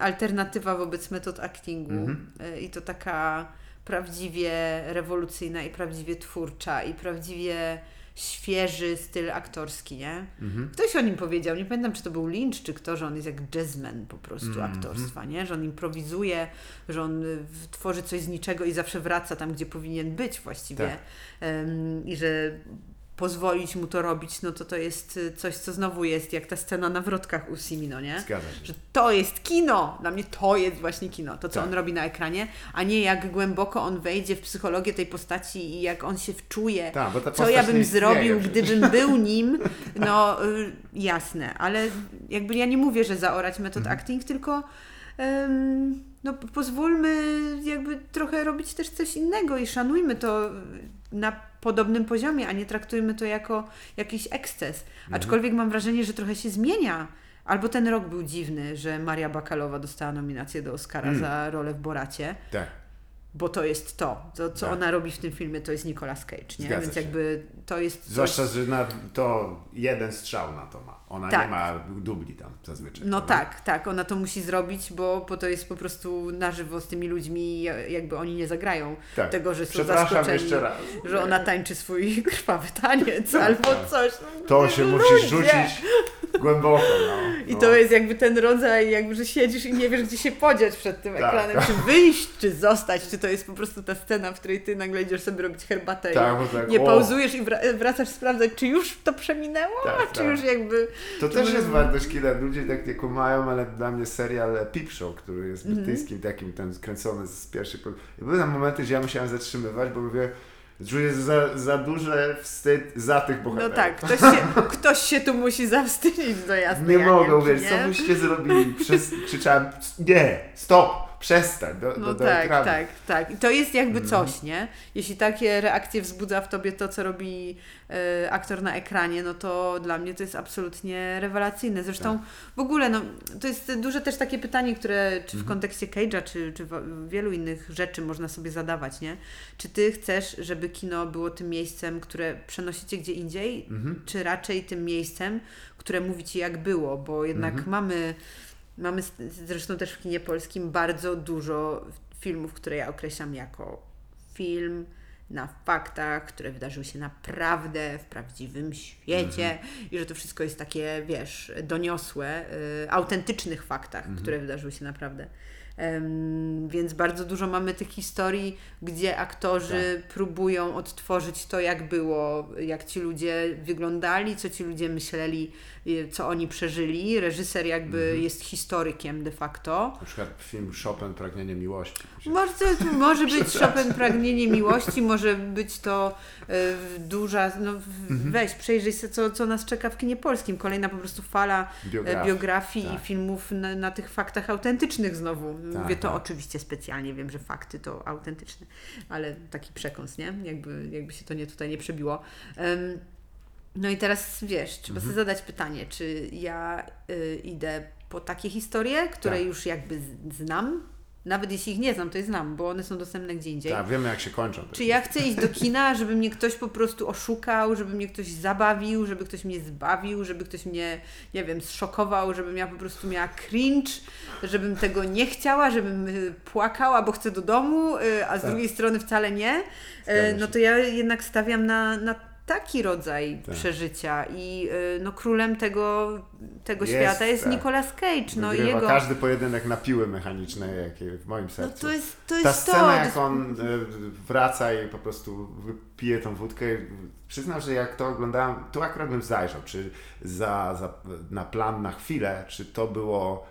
alternatywa wobec metod actingu
Mhm.
I to taka prawdziwie rewolucyjna i prawdziwie twórcza i prawdziwie świeży styl aktorski, nie?
Mhm.
Ktoś o nim powiedział, nie pamiętam czy to był Lynch czy kto, że on jest jak jazzman po prostu
Mhm.
aktorstwa, nie? Że on improwizuje, że on y, tworzy coś z niczego i zawsze wraca tam, gdzie powinien być właściwie.
Tak.
Em, I że pozwolić mu to robić, no to to jest y, coś, co znowu jest jak ta scena na wrotkach u Simino, nie?
Zgadza się.
Że to jest kino! Dla mnie to jest właśnie kino, to co
Tak.
on robi na ekranie, a nie jak głęboko on wejdzie w psychologię tej postaci i jak on się wczuje
ta
co ja bym zrobił, gdybym był nim, no y, jasne, ale jakby ja nie mówię, że zaorać metod
Mhm.
acting, tylko no pozwólmy jakby trochę robić też coś innego i szanujmy to na podobnym poziomie, a nie traktujmy to jako jakiś eksces.
Mhm.
Aczkolwiek mam wrażenie, że trochę się zmienia. Albo ten rok był dziwny, że Maria Bakalowa dostała nominację do Oscara
Mm.
za rolę w Boracie
Tak.
bo to jest to. To, co
Tak.
ona robi w tym filmie, to jest Nicolas Cage, nie?
Zgadza
Więc
się.
jakby to jest coś...
Zwłaszcza, że na to jeden strzał na to ma. Ona
Tak.
nie ma dubli tam zazwyczaj.
No
prawda?
tak, tak, ona to musi zrobić, bo, bo to jest po prostu na żywo z tymi ludźmi, ja- jakby oni nie zagrają
Tak.
tego, że są zaskoczeni,
jeszcze raz.
że ona tańczy swój krwawy taniec
Tak,
albo
tak.
coś.
To się
Ludzie!
musisz rzucić głęboko. No.
I
no.
to jest jakby ten rodzaj, jakby, że siedzisz i nie wiesz, gdzie się podziać przed tym
Tak,
ekranem,
tak.
czy wyjść, czy zostać, czy to jest po prostu ta scena, w której ty nagle idziesz sobie robić herbatę
Tak,
i
bo tak,
nie
o.
pauzujesz i wra- wracasz sprawdzać, czy już to przeminęło,
Tak,
czy
tak.
już jakby...
To
czy
też jest wartość kina. Ludzie tak nie kumają, ale dla mnie serial Peep Show, który jest
Mhm.
brytyjskim, takim ten skręcony z pierwszych... Były tam momenty, gdzie ja musiałem zatrzymywać, bo mówię, czuję za, za duży wstyd za tych
No
bohaterów.
tak, ktoś się, ktoś się tu musi zawstydzić do jasnej
Nie mogę,
Janki,
wiesz, co byście zrobili? Przez, krzyczałem, nie, stop, przestań, do,
No
do, do
tak,
ekranu.
tak, tak. I to jest jakby
Mhm.
coś, nie? Jeśli takie reakcje wzbudza w tobie to, co robi e, aktor na ekranie, no to dla mnie to jest absolutnie rewelacyjne. Zresztą
Tak.
w ogóle, no, to jest duże też takie pytanie, które czy w
Mhm.
kontekście Cage'a, czy, czy w- wielu innych rzeczy można sobie zadawać, nie? Czy ty chcesz, żeby kino było tym miejscem, które przenosicie gdzie indziej,
Mhm.
czy raczej tym miejscem, które mówi ci jak było, bo jednak
Mhm.
mamy, mamy zresztą też w kinie polskim bardzo dużo filmów, które ja określam jako film na faktach, które wydarzyły się naprawdę w prawdziwym świecie
Mhm.
i że to wszystko jest takie, wiesz, doniosłe, y, autentycznych faktach,
Mhm.
które wydarzyły się naprawdę. Em, więc bardzo dużo mamy tych historii, gdzie aktorzy
Tak.
próbują odtworzyć to, jak było, jak ci ludzie wyglądali, co ci ludzie myśleli, co oni przeżyli. Reżyser jakby
Mhm.
jest historykiem de facto.
Na przykład film Chopin, Pragnienie Miłości.
Może, może być Chopin Pragnienie Miłości, może być to y, duża, no
Mhm.
weź, przejrzyj się, co, co nas czeka w kinie polskim. Kolejna po prostu fala e,
Biografii.
biografii i
tak.
filmów na, na tych faktach autentycznych znowu.
Tak,
Mówię to
tak.
oczywiście specjalnie, wiem, że fakty to autentyczne, ale taki przekąs, nie? Jakby, jakby się to nie tutaj nie przebiło. No i teraz wiesz, trzeba
Mhm.
sobie zadać pytanie, czy ja y, idę po takie historie, które
Tak.
już jakby znam, nawet jeśli ich nie znam, to je znam, bo one są dostępne gdzie indziej.
Tak, wiemy jak się kończą.
Czy ja chcę iść do kina, żeby mnie ktoś po prostu oszukał, żeby mnie ktoś zabawił, żeby ktoś mnie zbawił, żeby ktoś mnie, nie wiem, zszokował, żebym ja po prostu miała cringe, żebym tego nie chciała, żebym y, płakała, bo chcę do domu, y, a z
Tak.
drugiej strony wcale nie, y, no to ja jednak stawiam na, na taki rodzaj
Tak.
przeżycia i y, no królem tego, tego
Jest,
świata jest
tak.
Nicolas Cage, no i
Wygrywa
jego...
każdy pojedynek na piły mechaniczne, jakie w moim
No
sercu.
to jest to.
Ta
Jest to,
scena,
to
jak on e, wraca i po prostu pije tą wódkę, przyznam, że jak to oglądałem, tu akurat bym zajrzał, czy za, za, na plan na chwilę, czy to było,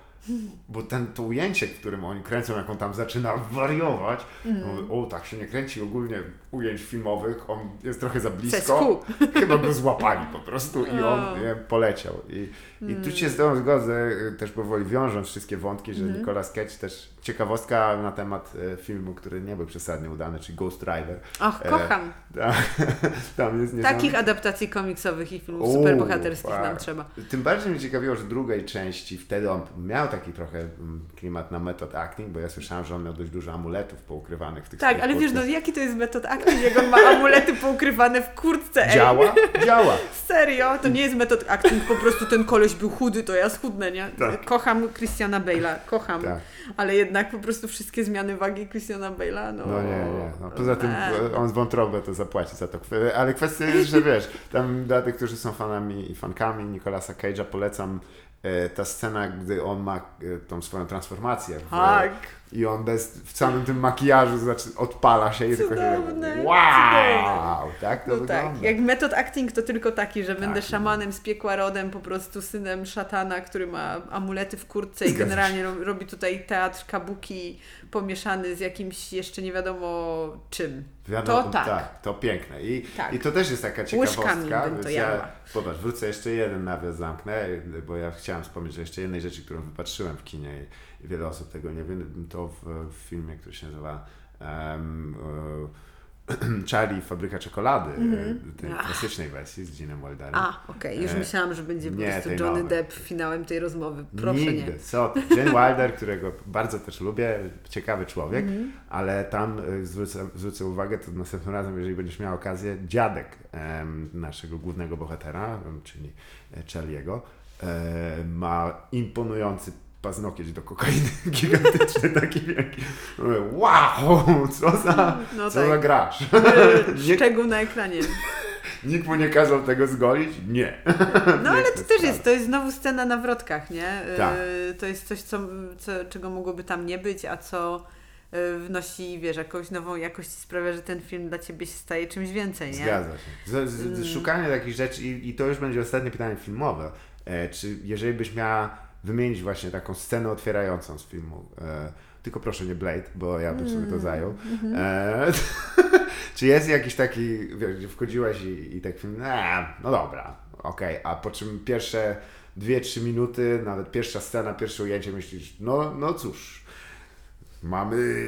bo ten, to ujęcie, w którym oni kręcą, jak on tam zaczyna wariować,
Mm.
no, o tak się nie kręci ogólnie ujęć filmowych, on jest trochę za blisko, chyba go złapali po prostu i on nie, poleciał. I, i tu się z tobą zgodzę, y, też powoli wiążąc wszystkie wątki, że
Mhm.
Nicolas Cage też ciekawostka na temat e, filmu, który nie był przesadnie udany, czyli Ghost Rider.
Och,
E,
kocham.
Tam jest
Takich adaptacji komiksowych i filmów superbohaterskich nam
tak.
trzeba.
Tym bardziej mnie ciekawiło, że drugiej części wtedy on miał taki trochę mm, klimat na method acting, bo ja słyszałem, że on miał dość dużo amuletów poukrywanych w tych
Tak, ale wiesz, no jaki to jest metod acting, jak on ma amulety poukrywane w kurtce, ej.
Działa? Działa.
Serio? To nie jest metod acting, po prostu ten koleś był chudy, to ja schudnę, nie?
Tak.
Kocham Christiana Bale'a, kocham.
Tak.
Ale jednak po prostu wszystkie zmiany wagi Christiana Bale'a, no...
No nie, nie. No, poza tym
Man.
on z wątrobę to zapłaci za to. Ale kwestia jest, że wiesz, tam dla tych, którzy są fanami i fankami Nicolasa Cage'a polecam e, ta scena, gdy on ma e, tą swoją transformację. W,
Tak.
I on bez, w całym tym makijażu znaczy, odpala się i tylko się
Cudowne,
wow! Tak to
No
wygląda.
tak, jak metod acting to tylko taki, że będę
Tak.
szamanem z piekła rodem, po prostu synem szatana, który ma amulety w kurtce i generalnie ro- robi tutaj teatr kabuki pomieszany z jakimś jeszcze nie wiadomo czym.
Wiadomo,
to tak.
To piękne. I,
Tak.
I to też jest taka ciekawostka.
bym to
ja,
jadła.
popatrz, wrócę jeszcze jeden nawias zamknę, bo ja chciałem wspomnieć o jeszcze jednej rzeczy, którą wypatrzyłem w kinie wiele osób tego nie wie. To w, w filmie, który się nazywa um, Charlie Fabryka Czekolady, e, tej
Ach.
klasycznej wersji z Ginem Wilderem.
A, okej, już
E,
myślałam, że będzie po
nie,
prostu
tej
Johnny
nowej.
Depp finałem tej rozmowy. Proszę
Nigdy.
nie.
Co? Gene Wilder, którego bardzo też lubię, ciekawy człowiek,
Mhm.
ale tam zwrócę, zwrócę uwagę, to następnym razem, jeżeli będziesz miał okazję, dziadek em, naszego głównego bohatera, czyli Charlie'ego, e, ma imponujący paznokieć do kokainy, gigantyczny, taki wielki. Mówię, Wow, co za,
No
co
tak.
za gracz. Nie-
Szczegół na ekranie.
Nikt mu nie kazał tego zgolić? Nie.
No ale to też jest, to jest znowu scena na wrotkach, nie?
Tak.
Y, To jest coś, co, co, czego mogłoby tam nie być, a co y, wnosi, wiesz, jakąś nową jakość i sprawia, że ten film dla Ciebie się staje czymś więcej, nie?
Zgadza się. Z, z,
Mm.
z, szukanie takich rzeczy i, i to już będzie ostatnie pytanie filmowe. E, czy jeżeli byś miała wymienić właśnie taką scenę otwierającą z filmu, e, tylko proszę nie Blade, bo ja bym
Mm.
sobie to zajął.
Mhm.
E, czy jest jakiś taki, wiesz, gdzie wchodziłeś i, i tak film, eee, no dobra, okej, a po czym pierwsze dwie, trzy minuty, nawet pierwsza scena, pierwsze ujęcie myślisz, no, no cóż, mamy,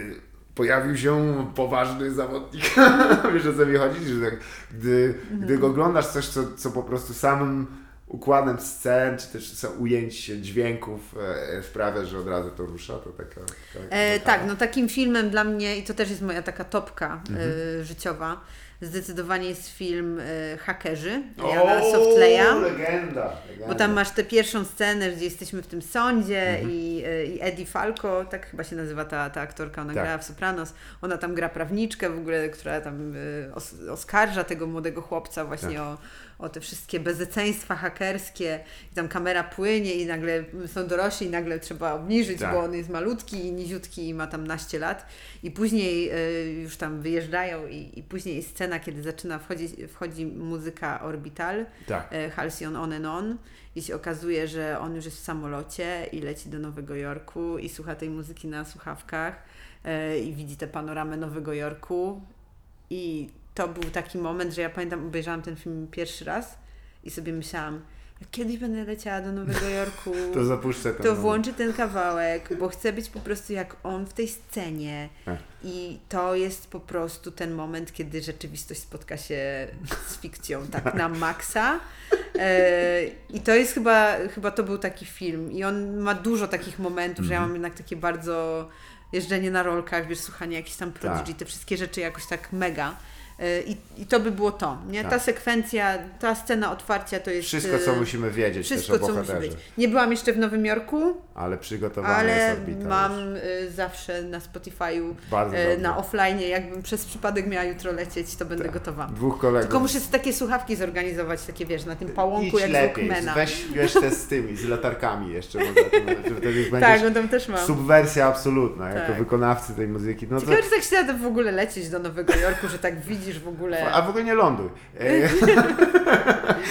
pojawił się poważny zawodnik. Wiesz o co mi chodzi? Że tak, gdy, gdy oglądasz coś, co, co po prostu samym układem scen, czy też ujęć dźwięków e, sprawia, że od razu to rusza, to taka... taka
E, tak, no takim filmem dla mnie, i to też jest moja taka topka
Mhm.
e, życiowa, zdecydowanie jest film e, Hakerzy Jana Softleya.
legenda, legenda.
Bo tam masz tę pierwszą scenę, gdzie jesteśmy w tym sądzie
Mhm.
i, e, i Eddie Falco, tak chyba się nazywa ta, ta aktorka, ona
Tak.
grała w Sopranos. Ona tam gra prawniczkę w ogóle, która tam e, os, oskarża tego młodego chłopca właśnie
Tak.
o, o te wszystkie bezeceństwa hakerskie. I tam kamera płynie i nagle są dorośli i nagle trzeba obniżyć,
Tak.
bo on jest malutki i niziutki i ma tam naście lat. I później e, już tam wyjeżdżają i, i później jest scena, kiedy zaczyna wchodzić, wchodzi muzyka Orbital
Tak.
e, Halcyon On and On i się okazuje, że on już jest w samolocie i leci do Nowego Jorku i słucha tej muzyki na słuchawkach e, i widzi tę panoramę Nowego Jorku i to był taki moment, że ja pamiętam, obejrzałam ten film pierwszy raz i sobie myślałam, kiedyś będę leciała do Nowego Jorku,
To zapuszczę ten
to włączy ten kawałek, bo chcę być po prostu jak on w tej scenie.
Tak.
I to jest po prostu ten moment, kiedy rzeczywistość spotka się z fikcją, tak na maksa. E, I to jest chyba, chyba to był taki film. I on ma dużo takich momentów, że ja mam jednak takie bardzo jeżdżenie na rolkach, wiesz, słuchanie jakichś tam Prodigy,
Tak.
te wszystkie rzeczy jakoś tak mega. I, I to by było to, nie? Ta
Tak.
sekwencja, ta scena otwarcia to jest...
Wszystko, co
y,
musimy wiedzieć
Wszystko,
też o bohaterze.
Nie byłam jeszcze w Nowym Jorku,
Ale przygotowana
ale
jest orbita.
mam
już.
y, zawsze na Spotify'u y, na offline, jakbym przez przypadek miała jutro lecieć, to będę
Tak.
gotowa.
Dwóch kolegów.
Tylko muszę takie słuchawki zorganizować, takie wiesz, na tym pałąku
Idź
jak
lepiej,
Walkmana.
weź wiesz te z tymi, z latarkami jeszcze, może,
Tak, on tam też ma.
subwersja absolutna, jako
Tak.
wykonawcy tej muzyki. No to,
Ciekawe, czy tak się da w ogóle lecieć do Nowego Jorku, że tak widzisz w ogóle.
a w ogóle nie ląduj. E,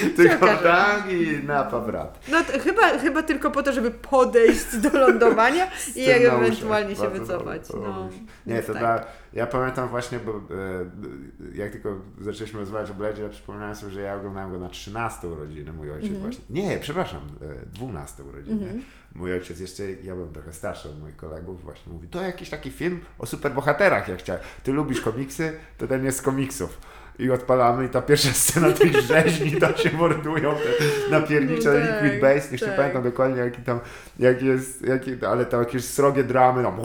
Tylko tak i na powrat.
No chyba, chyba tylko po to, żeby podejść do lądowania i ewentualnie się wycofać. No.
Nie, to
tak.
dla, ja pamiętam właśnie, bo e, jak tylko zaczęliśmy rozmawiać o Bladzie, ja przypomniałem sobie, że ja oglądałem go na 13 urodziny, mój ojciec
Mhm.
właśnie. Nie, przepraszam, e, 12 urodziny. Mój ojciec jeszcze, ja byłem trochę starszy od moich kolegów, właśnie mówi, to jakiś taki film o superbohaterach, jak chciałem. Ty lubisz komiksy, to ten jest z komiksów. I odpalamy i ta pierwsza scena tych rzeźni, tam się mordują, te napiernicze
No tak,
Liquid Base, nie
tak.
pamiętam dokładnie jaki tam, jak jest, jaki, ale tam jakieś srogie dramy, tam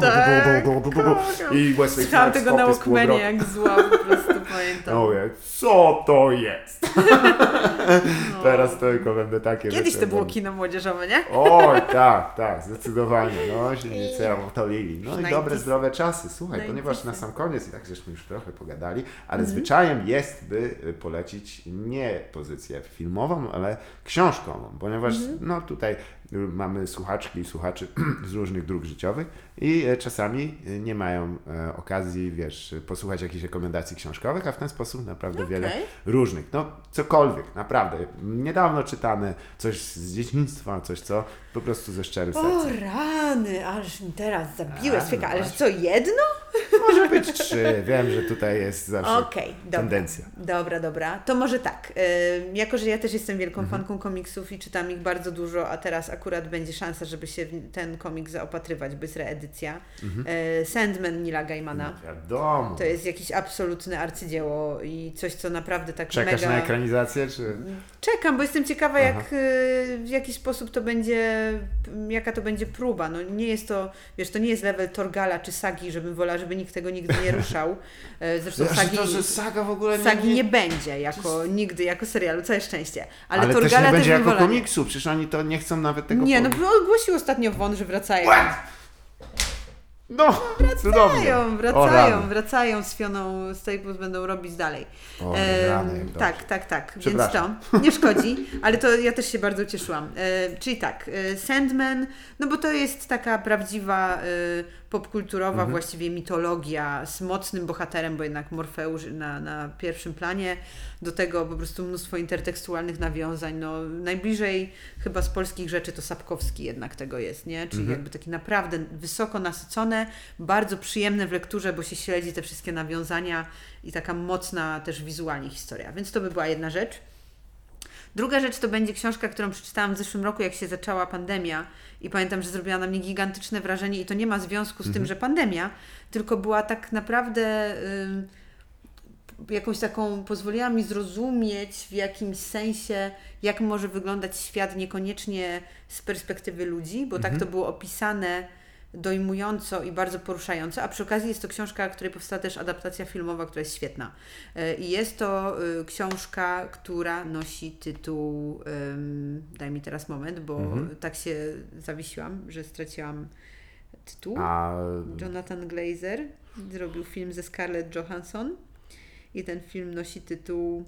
Tak,
i Wesley
Słuchałam tego na Walkmanie jak zła, po prostu pamiętam.
No co to jest?
No.
Teraz tylko będę takie
Kiedyś
rzeczy
to było kino młodzieżowe, nie?
Oj, tak, tak, zdecydowanie. No, się nie utolili. No i dobre, zdrowe czasy. Słuchaj, ponieważ na sam koniec, i tak żeśmy już trochę pogadali, ale
Mhm.
zwyczajem jest, by y, polecić nie pozycję filmową, ale książkową, ponieważ
Mhm.
no tutaj y, mamy słuchaczki i słuchaczy z różnych dróg życiowych i e, czasami nie mają e, okazji, wiesz, posłuchać jakichś rekomendacji książkowych, a w ten sposób naprawdę wiele
Okej.
różnych. No, cokolwiek, naprawdę. Niedawno czytane, coś z dzieciństwa, coś co po prostu ze szczerym
O
sercem.
rany, aż teraz zabiłeś
A, no
ale co, jedno?
Może być trzy, wiem, że tutaj jest zawsze
Okej, dobra.
tendencja.
Dobra, dobra. To może tak. Ym, jako, że ja też jestem wielką
Mhm.
fanką komiksów i czytam ich bardzo dużo, a teraz akurat będzie szansa, żeby się ten komiks zaopatrywać, bo jest reedycja.
Mhm.
Y, Sandman Nila Gaimana.
No, wiadomo.
To jest jakieś absolutne arcydzieło i coś, co naprawdę tak
Czekasz
mega...
na ekranizację, czy...
Czekam, bo jestem ciekawa,
Aha.
jak, y, w jaki sposób to będzie, jaka to będzie próba. No nie jest to, wiesz, to nie jest level Torgala czy Sagi, żebym wolała, żeby nikt tego nigdy nie ruszał. E, Zresztą
Zresztą
Sagi,
to, że saga w ogóle nie...
Sagi nie będzie jako nigdy, jako serialu, całe szczęście. Ale,
Ale, też
Torgala
nie będzie
bym
jako
wolała.
komiksu, przecież oni to nie chcą nawet tego...
Nie, no bo ogłosił ostatnio Won, że wracają.
No, cudownie.
Wracają,
O,
wracają,
rany.
wracają z Fioną Staples, będą robić dalej.
O,
Em,
rany, jak
tak, tak, tak. Więc
Przepraszam.
to nie szkodzi, ale to ja też się bardzo cieszyłam. E, czyli tak, e, Sandman, no bo to jest taka prawdziwa e, popkulturowa
Mhm.
właściwie mitologia z mocnym bohaterem, bo jednak Morfeusz na, na pierwszym planie. Do tego po prostu mnóstwo intertekstualnych nawiązań. No, najbliżej chyba z polskich rzeczy to Sapkowski jednak tego jest, nie? Czyli
Mhm.
jakby takie naprawdę wysoko nasycone, bardzo przyjemne w lekturze, bo się śledzi te wszystkie nawiązania i taka mocna też wizualnie historia. Więc to by była jedna rzecz. Druga rzecz to będzie książka, którą przeczytałam w zeszłym roku, jak się zaczęła pandemia. I pamiętam, że zrobiła na mnie gigantyczne wrażenie i to nie ma związku z tym, że pandemia, tylko była tak naprawdę jakąś taką, pozwoliła mi zrozumieć w jakimś sensie, jak może wyglądać świat niekoniecznie z perspektywy ludzi, bo tak to było opisane dojmująco i bardzo poruszająco, a przy okazji jest to książka, której powstała też adaptacja filmowa, która jest świetna. E, I jest to y, książka, która nosi tytuł, daj mi teraz moment, bo tak się zawiesiłam, że straciłam tytuł.
A
Jonathan Glazer zrobił film ze Scarlett Johansson i ten film nosi tytuł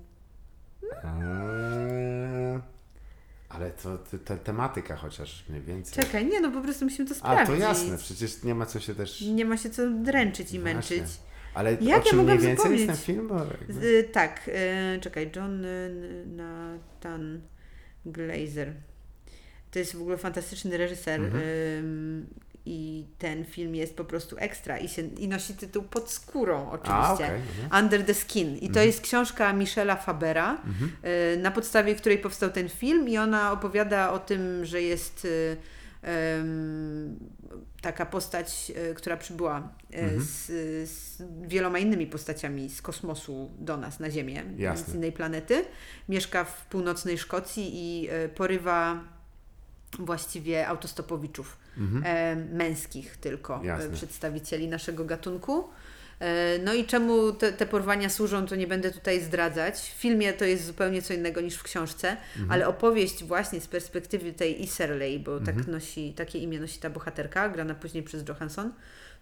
Eee, Ale to, to, to tematyka chociaż mniej więcej.
Czekaj, nie no po prostu musimy to sprawdzić.
A, to jasne, przecież nie ma co się też...
Nie ma się co dręczyć i
Właśnie.
męczyć.
Ale
Jak
o
ja
czym
mogłam
mniej więcej jest ten
zapomnieć?
film?
Z, y, tak, y, czekaj, John y, Nathan Glazer. To jest w ogóle fantastyczny reżyser
Mhm.
I ten film jest po prostu ekstra i, się, i nosi tytuł Pod skórą oczywiście.
A, okej. mhm.
Under the Skin. I to jest książka Michela Fabera, y, na podstawie której powstał ten film i ona opowiada o tym, że jest em, taka postać, y, która przybyła y, z, z wieloma innymi postaciami z kosmosu do nas na Ziemię,
Jasne.
z innej planety. Mieszka w północnej Szkocji i porywa właściwie autostopowiczów
Mhm.
e, męskich tylko e,
Jasne.
przedstawicieli naszego gatunku. E, No i czemu te, te porwania służą, to nie będę tutaj zdradzać. W filmie to jest zupełnie co innego niż w książce,
Mhm.
ale opowieść właśnie z perspektywy tej Iserley, bo
Mhm.
tak nosi, takie imię nosi ta bohaterka, grana później przez Johansson,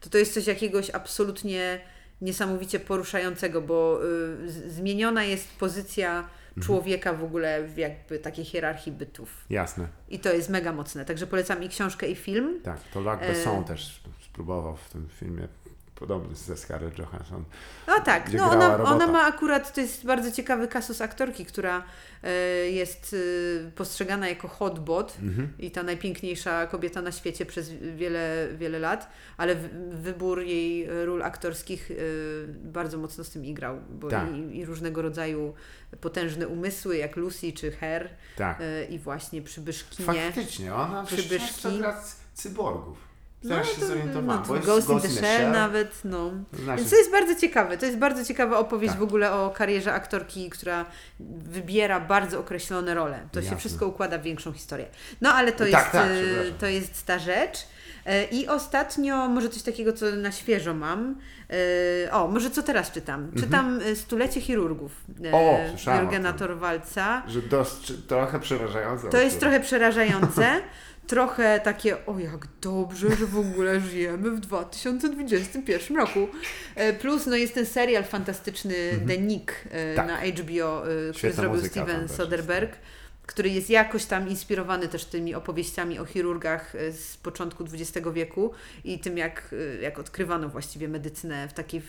to to jest coś jakiegoś absolutnie niesamowicie poruszającego, bo y, zmieniona jest pozycja. Człowieka w ogóle w jakby takiej hierarchii bytów.
Jasne.
I to jest mega mocne. Także polecam i książkę, i film.
Tak, to Luc
E,
Besson też spróbował w tym filmie, podobny ze Scarlett Johansson.
No tak, no ona, ona ma akurat, to jest bardzo ciekawy kasus aktorki, która e, jest e, postrzegana jako hotbot
Mhm.
i ta najpiękniejsza kobieta na świecie przez wiele, wiele lat, ale w, wybór jej ról aktorskich e, bardzo mocno z tym igrał, bo
Tak.
i, i różnego rodzaju potężne umysły, jak Lucy czy Her
Tak.
i właśnie przybyszkinie.
Faktycznie, ona
Przybyszki.
często gra c- cyborgów. Teraz się
to-
zorientowałem,
no,
bo jest
Ghost in
Ghost
the Shell nawet, no.
Znaczy,
Więc to jest bardzo ciekawe. To jest bardzo ciekawa opowieść
Tak.
w ogóle o karierze aktorki, która wybiera bardzo określone role. To się
Jasne.
wszystko układa w większą historię. No ale to,
Tak,
jest,
tak,
e,
przepraszam.
to jest ta rzecz. E, I ostatnio, może coś takiego, co na świeżo mam. E, O, może co teraz czytam? Czytam e, Stulecie chirurgów
Mhm. O,
Jurgena. Torwalca.
że dość, trochę przerażające.
To jest trochę przerażające. Trochę takie, o jak dobrze, że w ogóle żyjemy w 2021 roku. E, Plus no jest ten serial fantastyczny The Nick e,
Tak.
na HBO, e, który
Świetna
zrobił Steven Soderbergh, który jest jakoś tam inspirowany też tymi opowieściami o chirurgach z początku XX wieku i tym jak, jak odkrywano właściwie medycynę w takiej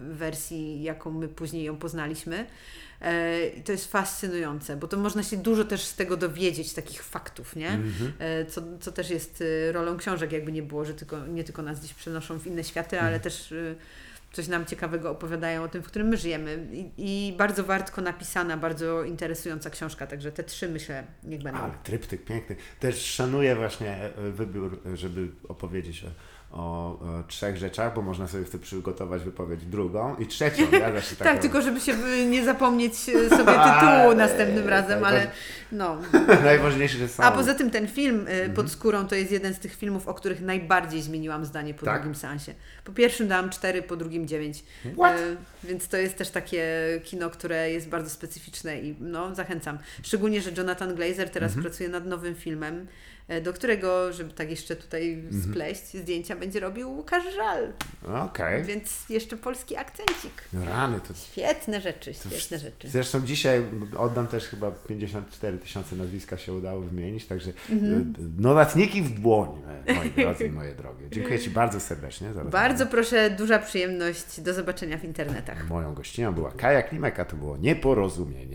wersji, jaką my później ją poznaliśmy. E, I to jest fascynujące, bo to można się dużo też z tego dowiedzieć, takich faktów, nie?
Mhm.
E, Co, co też jest e, rolą książek, jakby nie było, że tylko, nie tylko nas gdzieś przenoszą w inne światy,
Mhm.
ale też e, coś nam ciekawego opowiadają o tym, w którym my żyjemy. I, i bardzo wartko napisana, bardzo interesująca książka, także te trzy myślę, niech będą.
Ale tryptyk piękny. Też szanuję właśnie e, wybór, e, żeby opowiedzieć o, o, e, trzech rzeczach, bo można sobie wtedy przygotować wypowiedź drugą i trzecią. Ja
Tak, tylko żeby się e, nie zapomnieć e, sobie tytułu
e,
następnym razem,
tak,
ale no.
Najważniejsze, że są.
A poza tym ten film y,
Mhm.
pod skórą to jest jeden z tych filmów, o których najbardziej zmieniłam zdanie po
Tak?
drugim seansie. Po pierwszym dałam 4, po drugim 9.
What?
więc to jest też takie kino, które jest bardzo specyficzne i no, zachęcam. Szczególnie, że Jonathan Glazer teraz
Mhm.
pracuje nad nowym filmem, e, do którego, żeby tak jeszcze tutaj
Mhm.
spleść, zdjęcia będzie robił Łukasz Żal.
Okej.
Więc jeszcze polski akcencik.
No Rany, to
Świetne rzeczy, świetne rzeczy.
Zresztą dzisiaj oddam też chyba 54 tysiące nazwiska się udało wymienić, także
Mhm.
e, notatniki w dłoni, e, moi drodzy moje drogie. Dziękuję Ci bardzo serdecznie za.
Bardzo proszę, duża przyjemność. Do zobaczenia w internetach.
Moją gościnią była Kaja Klimek, a to było Nieporozumienie.